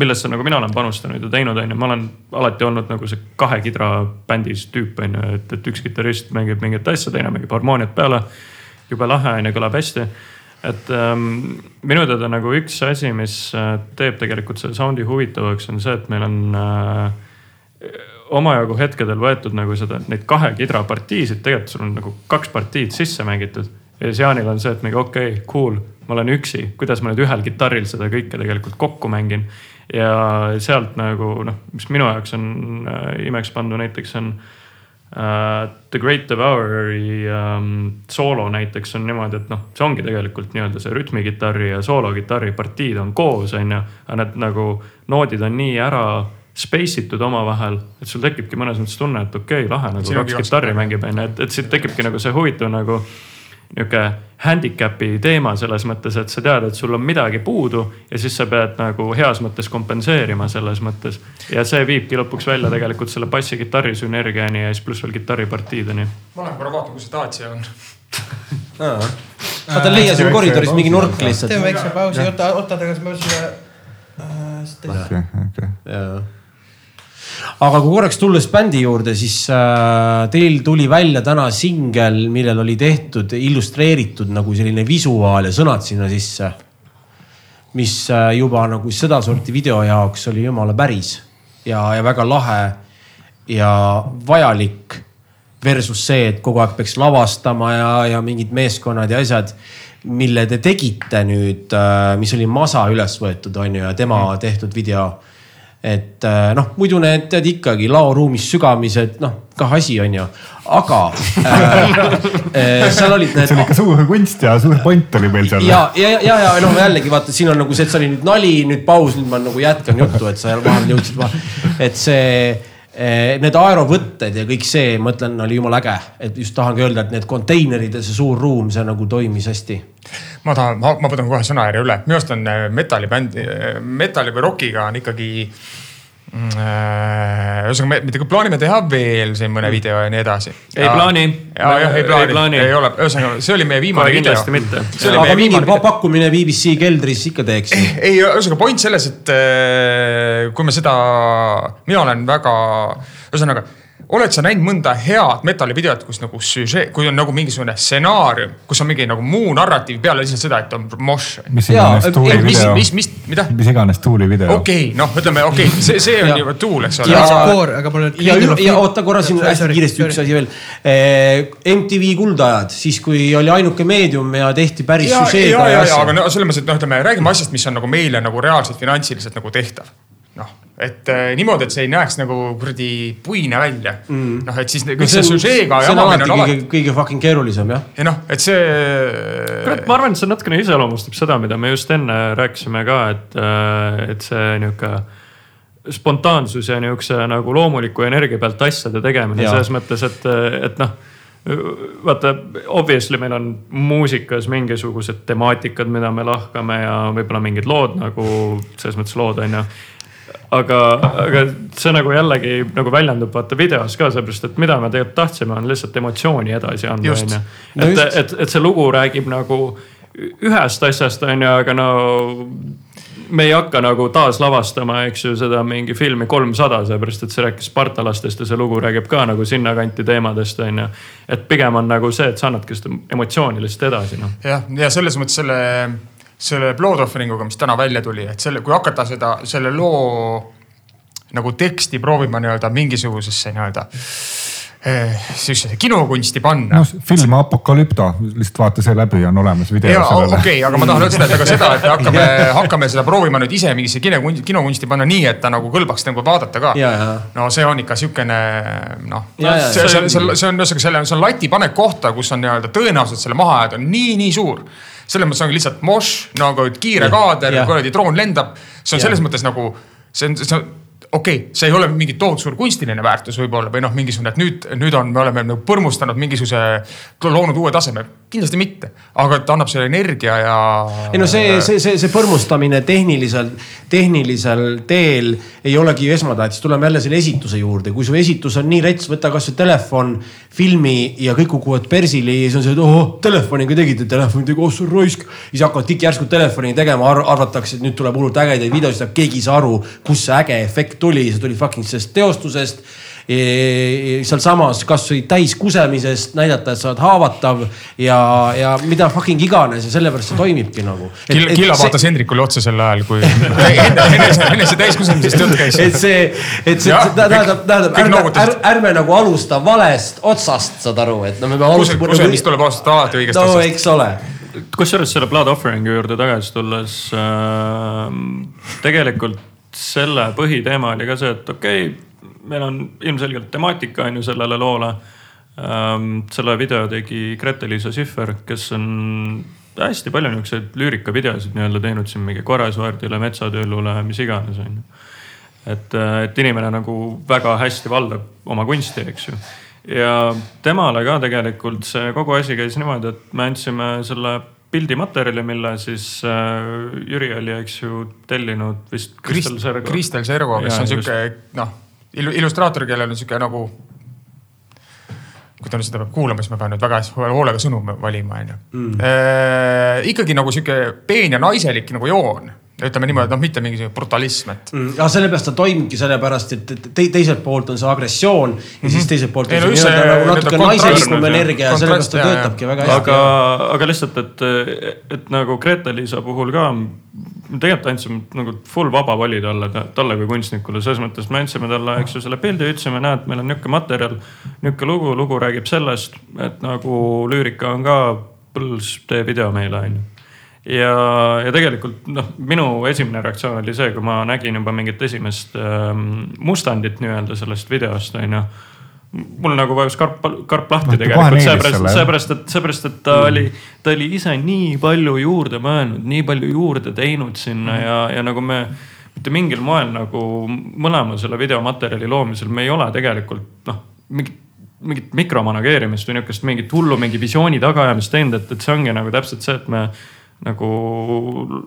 millesse nagu mina olen panustanud ja teinud, on ju, ma olen alati olnud nagu see kahe kidra bändis tüüp, on ju, et, et üks kitarrist mängib mingit asja, teine mängib harmooniat peale. jube lahe on ju, kõlab hästi et ähm, minu teada nagu üks asi, mis äh, teeb tegelikult selle sound'i huvitavaks, on see, et meil on äh, omajagu hetkedel võetud nagu seda, neid kahe kidra partiisid, tegelikult sul on nagu kaks partiid sisse mängitud. ja siis Jaanil on see, et mingi okei okay,, cool, ma olen üksi, kuidas ma nüüd ühel kitarril seda kõike tegelikult kokku mängin. ja sealt nagu noh, mis minu jaoks on äh, imeks pandu näiteks on äh, Uh, The Great Devour'i um, soolo näiteks on niimoodi, et noh, see ongi tegelikult nii-öelda see rütmikitarri ja soolokitarri partiid on koos, on ju. aga need nagu noodid on nii ära space itud omavahel, et sul tekibki mõnes mõttes tunne, et okei okay,, lahe nagu kaks kitarri mängib, on ju, et, et siit tekibki nagu see huvitav nagu nihuke handicap'i teema selles mõttes, et sa tead, et sul on midagi puudu ja siis sa pead nagu heas mõttes kompenseerima selles mõttes. ja see viibki lõpuks välja tegelikult selle bassi-kitarri sünergiani ja siis pluss veel kitarripartiideni. ma lähen korra vaatan, kus see Dacia on vaata leia siin koridoris mingi nurk lihtsalt. teeme väikse pausi, oota, oota, aga siis me selle äh,. okei, okei aga kui korraks tulles bändi juurde, siis äh, teil tuli välja täna singel, millel oli tehtud illustreeritud nagu selline visuaal ja sõnad sinna sisse. mis äh, juba nagu sedasorti video jaoks oli jumala päris ja, ja väga lahe ja vajalik. Versus see, et kogu aeg peaks lavastama ja, ja mingid meeskonnad ja asjad mille te tegite nüüd, äh, mis oli Masa üles võetud, on ju, ja tema tehtud video et äh, noh, muidu need tead ikkagi laoruumis sügamised, noh kah asi, on ju. aga äh, äh, seal olid need. see oli ikka suur kunst ja suur point oli meil seal. ja, ja, ja, ja noh, jällegi vaata, siin on nagu see, et see oli nüüd nali, nüüd paus, nüüd ma nagu jätkan juttu, et sa vahel jõudsid vahele. et see need aerovõtted ja kõik see, ma ütlen, oli jumala äge, et just tahangi öelda, et need konteinerid ja see suur ruum, see nagu toimis hästi. ma tahan, ma võtan kohe sõnajärje üle, minu arust on eh, metallibänd, eh, metalli või rokiga on ikkagi ühesõnaga, me tegelikult plaanime teha veel siin mõne video ja nii edasi. ei plaani. ja, jah, ei plaani, ei, plaani. ei ole, ühesõnaga, see oli meie viimane Kohe video. kindlasti mitte. aga mingi viimane... pakkumine BBC keldris ikka teeks. ei, ühesõnaga point selles, et äh, kui me seda, mina olen väga, ühesõnaga oled sa näinud mõnda head metallivideot, kus nagu süžee, kui on nagu mingisugune stsenaarium, kus on mingi nagu muu narratiiv peale lihtsalt seda, et on mošš. mis iganes tuuli video. mis, mis, mida? mis iganes tuuli video. okei okay,, noh, ütleme okei okay,, see, see on juba tuul, eks ole. ja, aga, aga mul on. ja, ja oota korra siin hästi kiiresti üks asi veel eh,. MTV kuldajad, siis kui oli ainuke meedium ja tehti päris süžeega. ja, ja, ja, aga no selles mõttes, et noh, ütleme räägime asjast, mis on nagu meile nagu reaalselt finantsiliselt nagu tehtav et äh, niimoodi, et see ei näeks nagu kuradi puine välja mm.. noh, et siis kõik see, süžeega. see on alati kõige kõige fucking keerulisem jah. ja noh, et see. kurat, ma arvan, et see natukene iseloomustab seda, mida me just enne rääkisime ka, et, äh, et see nihuke spontaansus ja nihukese nagu loomuliku energia pealt asjade tegemine selles mõttes, et, et noh vaata, obviously meil on muusikas mingisugused temaatikad, mida me lahkame ja võib-olla mingid lood nagu selles mõttes lood on ju aga, aga see nagu jällegi nagu väljendub vaata videos ka, sellepärast et mida me tegelikult tahtsime, on lihtsalt emotsiooni edasi anda, onju. et, et, et see lugu räägib nagu ühest asjast, onju, aga no me ei hakka nagu taaslavastama, eks ju, seda mingi filmi kolmsada, sellepärast et see rääkis spartalastest ja see lugu räägib ka nagu sinnakanti teemadest, onju. et pigem on nagu see, et sa annadki seda emotsiooni lihtsalt edasi, noh. jah, ja selles mõttes selle selle Blood Offering uga, mis täna välja tuli, et selle, kui hakata seda, selle loo nagu teksti proovima nii-öelda mingisugusesse nii-öelda sihukese kinokunsti panna. no film Apokalüpto, lihtsalt vaata see läbi, on olemas video sellele. okei okay,, aga ma tahan öelda seda, et aga seda, et me hakkame, hakkame seda proovima nüüd ise mingisse kinokunsti, kinokunsti panna nii, et ta nagu kõlbaks nagu vaadata ka. no see on ikka sihukene noh, see, see, see, see on ühesõnaga selle, see on lati panek kohta, kus on nii-öelda tõenäosus selle maha jääda on nii, nii suur selles mõttes ongi lihtsalt mošš nagu kiire kaader, kuradi droon lendab. see on ja. selles mõttes nagu, see on, see on okei okay,, see ei ole mingi tohutu suur kunstiline väärtus võib-olla või noh, mingisugune, et nüüd, nüüd on, me oleme nagu põrmustanud mingisuguse, loonud uue taseme. kindlasti mitte, aga ta annab selle energia ja. ei no see, see, see, see põrmustamine tehnilisel, tehnilisel teel ei olegi ju esmatähtis, tuleme jälle selle esituse juurde, kui su esitus on nii rets, võta kasvõi telefon, filmi ja kõik kukuvad persili ja siis on see, et oh, telefoniga tegite, telefon tegi, oh sul raisk. siis hakkavad kõik järsku telefoni tegema ar, arvatakse, et nüüd tuleb hullult ägedaid videosid, keegi ei saa aru, kus see äge efekt tuli, see tuli fucking sellest teostusest sealsamas kasvõi täis kusemisest näidata, et sa oled haavatav ja, ja mida fucking iganes ja sellepärast see toimibki nagu. Killa, Killa vaatas see... Hendrikule otsa sel ajal, kui enese, enese täiskusemisest jutt käis. et see, et see tähendab, tähendab ärme, ärme, ärme nagu alusta valest otsast, saad aru, et no me peame alustama. kusemist tuleb alustada alati õigest no, otsast. eks ole kusjuures selle Blood Offering'i juurde tagasi tulles äh, tegelikult selle põhiteema oli ka see, et okei okay,, meil on ilmselgelt temaatika on ju sellele loole. Ähm, selle video tegi Grete-Liisa Sihver, kes on hästi palju niisuguseid lüürikavideosid nii-öelda teinud siin mingi Korrasvaardile, Metsatöölule, mis iganes on ju. et, et inimene nagu väga hästi valdab oma kunsti, eks ju. ja temale ka tegelikult see kogu asi käis niimoodi, et me andsime selle pildimaterjali, mille siis äh, Jüri oli, eks ju, tellinud vist Kristel Sergo. Kristel Sergo, kes on sihuke noh illustraator, kellel on sihuke nagu kui ta nüüd seda peab kuulama, siis ma pean nüüd väga hoolega sõnu valima, onju. Mm. Äh, ikkagi nagu sihuke peen ja naiselik nagu joon ütleme niimoodi, noh, mitte mingisugune brutalism, et mm,. aga sellepärast ta toimibki, sellepärast et te, teiselt poolt on see agressioon ja mm -hmm. siis teiselt poolt on see nii-öelda nagu natuke naiselikum energia ja sellepärast ta töötabki väga hästi. aga, aga lihtsalt, et, et nagu Grete-Liisa puhul ka tegelikult andsime nagu full vaba vali talle, talle kui kunstnikule, selles mõttes me andsime talle, eks ju, selle pildi, ütlesime, näed, meil on nihuke materjal, nihuke lugu, lugu räägib sellest, et nagu lüürika on ka põls, tee video meile, onju ja, ja tegelikult noh, minu esimene reaktsioon oli see, kui ma nägin juba mingit esimest ähm, mustandit nii-öelda sellest videost, onju. mul nagu vajus karp, karp lahti kohe tegelikult, seepärast seepärast, et, seepärast, et ta oli, ta oli ise nii palju juurde mõelnud, nii palju juurde teinud sinna ja, ja nagu me mitte mingil moel nagu mõlema selle videomaterjali loomisel me ei ole tegelikult noh, mingit mingit mikromanageerimist või niisugust mingit hullu mingi visiooni tagaajamist teinud, et, et see ongi nagu täpselt see, et me nagu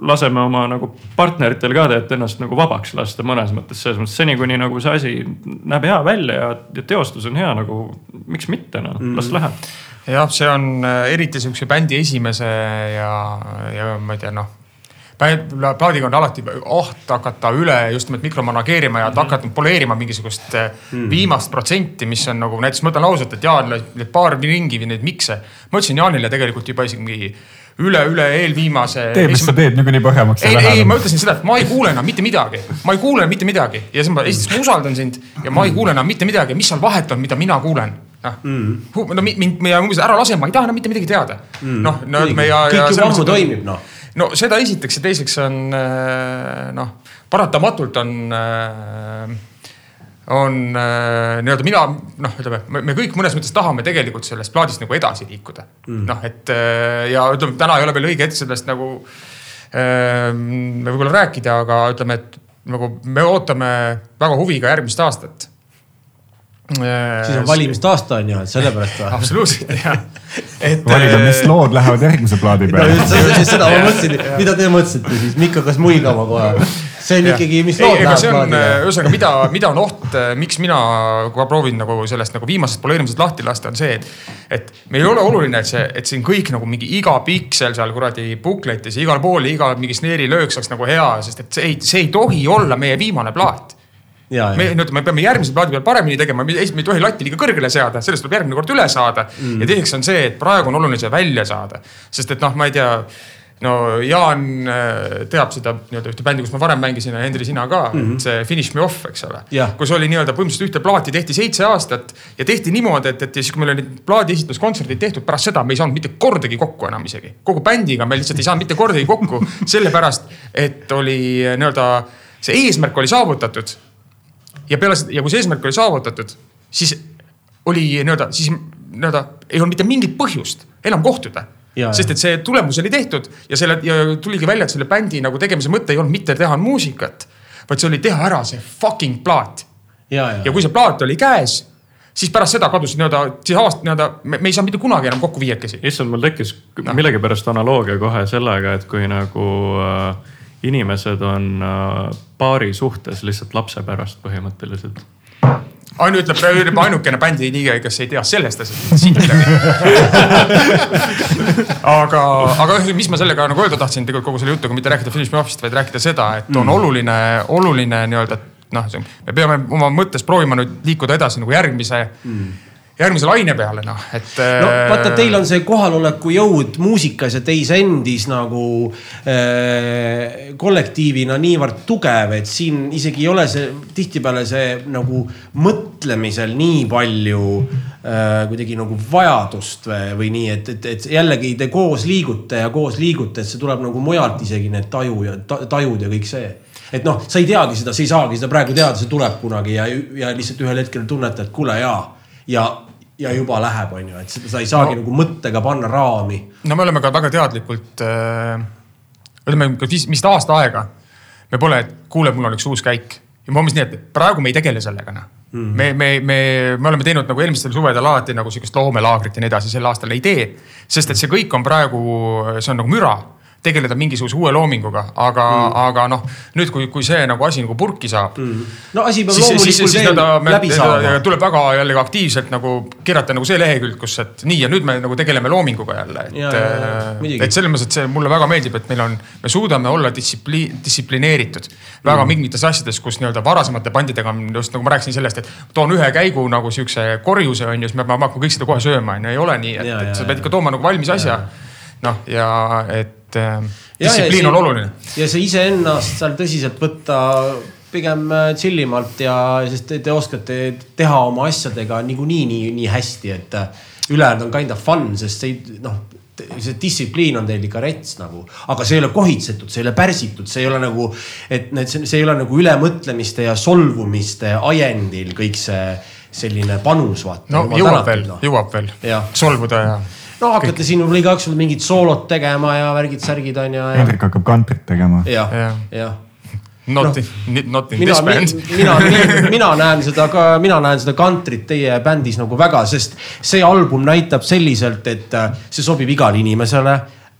laseme oma nagu partneritel ka tead ennast nagu vabaks lasta mõnes mõttes selles mõttes seni, kuni nagu see asi näeb hea välja ja, ja teostus on hea nagu miks mitte noh, las läheb. jah, see on äh, eriti sihukese bändi esimese ja, ja ma ei tea, noh. plaadiga on alati oht hakata üle just nimelt mikromanageerima ja hakata poleerima mingisugust mm. viimast protsenti, mis on nagu näiteks ma ütlen ausalt, et Jaan, need paar ringi või neid mikse. ma ütlesin Jaanile tegelikult juba isegi üle-üle eelviimase. tee, mis sa teed, niikuinii põhjamaks ei, ei, ma ütlesin seda, et ma ei kuule enam mitte midagi, ma ei kuule mitte midagi ja siis ma esiteks ma usaldan sind ja ma ei kuule enam mitte midagi, mis seal vahet on, mida mina kuulen. noh mm., no mi- mind, ja umbes ära lase, ma ei taha enam mitte midagi teada mm.. noh, no me ja. kõik juba ammu toimib noh. no seda esiteks ja teiseks on äh, noh, paratamatult on äh, on äh, nii-öelda mina noh, ütleme, me kõik mõnes mõttes tahame tegelikult sellest plaadist nagu edasi liikuda mm.. noh, et äh, ja ütleme, täna ei ole veel õige hetk sellest nagu äh, võib-olla rääkida, aga ütleme, et nagu me ootame väga huviga järgmist aastat. siis on valimiste aasta on ju, et sellepärast või? absoluutselt jah, et. valida, mis lood lähevad järgmise plaadi no peale. just seda, ma mõtlesin, mida te mõtlesite siis, Mikko hakkas muigama kohe. See on Jah. ikkagi, mis lood lähevad on, plaadile. ühesõnaga, mida, mida on oht, miks mina ka proovin nagu sellest nagu viimasest poleerimisest lahti lasta, on see, et. et meil ei ole oluline, et see, et siin kõik nagu mingi iga piksel seal kuradi bukletis ja igal pool ja iga mingi sneerilöök saaks nagu hea, sest et see ei, see ei tohi olla meie viimane plaat ja, me ja, no ütleme, me peame järgmise plaadi peal paremini tegema, me ei tohi latti liiga kõrgele seada, sellest tuleb järgmine kord üle saada mm.. ja teiseks on see, et praegu on oluline see välja saada, sest et noh, ma ei tea no Jaan äh, teab seda nii-öelda ühte bändi, kus ma varem mängisin ja Hendri, sina ka mm, -hmm. see Finish Me Off, eks ole Jah.. kus oli nii-öelda põhimõtteliselt ühte plaati tehti seitse aastat ja tehti niimoodi, et, et ja siis, kui meil olid plaadi esituskontserdid tehtud, pärast seda me ei saanud mitte kordagi kokku enam isegi. kogu bändiga me lihtsalt ei saanud mitte kordagi kokku, sellepärast et oli nii-öelda see eesmärk oli saavutatud ja peale seda ja kui see eesmärk oli saavutatud, siis oli nii-öelda, siis nii-öelda ei olnud mitte mingit põhjust enam kohtuda. Sest et see tulemus oli tehtud ja selle ja tuligi välja, et selle bändi nagu tegemise mõte ei olnud mitte teha muusikat, vaid see oli teha ära see fucking plaat. ja, ja ja, kui see plaat oli käes, siis pärast seda kadus nii-öelda, siis aasta nii-öelda, me me ei saanud mitte kunagi enam kokku viiekesi. issand, mul tekkis millegipärast analoogia kohe sellega, et kui nagu äh, inimesed on äh, paari suhtes lihtsalt lapse pärast põhimõtteliselt. Ainu ütleb, ütleb ainukene bändi liige, kes ei tea sellest asjast siit midagi. aga, aga mis ma sellega nagu öelda tahtsin tegelikult kogu selle jutuga, mitte rääkida Me Offist, vaid rääkida seda, et on mm. oluline, oluline nii-öelda noh, me peame oma mõttes proovima nüüd liikuda edasi nagu järgmise mm., järgmise laine peale noh, et. no vaata, teil on see kohaloleku jõud muusikas ja teis endis nagu äh, kollektiivina niivõrd tugev, et siin isegi ei ole see tihtipeale see nagu mõtlemisel nii palju äh, kuidagi nagu vajadust või, või nii, et, et, et jällegi te koos liigute ja koos liigute, et see tuleb nagu mujalt isegi need taju ja ta, tajud ja kõik see et noh, sa ei teagi seda, sa ei saagi seda praegu teada, see tuleb kunagi ja, ja lihtsalt ühel hetkel tunnetad, et kuule jaa ja, ja juba läheb, on ju, et sa ei saagi no. nagu mõttega panna raami. no me oleme ka väga teadlikult äh,, ütleme vist, aasta aega. me pole, et kuule, mul on üks uus käik ja ma umbes nii, et praegu me ei tegele sellega noh mm.. me, me, me, me oleme teinud nagu eelmistel suvedel alati nagu sihukest loomelaagrit ja nii edasi, sel aastal ei tee. sest et see kõik on praegu, see on nagu müra tegeleda mingisuguse uue loominguga, aga mm., aga noh, nüüd, kui, kui see nagu asi nagu purki saab mm.. no asi peab loomulikult veel läbi saama. tuleb väga jällegi aktiivselt nagu keerata nagu see lehekülg, kus, et nii ja nüüd me nagu tegeleme loominguga jälle, et muidugi. et selles mõttes, et see mulle väga meeldib, et meil on, me suudame olla distsipliin, distsiplineeritud väga mm. mingites asjades, kus nii-öelda varasemate bandidega on just nagu ma rääkisin sellest, et toon ühe käigu nagu siukse korjuse on ju, siis me peame hakkama kõik seda kohe sööma on ju, ei ole nii, et, et sa pead ikka tooma nagu valmis asja. noh, ja et äh, Ja, ja distsipliin on oluline. ja see iseennast seal tõsiselt võtta pigem äh, chill imalt ja, sest te, te oskate teha oma asjadega niikuinii nii, nii hästi, et äh, ülejäänud on kind of fun, sest see noh, see distsipliin on teil ikka rets nagu, aga see ei ole kohitsetud, see ei ole pärsitud, see ei ole nagu, et need, see ei ole nagu ülemõtlemiste ja solvumiste ajendil kõik see selline panus, vaata. no jõuab veel no., jõuab veel Ja. solvuda ja. No hakkate siin võib-olla igaüks mingid soolot tegema ja värgid-särgid on ju. Hendrik hakkab kantrit tegema. jah, Jah. jah Not in, not in mina, this band. mina, mina, mina näen seda ka, mina näen seda kantrit teie bändis nagu väga, sest see album näitab selliselt, et äh, see sobib igale inimesele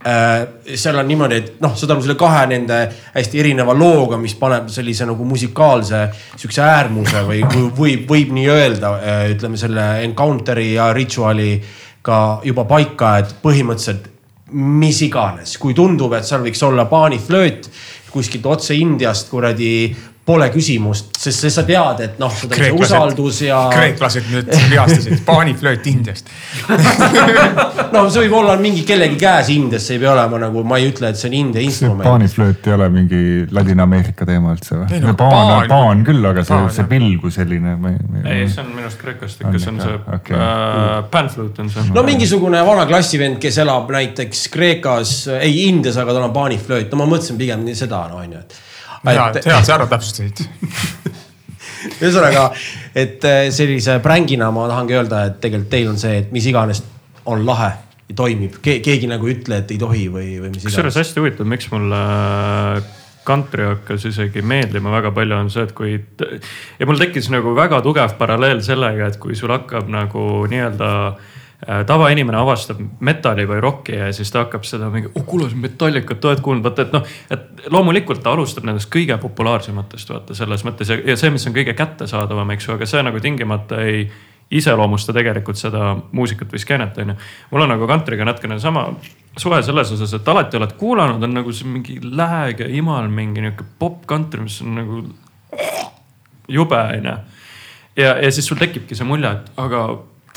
äh, seal on niimoodi, et noh, saad aru selle kahe nende hästi erineva looga, mis paneb sellise nagu musikaalse sihukese äärmuse või võib, võib nii öelda, ütleme selle Encounter'i ja Rituali ka juba paika, et põhimõtteliselt mis iganes, kui tundub, et seal võiks olla paaniflööt kuskilt otse Indiast kuradi pole küsimust, sest sa tead, et noh, seda usaldus ja. kreeklased nüüd vihastasid, paaniflööt Indiast no see võib olla mingi kellegi käes Indias, see ei pea olema nagu, ma ei ütle, et see on India instrument. paaniflööt ei ole mingi Ladina-Ameerika teema üldse või? no, paan, paan- paan küll, aga see, see kui selline ei, see on minu arust Kreekast ikka, On see on see Okei. äh, panflute on see. no mingisugune vana klassivend, kes elab näiteks Kreekas, ei Indias, aga tal on paaniflööt, no ma mõtlesin pigem nii seda, no on ju, et. hea, hea, et sa ära täpsustasid. ühesõnaga, et äh, sellise prängina ma tahangi öelda, et tegelikult teil on see, et mis iganes on lahe ja toimib Ke, keegi nagu ei ütle, et ei tohi või, või mis kusjuures iganes. hästi huvitav, miks mulle kantri hakkas isegi meeldima väga palju, on see, et kui ja mul tekkis nagu väga tugev paralleel sellega, et kui sul hakkab nagu nii-öelda äh, tavainimene avastab metalli või rokki ja siis ta hakkab seda mingi, oh kuule, Metallicat, oled kuulnud, vaata, et noh, et loomulikult ta alustab nendest kõige populaarsematest vaata selles mõttes ja, ja see, mis on kõige kättesaadavam, eks ju, aga see nagu tingimata ei iseloomusta tegelikult seda muusikat või skeenet, onju. mul on nagu kantriga natukene sama suhe selles osas, et alati oled kuulanud, on nagu see mingi lääg ja imal mingi nihuke popp-kantri, mis on nagu jube, onju. ja, ja siis sul tekibki see mulje, et aga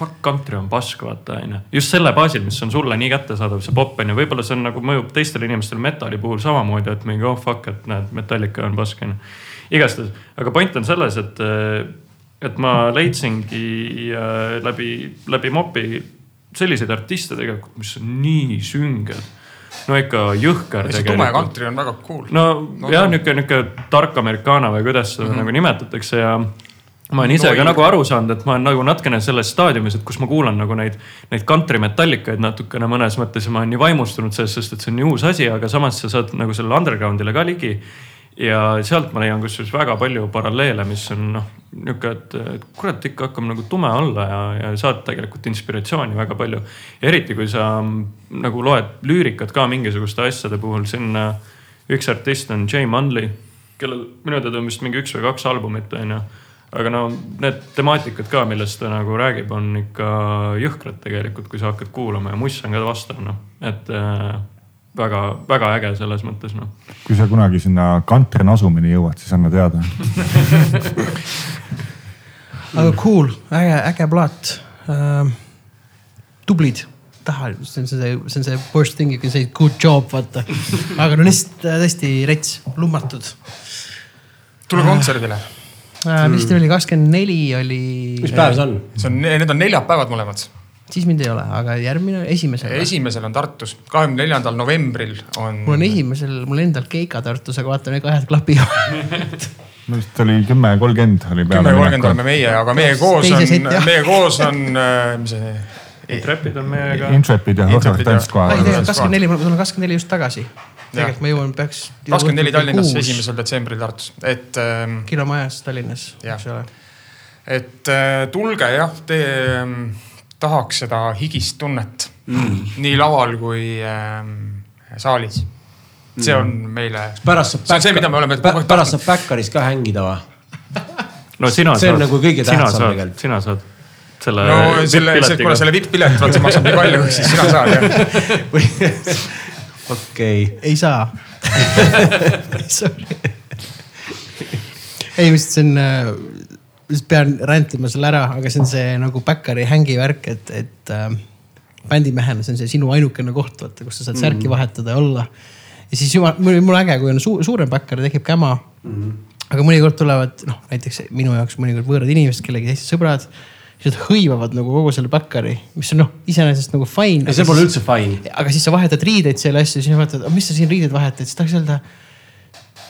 fuck country on pask, vaata onju. just selle baasil, mis on sulle nii kättesaadav, see popp onju, võib-olla see on nagu mõjub teistele inimestele metalli puhul samamoodi, et mingi oh fuck, et näed, Metallica on pask onju. igastahes, aga point on selles, et, et ma leidsingi äh, läbi, läbi mopi selliseid artiste tegelikult, mis on nii sünged. no ikka jõhker see tume kantri on väga cool. no, No no jah ta-, nihuke, nihuke tark americana või kuidas seda mm -hmm. nagu nimetatakse ja ma olen ise No ka nagu aru saanud, et ma olen nagu natukene selles staadiumis, et kus ma kuulan nagu neid, neid kantrimetallikaid natukene mõnes mõttes ja ma olen nii vaimustunud sellest, sest et see on nii uus asi, aga samas sa saad nagu sellele underground'ile ka ligi. ja sealt ma leian kusjuures väga palju paralleele, mis on noh, nihuke, et et kurat ikka hakkab nagu tume olla ja, ja saad tegelikult inspiratsiooni väga palju. eriti, kui sa mm, nagu loed lüürikat ka mingisuguste asjade puhul, siin üks artist on Jay Munley, kellel minu teada on vist mingi üks või kaks albumit on ju. Aga no need temaatikad ka, millest ta nagu räägib, on ikka jõhkrad tegelikult, kui sa hakkad kuulama ja muss on ka vastav noh, et äh, väga, väga äge selles mõttes noh. kui sa kunagi sinna kantri nasumini jõuad, siis anna teada. aga cool, äge, äge plaat uh,. tublid, taha, see on see, see on see worst thing you can say, good job, vaata. aga no lihtsalt äh, tõesti rets, lummatud tule kontserdile, uh,. Mis teil oli, kakskümmend neli oli. mis päev see on? see on, need on neljapäevad mõlemad. siis mind ei ole, aga järgmine, esimesel. esimesel on Tartus, kahekümne neljandal novembril on. mul on esimesel, mul endal keika Tartus, aga vaata, need kahed klapivad. minu arust oli kümme kolmkümmend oli peale. kümme kolmkümmend oleme meie, aga meie koos on jah. meie koos on, mis see. Trapid on meiega. Intrepid ja Horror Intrepid ja- Dance kohe ei, Ai, tegelikult kakskümmend neli, ma tulen kakskümmend neli just tagasi. Tegelikult ma jõuan, peaks. kakskümmend neli Tallinnas, esimesel detsembril Tartus, et ähm, kilomajas Tallinnas, eks ole. et äh, tulge jah, te ähm, tahaks seda higist tunnet mm. nii laval kui ähm, saalis. see on meile, pärast saab See on see, mida me oleme pärast saab Backeris ka hängida või? no sina See on saad, nagu kõige tähtsam tegelikult., sina saad selle. no selle, kuna selle vipp-pilet, vaat see maksab nii palju, siis sina saad jah. okei, ei saa ei, vist see on, vist pean rändima selle ära, aga see on see nagu Backari hängi värk, et, et äh, bändimehena see on see sinu ainukene koht, vaata, kus sa saad särki vahetada ja olla. ja siis jumal, mul mul äge, kui on suur, suurem Backar, tekib käma mm. -hmm. aga mõnikord tulevad, noh näiteks minu jaoks mõnikord võõrad inimesed, kellegi teised sõbrad. Siis nad hõivavad nagu kogu selle Backari, mis on noh, iseenesest nagu fine. see pole üldse fine. aga siis sa vahetad riideid selle asja, siis vaatad, mis sa siin riideid vahetad, siis tahaks öelda.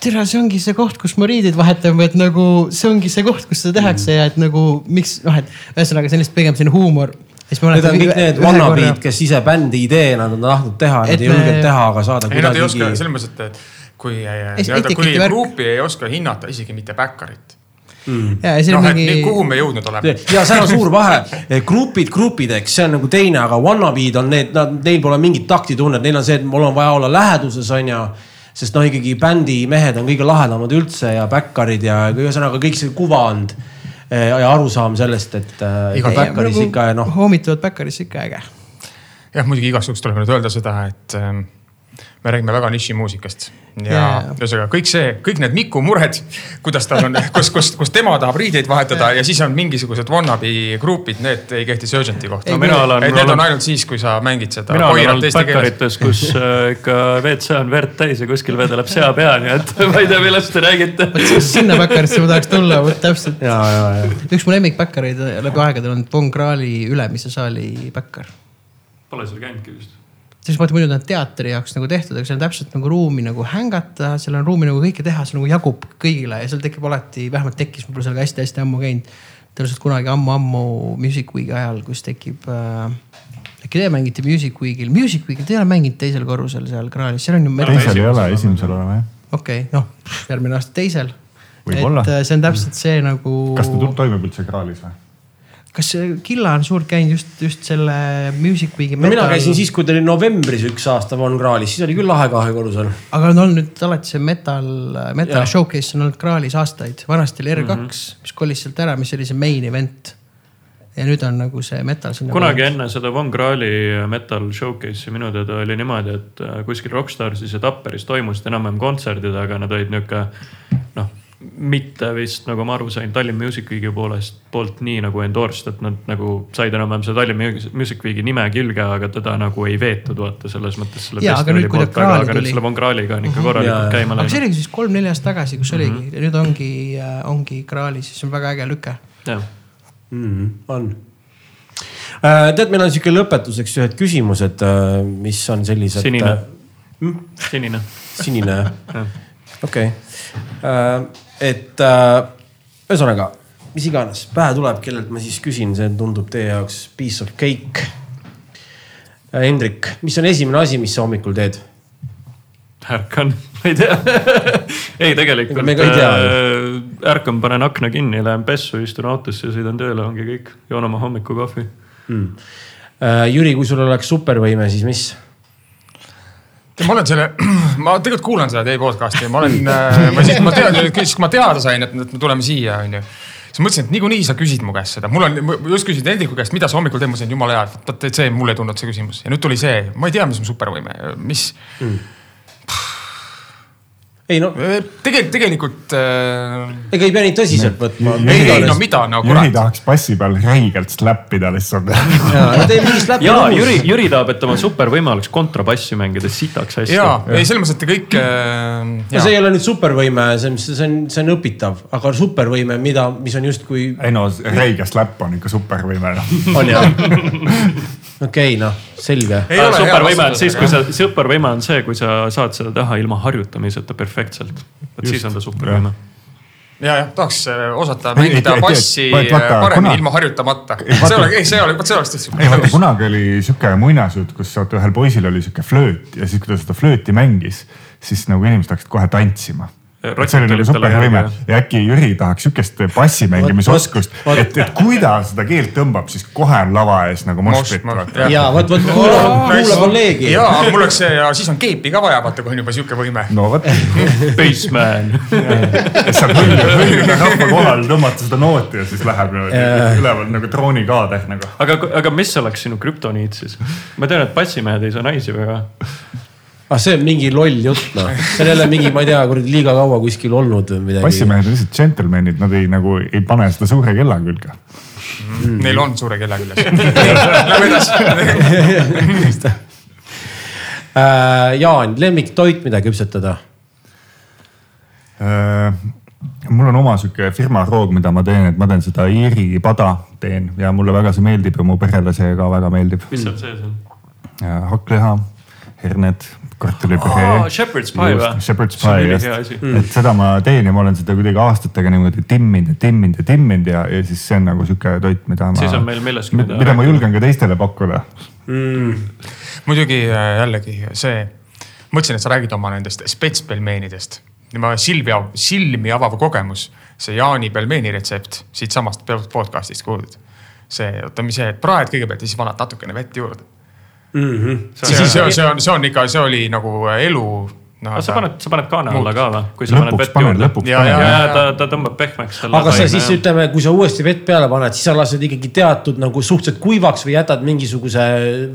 tere, see ongi see koht, kus ma riideid vahetan või et nagu see ongi see koht, kus seda tehakse ja et nagu miks noh, et ühesõnaga lihtsalt pigem selline huumor. Need on kõik need wannabe'd, kes ise bändi idee nad on tahtnud teha, nad ei julgenud me- teha, aga saada ei, nad ei oska selles mõttes, et kui nii-öelda, kui grupi ei oska hinnata isegi mitte backerit. On noh, et mingi nii,. kuhu me jõudnud oleme. ja seal on suur vahe, grupid grupideks, see on nagu teine, aga wannabe'd on need, nad, neil pole mingit taktitunnet, neil on see, et mul on vaja olla läheduses, on ju sest noh, ikkagi bändi mehed on kõige lahedamad üldse ja bäkkarid ja ühesõnaga kõik see kuvand eh, ja arusaam sellest, et äh, iga bäkkaris nagu ikka noh, hoomituvad bäkkarisse ikka äge. jah, muidugi igaks juhuks tuleb nüüd öelda seda, et ähm, me räägime väga nišimuusikast ja ühesõnaga kõik see, kõik need Miku mured, kuidas tal on, kus, kus, kus tema tahab riideid vahetada ja siis on mingisugused wannabe grupid, need ei kehti Surgenti kohta no mina olen, et need on ainult siis, kui sa mängid seda mina olen olnud backerites, kus äh, ikka WC on verd täis ja kuskil vedeleb sea pea, nii et ma ei tea, millest te räägite. sinna bäkkarisse ma tahaks tulla, vot täpselt. ja, ja, ja. üks mu lemmikbäkkareid läbi aegade on Von Krahli Ülemise saali bäkkar. Pole seal käinudki vist. Siis vaata muidu nad teatri jaoks nagu tehtud, aga seal on täpselt nagu ruumi nagu hängata, seal on ruumi nagu kõike teha, seal nagu jagub kõigile ja seal tekib alati, vähemalt tekkis, ma pole seal ka hästi-hästi ammu käinud. tõenäoliselt kunagi ammu-ammu Music Weeki ajal, kus tekib äh,. äkki te mängite Music Weekil, Music Weekil te ei ole mänginud teisel korrusel seal Krahlis, seal on ju. teisel ei ole, esimesel oleme jah. okei okay,, noh järgmine aasta teisel. Et äh, see on täpselt see nagu. kas ta toimub üldse Kraalis või? Kas Killa on suurt käinud just, just selle Music Weeki. no mina käisin siis, kui ta oli novembris üks aasta Von Krahlis, siis oli küll lahe kahe korrusel. aga on olnud nüüd alati see metal, metal Jah. showcase on olnud Kraalis aastaid, vanasti oli R2 mm, -hmm. mis kolis sealt ära, mis oli see main event. ja nüüd on nagu see metal sinna. kunagi enne seda Von Krahli metal showcase'i minu teada oli niimoodi, et äh, kuskil Rockstarsis ja Tapperis toimusid enam-vähem kontserdid, aga nad olid nihuke noh, mitte vist nagu ma aru sain Tallinn Music Weeki poolest, poolt nii nagu endorsed, et nad nagu said enam-vähem selle Tallinn Music Weeki nime külge, aga teda nagu ei veetud, vaata selles mõttes selle Jaa, aga nüüd, kui ta Kraali aga nüüd tuli- selle Von Krahliga on ikka Jaa, korralikult jaa. käima aga see läinud. oligi siis kolm-neli aastat tagasi, kus Mhm. oligi ja nüüd ongi, ongi Kraalis, see on väga äge lüke. jah, mm,. on. tead, meil on sihuke lõpetuseks ühed küsimused, mis on sellised. sinine, sinine, sinine jah jah. okei okay., et äh, ühesõnaga, mis iganes pähe tuleb, kellelt ma siis küsin, see tundub teie jaoks piece of cake. Hendrik, mis on esimene asi, mis sa hommikul teed? ärkan, ma ei tea ei, tegelikult me ka ei tea ju. äh, ärkan, panen akna kinni, lähen pessu, istun autosse ja sõidan tööle, ongi kõik. joon oma hommikukohvi. Hmm. Jüri, kui sul oleks supervõime, siis mis? Ma olen selle, ma tegelikult kuulan seda teie podcast'i ma olen, ma siis, ma tean, siis kui ma teada sain, et, me tuleme siia, onju. siis mõtlesin, et niikuinii sa küsid mu käest seda, mul on, just küsisid Hendriku käest, mida sa hommikul teed, ma mõtlesin, jumala hea, et see mulle ei tulnud see küsimus. Ja nüüd tuli see, ma ei tea, mis on supervõime, mis ei no, tegelikult, tegelikult äh, ega ei pea nii tõsiselt võtma. ei, ei no mida, no Jüri kurat. tahaks bassi peal räigelt släppida lihtsalt. ja Jüri, Jüri tahab, et oma supervõime oleks kontrabassi mängida sitaks hästi. ja, ei selles mõttes, et te kõik äh,. no see ei ole nüüd supervõime, see on, see on, see on õpitav, aga supervõime, mida, mis on justkui, ei no räige släpp on ikka supervõime noh. on jah? okei, noh, selge. Supervõime on siis, kui sa, supervõime on see, kui sa saad seda teha ilma harjutamiseta perfektselt. Vot siis on ta supervõime. ja, jah, tahaks äh, osata mängida bassi äh, paremini kuna- ilma harjutamata. see oleks, ei see oleks, vot see oleks ei vaata, tõesti. kunagi oli sihuke muinasjutt, kus vaata ühel poisil oli sihuke flööt ja siis, kui ta seda flööti mängis, siis nagu inimesed hakkasid kohe tantsima. Nagu ja äkki Jüri tahaks sihukest bassi mängimisoskust, et, et kui ta seda keelt tõmbab, siis kohe on lava ees nagu moshpit. jah. ja vot, vot kuula, kuula kolleegi. ja mul oleks see ja siis on keepi ka vaja, vaata kui on juba sihuke võime. no vot, Baseman. saab hõljuda hõljuda rahva kohal, tõmmata seda nooti ja siis läheb niimoodi üleval nagu troonikaader nagu. aga, aga mis oleks sinu krüptoniit siis? ma tean, et bassimehed ei saa naisi väga. ah, see on mingi loll jutt noh, see on jälle mingi, ma ei tea, kuradi liiga kaua kuskil olnud või midagi. bassimehed on lihtsalt džentelmenid, nad ei nagu ei pane seda suure kella külge. Neil on suure kella küljes. Lähme edasi. Äh, Jaan, lemmiktoit, mida küpsetada? Äh, mul on oma sihuke firma roog, mida ma teen, et ma teen seda Iiri pada teen ja mulle väga see meeldib ja mu perele see ka väga meeldib. mis seal sees on? hakkliha, herned, kartulipüree oh,. Shepherd's pie või? Shepherd's pie just asi., et seda ma teen ja ma olen seda kuidagi aastatega niimoodi timminud ja timminud ja timminud ja, ja siis see on nagu sihuke toit, mida siis on ma, meil millestki. mida ma julgen ka teistele pakkuda. muidugi äh, jällegi see, mõtlesin, et sa räägid oma nendest spetspelmeenidest. ma silmi, silmi avav kogemus, see Jaani pelmeeni retsept siitsamast podcast'ist kuuldud. see, oota, mis see, praed kõigepealt ja siis paned natukene vett juurde. see, see, see on, see on, see on ikka, see oli nagu elu no,. aga sa paned, sa paned kaane alla ka või? kui sa paned lõpuks vett panen, juurde. lõpuks Ja, ja, panen. ja ta, ta tõmbab pehmeks selle. aga sa siis. ütleme, kui sa uuesti vett peale paned, siis sa lased ikkagi teatud nagu suhteliselt kuivaks või jätad mingisuguse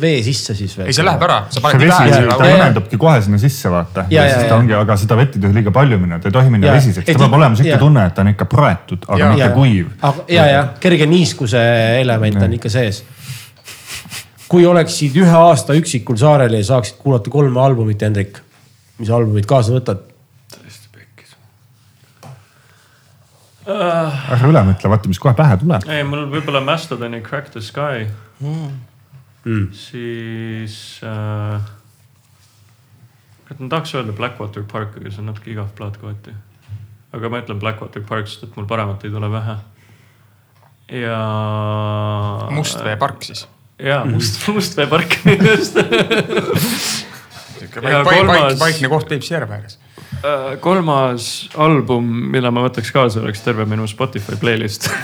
vee sisse siis veel? ei, see läheb ära, sa see paned vesi, ta õmmeldubki kohe sinna sisse, vaata. Ja, ja ja, siis ja. ta ongi, aga seda vett ei tohi liiga palju minna, ta ei tohi minna Ja. vesiseks, ta peab olema sihuke ja. tunne, et ta on ikka praetud, aga mitte kuiv. ja, ja kerge niiskuse element on ikka sees. Kui oleksid ühe aasta üksikul saarel ja saaksid kuulata kolme albumit, Hendrik, mis albumid kaasa võtad? täiesti pekkis. ära üle mõtle, vaata, mis kohe pähe tuleb. ei, mul võib-olla Mastodoni Crack the Sky Mm. siis äh,. ma tahaks öelda Blackwater Park, aga see on natuke igav plaat kohati. aga ma ütlen Blackwater Park, sest et mul paremat ei tule pähe. ja. Mustveepark siis. Ja Must, Mustveepark just. Ja paik, paik kolmas-, paikne koht Peipsi järve ääres. Äh, kolmas album, mille ma võtaks kaasa, oleks terve minu Spotify playlist.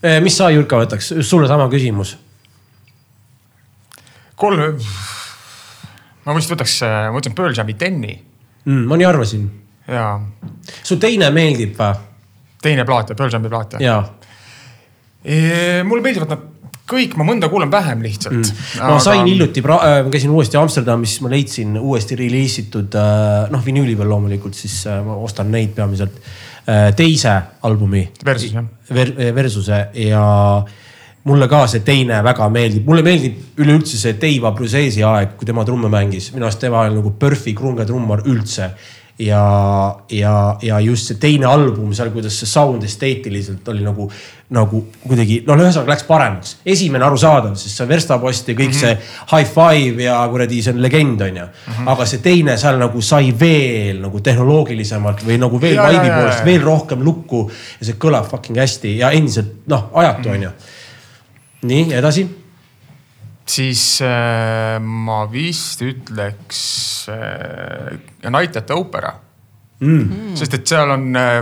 Eh, mis sa, Jürka, võtaks, sulle sama küsimus. kolm, ma vist võtaks, ma võtan Pearl Jam'i Tenni Mm, ma nii arvasin. ja su teine meeldib või? teine plaat ja Pearl Jam'i plaat ja. jaa. Mulle meeldivad nad kõik, ma mõnda kuulan vähem lihtsalt mm.. ma sain hiljuti, ma käisin uuesti Amsterdamis, ma leidsin uuesti reliisitud, noh vinüüli peal loomulikult, siis äh, ma ostan neid peamiselt. teise albumi. Versus, jah. Ver,. Versuse ja mulle ka see teine väga meeldib, mulle meeldib üleüldse see Dave Abruzzesi aeg, kui tema trumme mängis, minu arust tema oli nagu PERFi krungetrummar üldse ja, ja, ja just see teine album seal, kuidas see sound esteetiliselt oli nagu, nagu kuidagi no ühesõnaga läks paremaks. esimene arusaadav, sest see verstapost ja kõik mm -hmm. see high five ja kuradi, see on legend, onju. aga see teine seal nagu sai veel nagu tehnoloogilisemalt või nagu veel vibe'i poolest veel rohkem lukku ja see kõlab fucking hästi ja endiselt noh, ajatu onju. nii edasi. Siis äh, ma vist ütleks äh, Night at the Opera mm.. sest et seal on äh,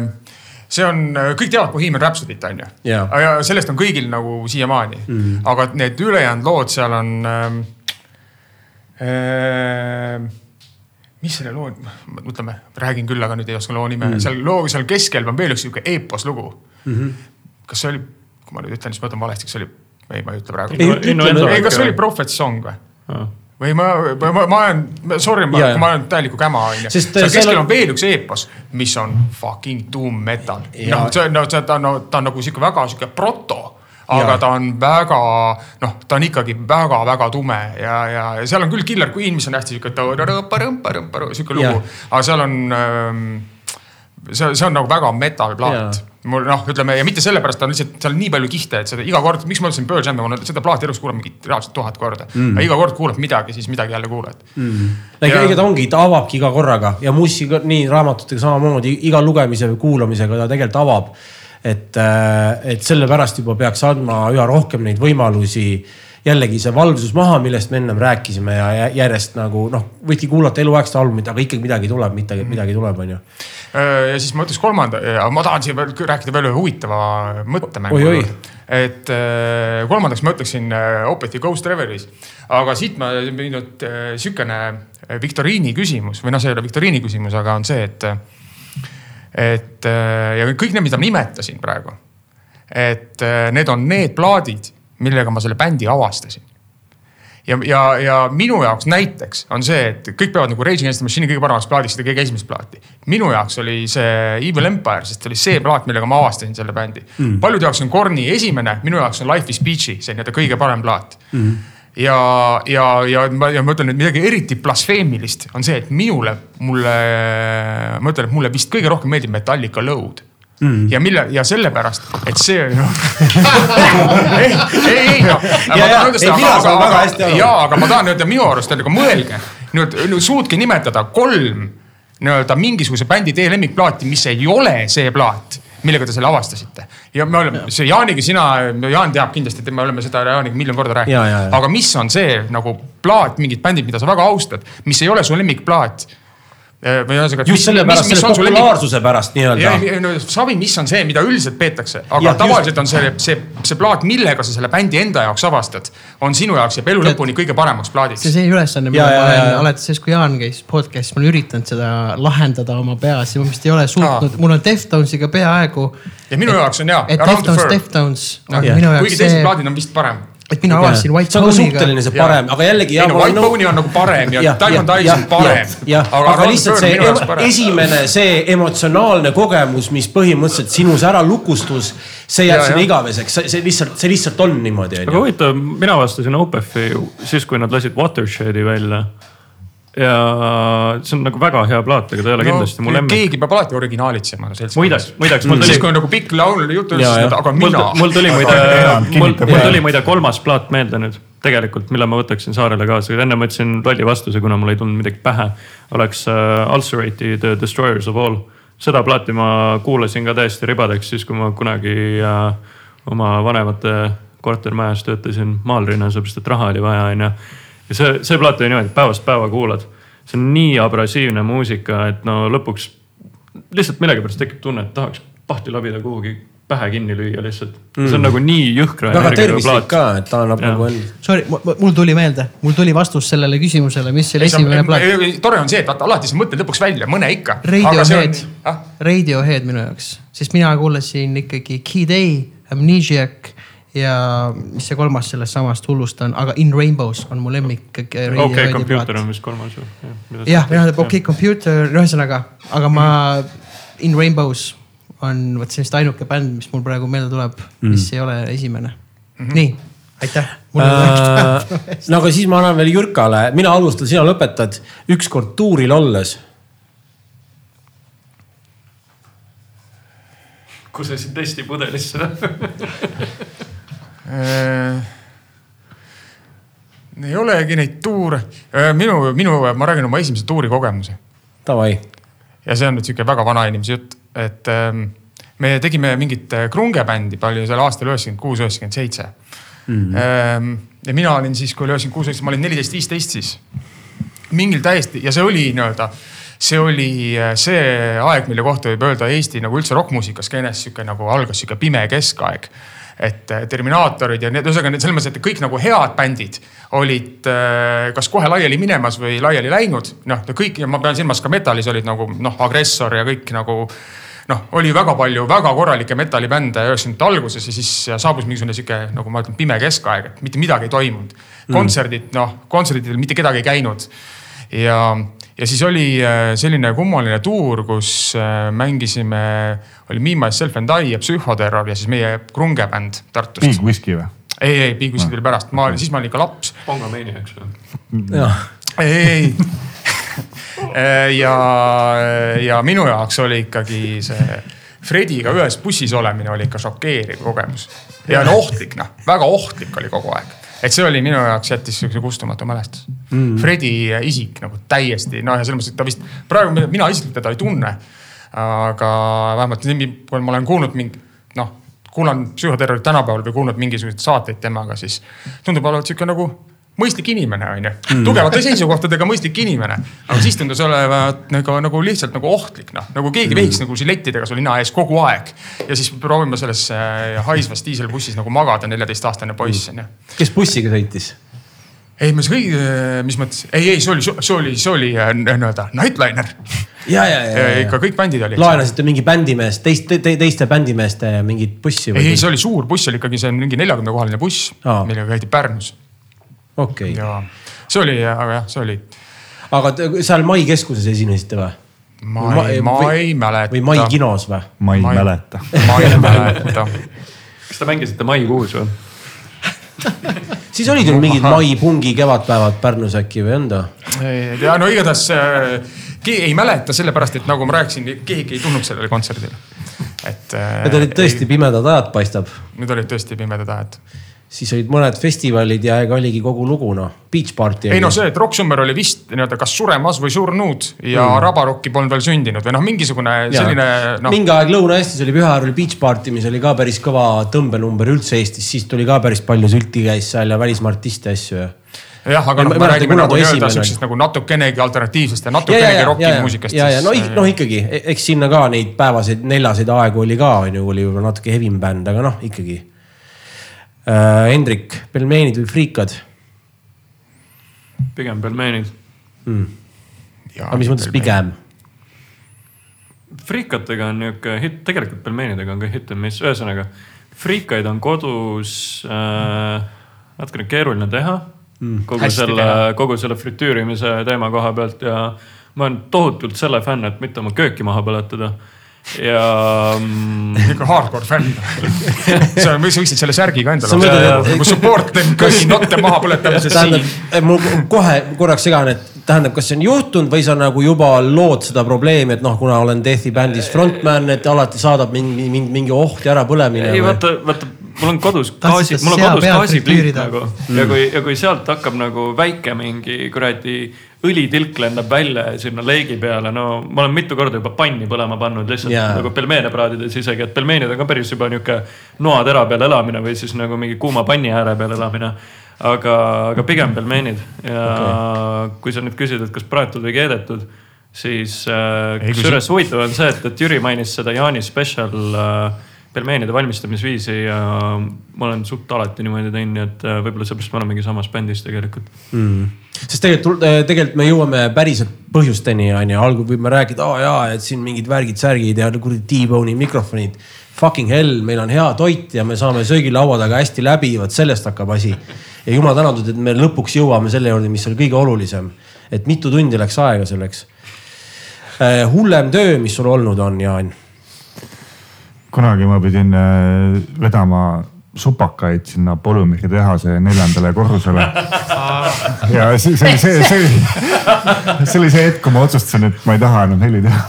see on, kõik teavad Bohemian Rhapsody't on ju Jaa. ja sellest on kõigil nagu siiamaani mm., aga need ülejäänud lood seal on ähm,. Äh, mis selle loo, ütleme, räägin küll, aga nüüd ei oska loo nime mm., seal loo, seal keskel on veel üks sihuke eeposlugu mm. -hmm. kas see oli, kui ma nüüd ütlen, siis ma ütlen valesti, kas see oli, ei, ma ei ütle praegu. Ei, ütle- Innuendo ei, kas see oli Prophet Song või? või? ma, ma, ma, ma olen, sorry, ma, ma olen täieliku käma onju. Sest, seal äh, keskel on- on veel üks eepos, mis on fucking doom metal. Noh, see on, no see ta on, no ta on nagu sihuke väga sihuke proto, aga Jaa. ta on väga, noh, ta on ikkagi väga-väga tume ja, ja, ja seal on küll Killer Queen, mis on hästi sihuke sihuke lugu, aga seal on ähm, see, see on nagu väga metal plaat Jaa. mul noh, ütleme ja mitte sellepärast, ta on lihtsalt seal nii palju kihte, et seda iga kord, miks ma ütlesin Pearl Jam'i, ma olen seda plaati elus kuulanud mingi reaalselt tuhat korda mm.. aga iga kord kuulad midagi, siis midagi jälle kuulad mm.. ega Ja- ega ta ongi, ta avabki iga korraga ja muusika nii raamatutega samamoodi iga lugemise või kuulamisega ta tegelikult avab. et, et sellepärast juba peaks andma üha rohkem neid võimalusi jällegi see valvsus maha, millest me ennem rääkisime ja jä- järjest nagu noh, võidki kuulata eluaeg seda albumit, aga ikkagi midagi tuleb, midagi, midagi tuleb, onju. Äh, ja siis ma ütleks kolmanda, ma tahan siin veel rääkida veel ühe huvitava mõttemängu juurde. et äh, kolmandaks ma ütleksin äh, Opeth Ghost Reveries, aga siit ma nüüd sihukene viktoriini küsimus või noh, see ei ole viktoriini küsimus, aga on see, et, et ja kõik need, mida ma nimetasin praegu, et need on need plaadid, millega ma selle bändi avastasin ja, ja, ja minu jaoks näiteks on see, et kõik peavad nagu Rage Against the Machine'i kõige paremaks plaadiks seda kõige esimest plaati. minu jaoks oli see Evil Empire, sest see oli see plaat, millega ma avastasin selle bändi mm.. paljude jaoks on Korni esimene, minu jaoks on Life is Peachy, see nii-öelda kõige parem plaat mm.. ja, ja, ja ma, ja ma ütlen, et midagi eriti blasfeemilist on see, et minule, mulle, ma ütlen, et mulle vist kõige rohkem meeldib Metallica Load mm. ja mille ja sellepärast, et see no. ei, ei, ei noh. Ja, ja, ei, mina saan väga hästi aru. ja, aga ma tahan öelda minu arust, et nagu mõelge nüüd, suutke nimetada kolm nii-öelda mingisuguse bändi teie lemmikplaati, mis ei ole see plaat millega te selle avastasite ja me oleme, see Jaaniga, sina, Jaan teab kindlasti, et me oleme seda Jaaniga miljon korda rääkinud. aga mis on see nagu plaat, mingid bändid, mida sa väga austad, mis ei ole su lemmikplaat või ühesõnaga. just sellepärast, selle populaarsuse pärast nii-öelda. No, savi, mis on see, mida üldiselt peetakse, aga ja, tavaliselt just. on see, see, see plaat, millega sa selle bändi enda jaoks avastad, on sinu jaoks jääb elu lõpuni kõige paremaks plaadiks. see, see ülesanne, mida ma olen alates sellest, kui Jaan käis podcast'is, ma olen üritanud seda lahendada oma peas ja ma vist ei ole suutnud, mul on Deftonsiga peaaegu. ja minu jaoks on hea. et Deftones, Deftones. kuigi teised plaadid on vist parem et mina avastasin White Bone'iga. see on ka suhteline see parem, aga jällegi. ei no White Bone'i on nagu parem ja, ja Diamond Eyes on parem. aga, aga lihtsalt see esimene, see emotsionaalne kogemus, mis põhimõtteliselt sinus ära lukustus, see jääb sinna igaveseks, see lihtsalt, see lihtsalt on niimoodi. aga huvitav, mina avastasin Opeth-i siis, kui nad lasid Watershed'i välja ja see on nagu väga hea plaat, aga ta ei ole no, kindlasti mu lemmik. keegi peab alati originaalitsema seltskonnas. muideks, muideks mul tuli. siis kui on nagu pikk laul jutu ütles, aga mina. mul tuli muide, mul, mul tuli muide kolmas plaat meelde nüüd tegelikult, mille ma võtaksin saarele kaasa, enne ma ütlesin lolli vastuse, kuna mul ei tulnud midagi pähe. oleks uh, Ulcerated Destroyers of All, seda plaati ma kuulasin ka täiesti ribadeks siis, kui ma kunagi uh, oma vanemate kortermajas töötasin maalrina, sellepärast et raha oli vaja, onju ja see, see plaat oli niimoodi, et päevast päeva kuulad. see on nii abrasiivne muusika, et no lõpuks lihtsalt millegipärast tekib tunne, et tahaks pahti labida kuhugi pähe kinni lüüa lihtsalt mm.. see on nagu nii jõhkra. väga tervislik ka, et ta annab nagu enda. Sorry, mul tuli meelde, mul tuli vastus sellele küsimusele, mis oli esimene plaat. tore on see, et vaata alati sa mõtled lõpuks välja mõne ikka. Radiohead ah?, Radiohead minu jaoks, sest mina kuulasin ikkagi Kid A, Amnesiac ja mis see kolmas sellest samast hullust on, aga In Rainbows on mu lemmik. okei okay,, Computer on vist kolmas ju. jah, mina ütlen okei Computer, ühesõnaga, aga ma In Rainbows on vot sellist ainuke bänd, mis mul praegu meelde tuleb mm., mis ei ole esimene mm. -hmm. nii, aitäh äh,. no aga siis ma annan veel Jürkale, mina alustan, sina lõpetad. ükskord tuuril olles kusesin testipudelisse Äh, ei olegi neid tuure, äh, minu, minu, ma räägin oma esimese tuuri kogemuse. Davai. ja see on nüüd sihuke väga vanainimese jutt, et ähm, me tegime mingit äh, krungebändi palju seal aastal üheksakümmend kuus, üheksakümmend seitse. Mhm. Ähm, ja mina olin siis, kui oli üheksakümmend kuus, üheksakümmend, ma olin neliteist, viisteist siis. mingil täiesti ja see oli nii-öelda see oli see aeg, mille kohta võib öelda Eesti nagu üldse rokkmuusika skeenes sihuke nagu algas sihuke pime keskaeg et äh, Terminaatorid ja need, ühesõnaga selles mõttes, et kõik nagu head bändid olid äh, kas kohe laiali minemas või laiali läinud. noh, kõik ja ma pean silmas ka metallis olid nagu noh, Agressor ja kõik nagu noh, oli väga palju väga korralikke metallibände üheksakümnendate alguses ja siis saabus mingisugune sihuke nagu ma ütlen, pime keskaeg, et mitte midagi ei toimunud. Mm. kontserdid, noh, kontserdidel mitte kedagi ei käinud ja ja siis oli äh, selline kummaline tuur, kus äh, mängisime, oli Me, Myself and I ja Psühhoterror ja siis meie krunge bänd Tartust. Big Whisky või? ei, ei, Big Whisky tuli pärast, ma, siis ma olin ikka laps. Pangomania, eks ole. ei, ei äh, ja, ja minu jaoks oli ikkagi see Frediga ühes bussis olemine oli ikka šokeeriv kogemus. ja ohtlik noh, väga ohtlik oli kogu aeg et see oli minu jaoks jättis sihukese kustumatu mälestus mm.. Fredi isik nagu täiesti noh, ja selles mõttes, et ta vist praegu mina isiklikult teda ei tunne. aga vähemalt kui ma olen kuulnud mingi noh, kuulan psühhoterrorit tänapäeval või kuulnud mingisuguseid saateid temaga, siis tundub olevat sihuke nagu mõistlik inimene, onju. Mm. tugevate seisukohtadega mõistlik inimene. aga siis tundus olevat nagu, nagu lihtsalt nagu ohtlik, noh, nagu keegi mm. vehiks nagu žilettidega sul nina ees kogu aeg. ja siis proovime selles äh, haisvas diiselbussis nagu magada, neljateistaastane poiss, onju. kes bussiga sõitis? ei, me kõik, äh, mis mõttes, ei, ei, see oli, see oli, see oli äh, nii-öelda Nightliner. ja, ja, ja, ja. ikka kõik bändid olid. laenasite mingi bändimeest, teist te,, teiste bändimeeste mingit bussi? ei, ei, see oli suur buss, oli ikkagi see mingi neljakümne kohaline buss, millega käidi Pärnus okei okay.. ja see oli, aga jah, see oli. aga seal Mai keskuses esinesite või? ma ei, ma ei mäleta. või Mai kinos või? ma ei mäleta. ma ei mäleta. kas te mängisite maikuus või? siis olid ju mingid maipungi kevadpäevad Pärnus äkki või on ta? ja no igatahes äh, ei mäleta sellepärast, et nagu ma rääkisin, keegi ei tulnud sellele kontserdile et. äh, Need olid tõesti. pimedad ajad, paistab. Need olid tõesti pimedad ajad. Siis olid mõned festivalid ja ega oligi kogu lugu noh, Beach Party. ei no see, et Rock Summer oli vist nii-öelda kas suremas või surnud ja mm. Rabarocki polnud veel sündinud või noh, mingisugune selline noh, mingi aeg Lõuna-Eestis oli Pühajärvel oli Beach Party, mis oli ka päris kõva tõmbenumber üldse Eestis, siis tuli ka päris palju sülti käis seal ja välismaa artiste ja asju ja. jah, aga noh, me räägime nagu nii-öelda siuksest nagu natukenegi alternatiivsest ja ja, ja, natukenegi ja, ja rocki ja, muusikast. ja, ja no, noh ikkagi, eks sinna ka neid päevaseid neljaseid aegu oli ka on ju, oli võib-olla natuke heavy bänd, aga noh, ikkagi. Hendrik, pelmeenid või friikad? pigem pelmeenid. aga mis mõttes? pigem? friikatega on nihuke hitt, tegelikult pelmeenidega on ka hit and miss, ühesõnaga friikaid on kodus äh, natukene keeruline teha mm,. kogu hästi selle kogu selle fritüürimise teema koha pealt ja ma olen tohutult selle fänn, et mitte oma kööki maha põletada. Ja mm, ikka hardcore fänn. sa võiksid selle särgi ka Sa endale mõtled, osta nagu support them kõigi notte maha põletamises siin., mul kohe korraks segan, et tähendab, kas see on juhtunud või sa nagu juba lood seda probleemi, et noh, kuna olen Deathi bändis frontman, et alati saadab mingi, mingi, mingi oht ja ärapõlemine ei või? vaata, vaata, mul on kodus Tahtsid gaasi, mul on kodus gaasipliit nagu ja kui, ja kui sealt hakkab nagu väike mingi kuradi õlitilk lendab välja ja sinna leegi peale, no ma olen mitu korda juba panni põlema pannud lihtsalt yeah. nagu pelmeene praadides isegi, et pelmeenid on ka päris juba nihuke noatera peal elamine või siis nagu mingi kuuma panni ääre peal elamine. aga, aga pigem pelmeenid ja okay. kui sa nüüd küsid, et kas praetud või keedetud, siis äh, kusjuures huvitav on see, et, et Jüri mainis seda Jaani Special äh, pelmeenide valmistamisviisi ja ma olen suht alati niimoodi teinud, nii et äh, võib-olla seepärast me olemegi samas bändis tegelikult. sest tegelikult, tegelikult me jõuame päriselt põhjusteni on ju, algul võime rääkida, aa jaa, et siin mingid värgid-särgid ja kuradi T-Bone'i mikrofonid. Fucking hell, meil on hea toit ja me saame söögilaua taga hästi läbi, vot sellest hakkab asi. ja jumal tänatud, et me lõpuks jõuame selle juurde, mis oli kõige olulisem. et mitu tundi läks aega selleks. hullem töö, mis sul olnud on, Jaan? Kunagi ma pidin äh, vedama supakaid sinna polümeri tehase neljandale korrusele. ja see, see, see, see, see oli see hetk, kui ma otsustasin, et ma ei taha enam heli teha.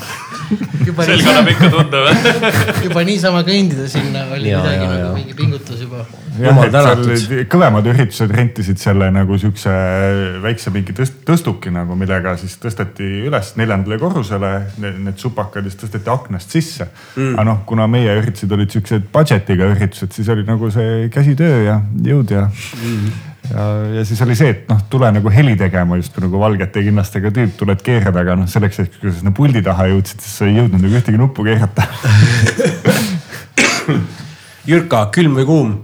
Juba selg annab ikka tunda või? juba niisama kõndida sinna oli Ja, midagi ja, nagu ja. mingi pingutus juba. Jumal tänatud. kõvemad üritused rentisid selle nagu siukse väikse mingi tõst-, tõstuki nagu, millega siis tõsteti üles neljandale korrusele ne- need supakad siis tõsteti aknast sisse mm.. aga noh, kuna meie üritused olid siuksed budget'iga üritused, siis oli nagu see käsitöö ja jõud ja mm.. ja, ja siis oli see, et noh, tule nagu heli tegema justkui nagu valgete kinnastega tüüp, tuled keerada, aga noh, selleks hetkeks, kui sa sinna puldi taha jõudsid, siis sa ei jõudnud nagu ühtegi nuppu keerata Jürka, külm või kuum?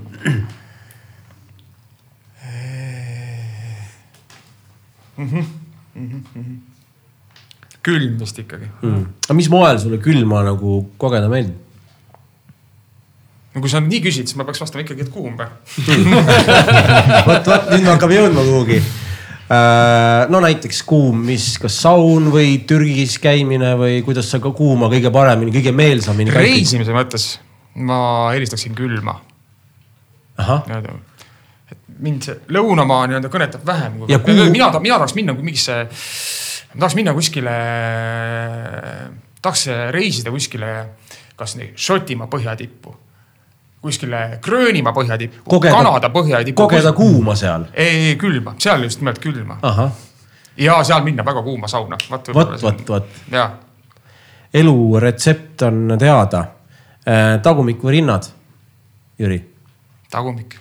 külm vist ikkagi. aga mis moel sulle külma nagu kogeda meeldib? No kui sa nii küsid, siis ma peaks vastama ikkagi, et kuum või? vot, vot nüüd me hakkame jõudma kuhugi. no näiteks kuum, mis, kas saun või Türgis käimine või kuidas sa ka kuuma kõige paremini, kõige meelsamini reisimise mõttes ma eelistaksin külma. mind see lõunamaa nii-öelda kõnetab vähem. Kuhu- mina, mina tahaks minna mingisse, ma tahaks minna kuskile, tahaks reisida kuskile, kas nii Šotimaa põhjatippu, kuskile Gröönimaa põhjatippu, Kogeda- Kanada põhjatippu. kogeda kuuma seal. ei, ei külma, seal just nimelt külma ja seal minna väga kuuma sauna. vot, vot, vot, vot. ja elu retsept on teada. tagumik või rinnad, Jüri? tagumik.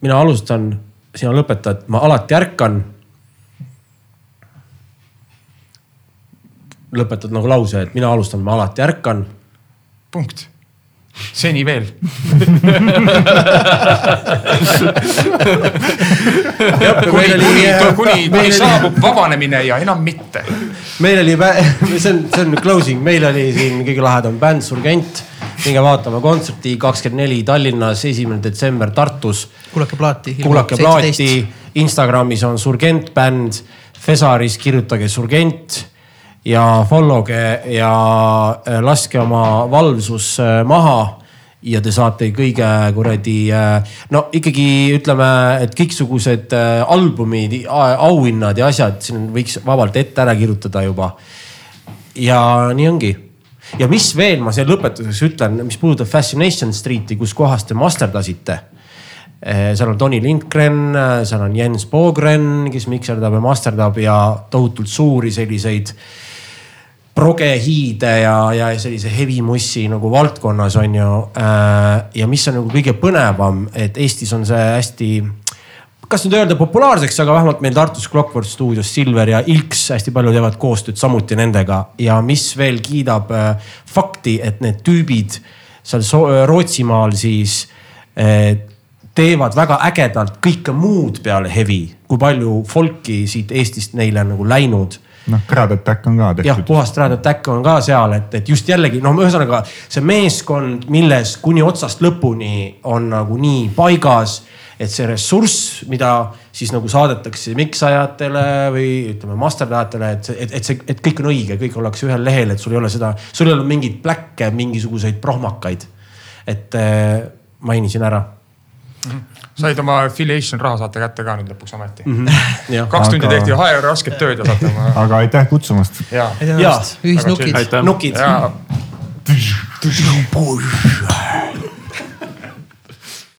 mina alustan, sina lõpetad, ma alati ärkan. lõpetad nagu lause, et mina alustan, ma alati ärkan punkt. Seni veel. kuni, kuni, kuni, kuni saabub vabanemine ja enam mitte. meil oli, see on, see on closing, meil oli siin kõige lahedam bänd Surgent. minge vaatama kontserti kakskümmend neli Tallinnas, esimene detsember Tartus. kuulake plaati. kuulake plaati, Instagramis on Surgent bänd, Fesaris kirjutage Surgent ja follow ge ja äh, laske oma valvsus äh, maha ja te saate kõige kuradi, no ikkagi ütleme, et kõiksugused äh, albumid, auhinnad ja asjad siin võiks vabalt ette ära kirjutada juba. ja nii ongi. ja mis veel ma siia lõpetuseks ütlen, mis puudutab Fascination Street'i, kus kohas te masterdasite seal on Tony Lindgren, seal on Jens Bogren, kes mikserdab ja masterdab ja tohutult suuri selliseid progehiide ja, ja sellise heavy mussi nagu valdkonnas on ju. Eh, ja mis on nagu kõige põnevam, et Eestis on see hästi kas nüüd öelda populaarseks, aga vähemalt meil Tartus Clockwork stuudios Silver ja Ilks hästi palju teevad koostööd samuti nendega. ja mis veel kiidab äh, fakti, et need tüübid seal so Rootsimaal siis äh, teevad väga ägedalt kõike muud peale heavy, kui palju folki siit Eestist neile on nagu läinud noh, Trad Attack on ka tehtud. jah, puhas Trad Attack on ka seal, et, et just jällegi noh, ühesõnaga see meeskond, milles kuni otsast lõpuni on nagu nii paigas. et see ressurss, mida siis nagu saadetakse miksajatele või ütleme masterdajatele, et, et, et see, et kõik on õige, kõik ollakse ühel lehel, et sul ei ole seda, sul ei ole mingeid pläkke, mingisuguseid prohmakaid. et äh, mainisin ära said oma affiliation raha saate kätte ka nüüd lõpuks ometi mm. -hmm. kaks Aga- tundi tehti high rasket tööd ja saate oma. aga aitäh kutsumast. ja, Jaa. ühisnukid. nukid. ja.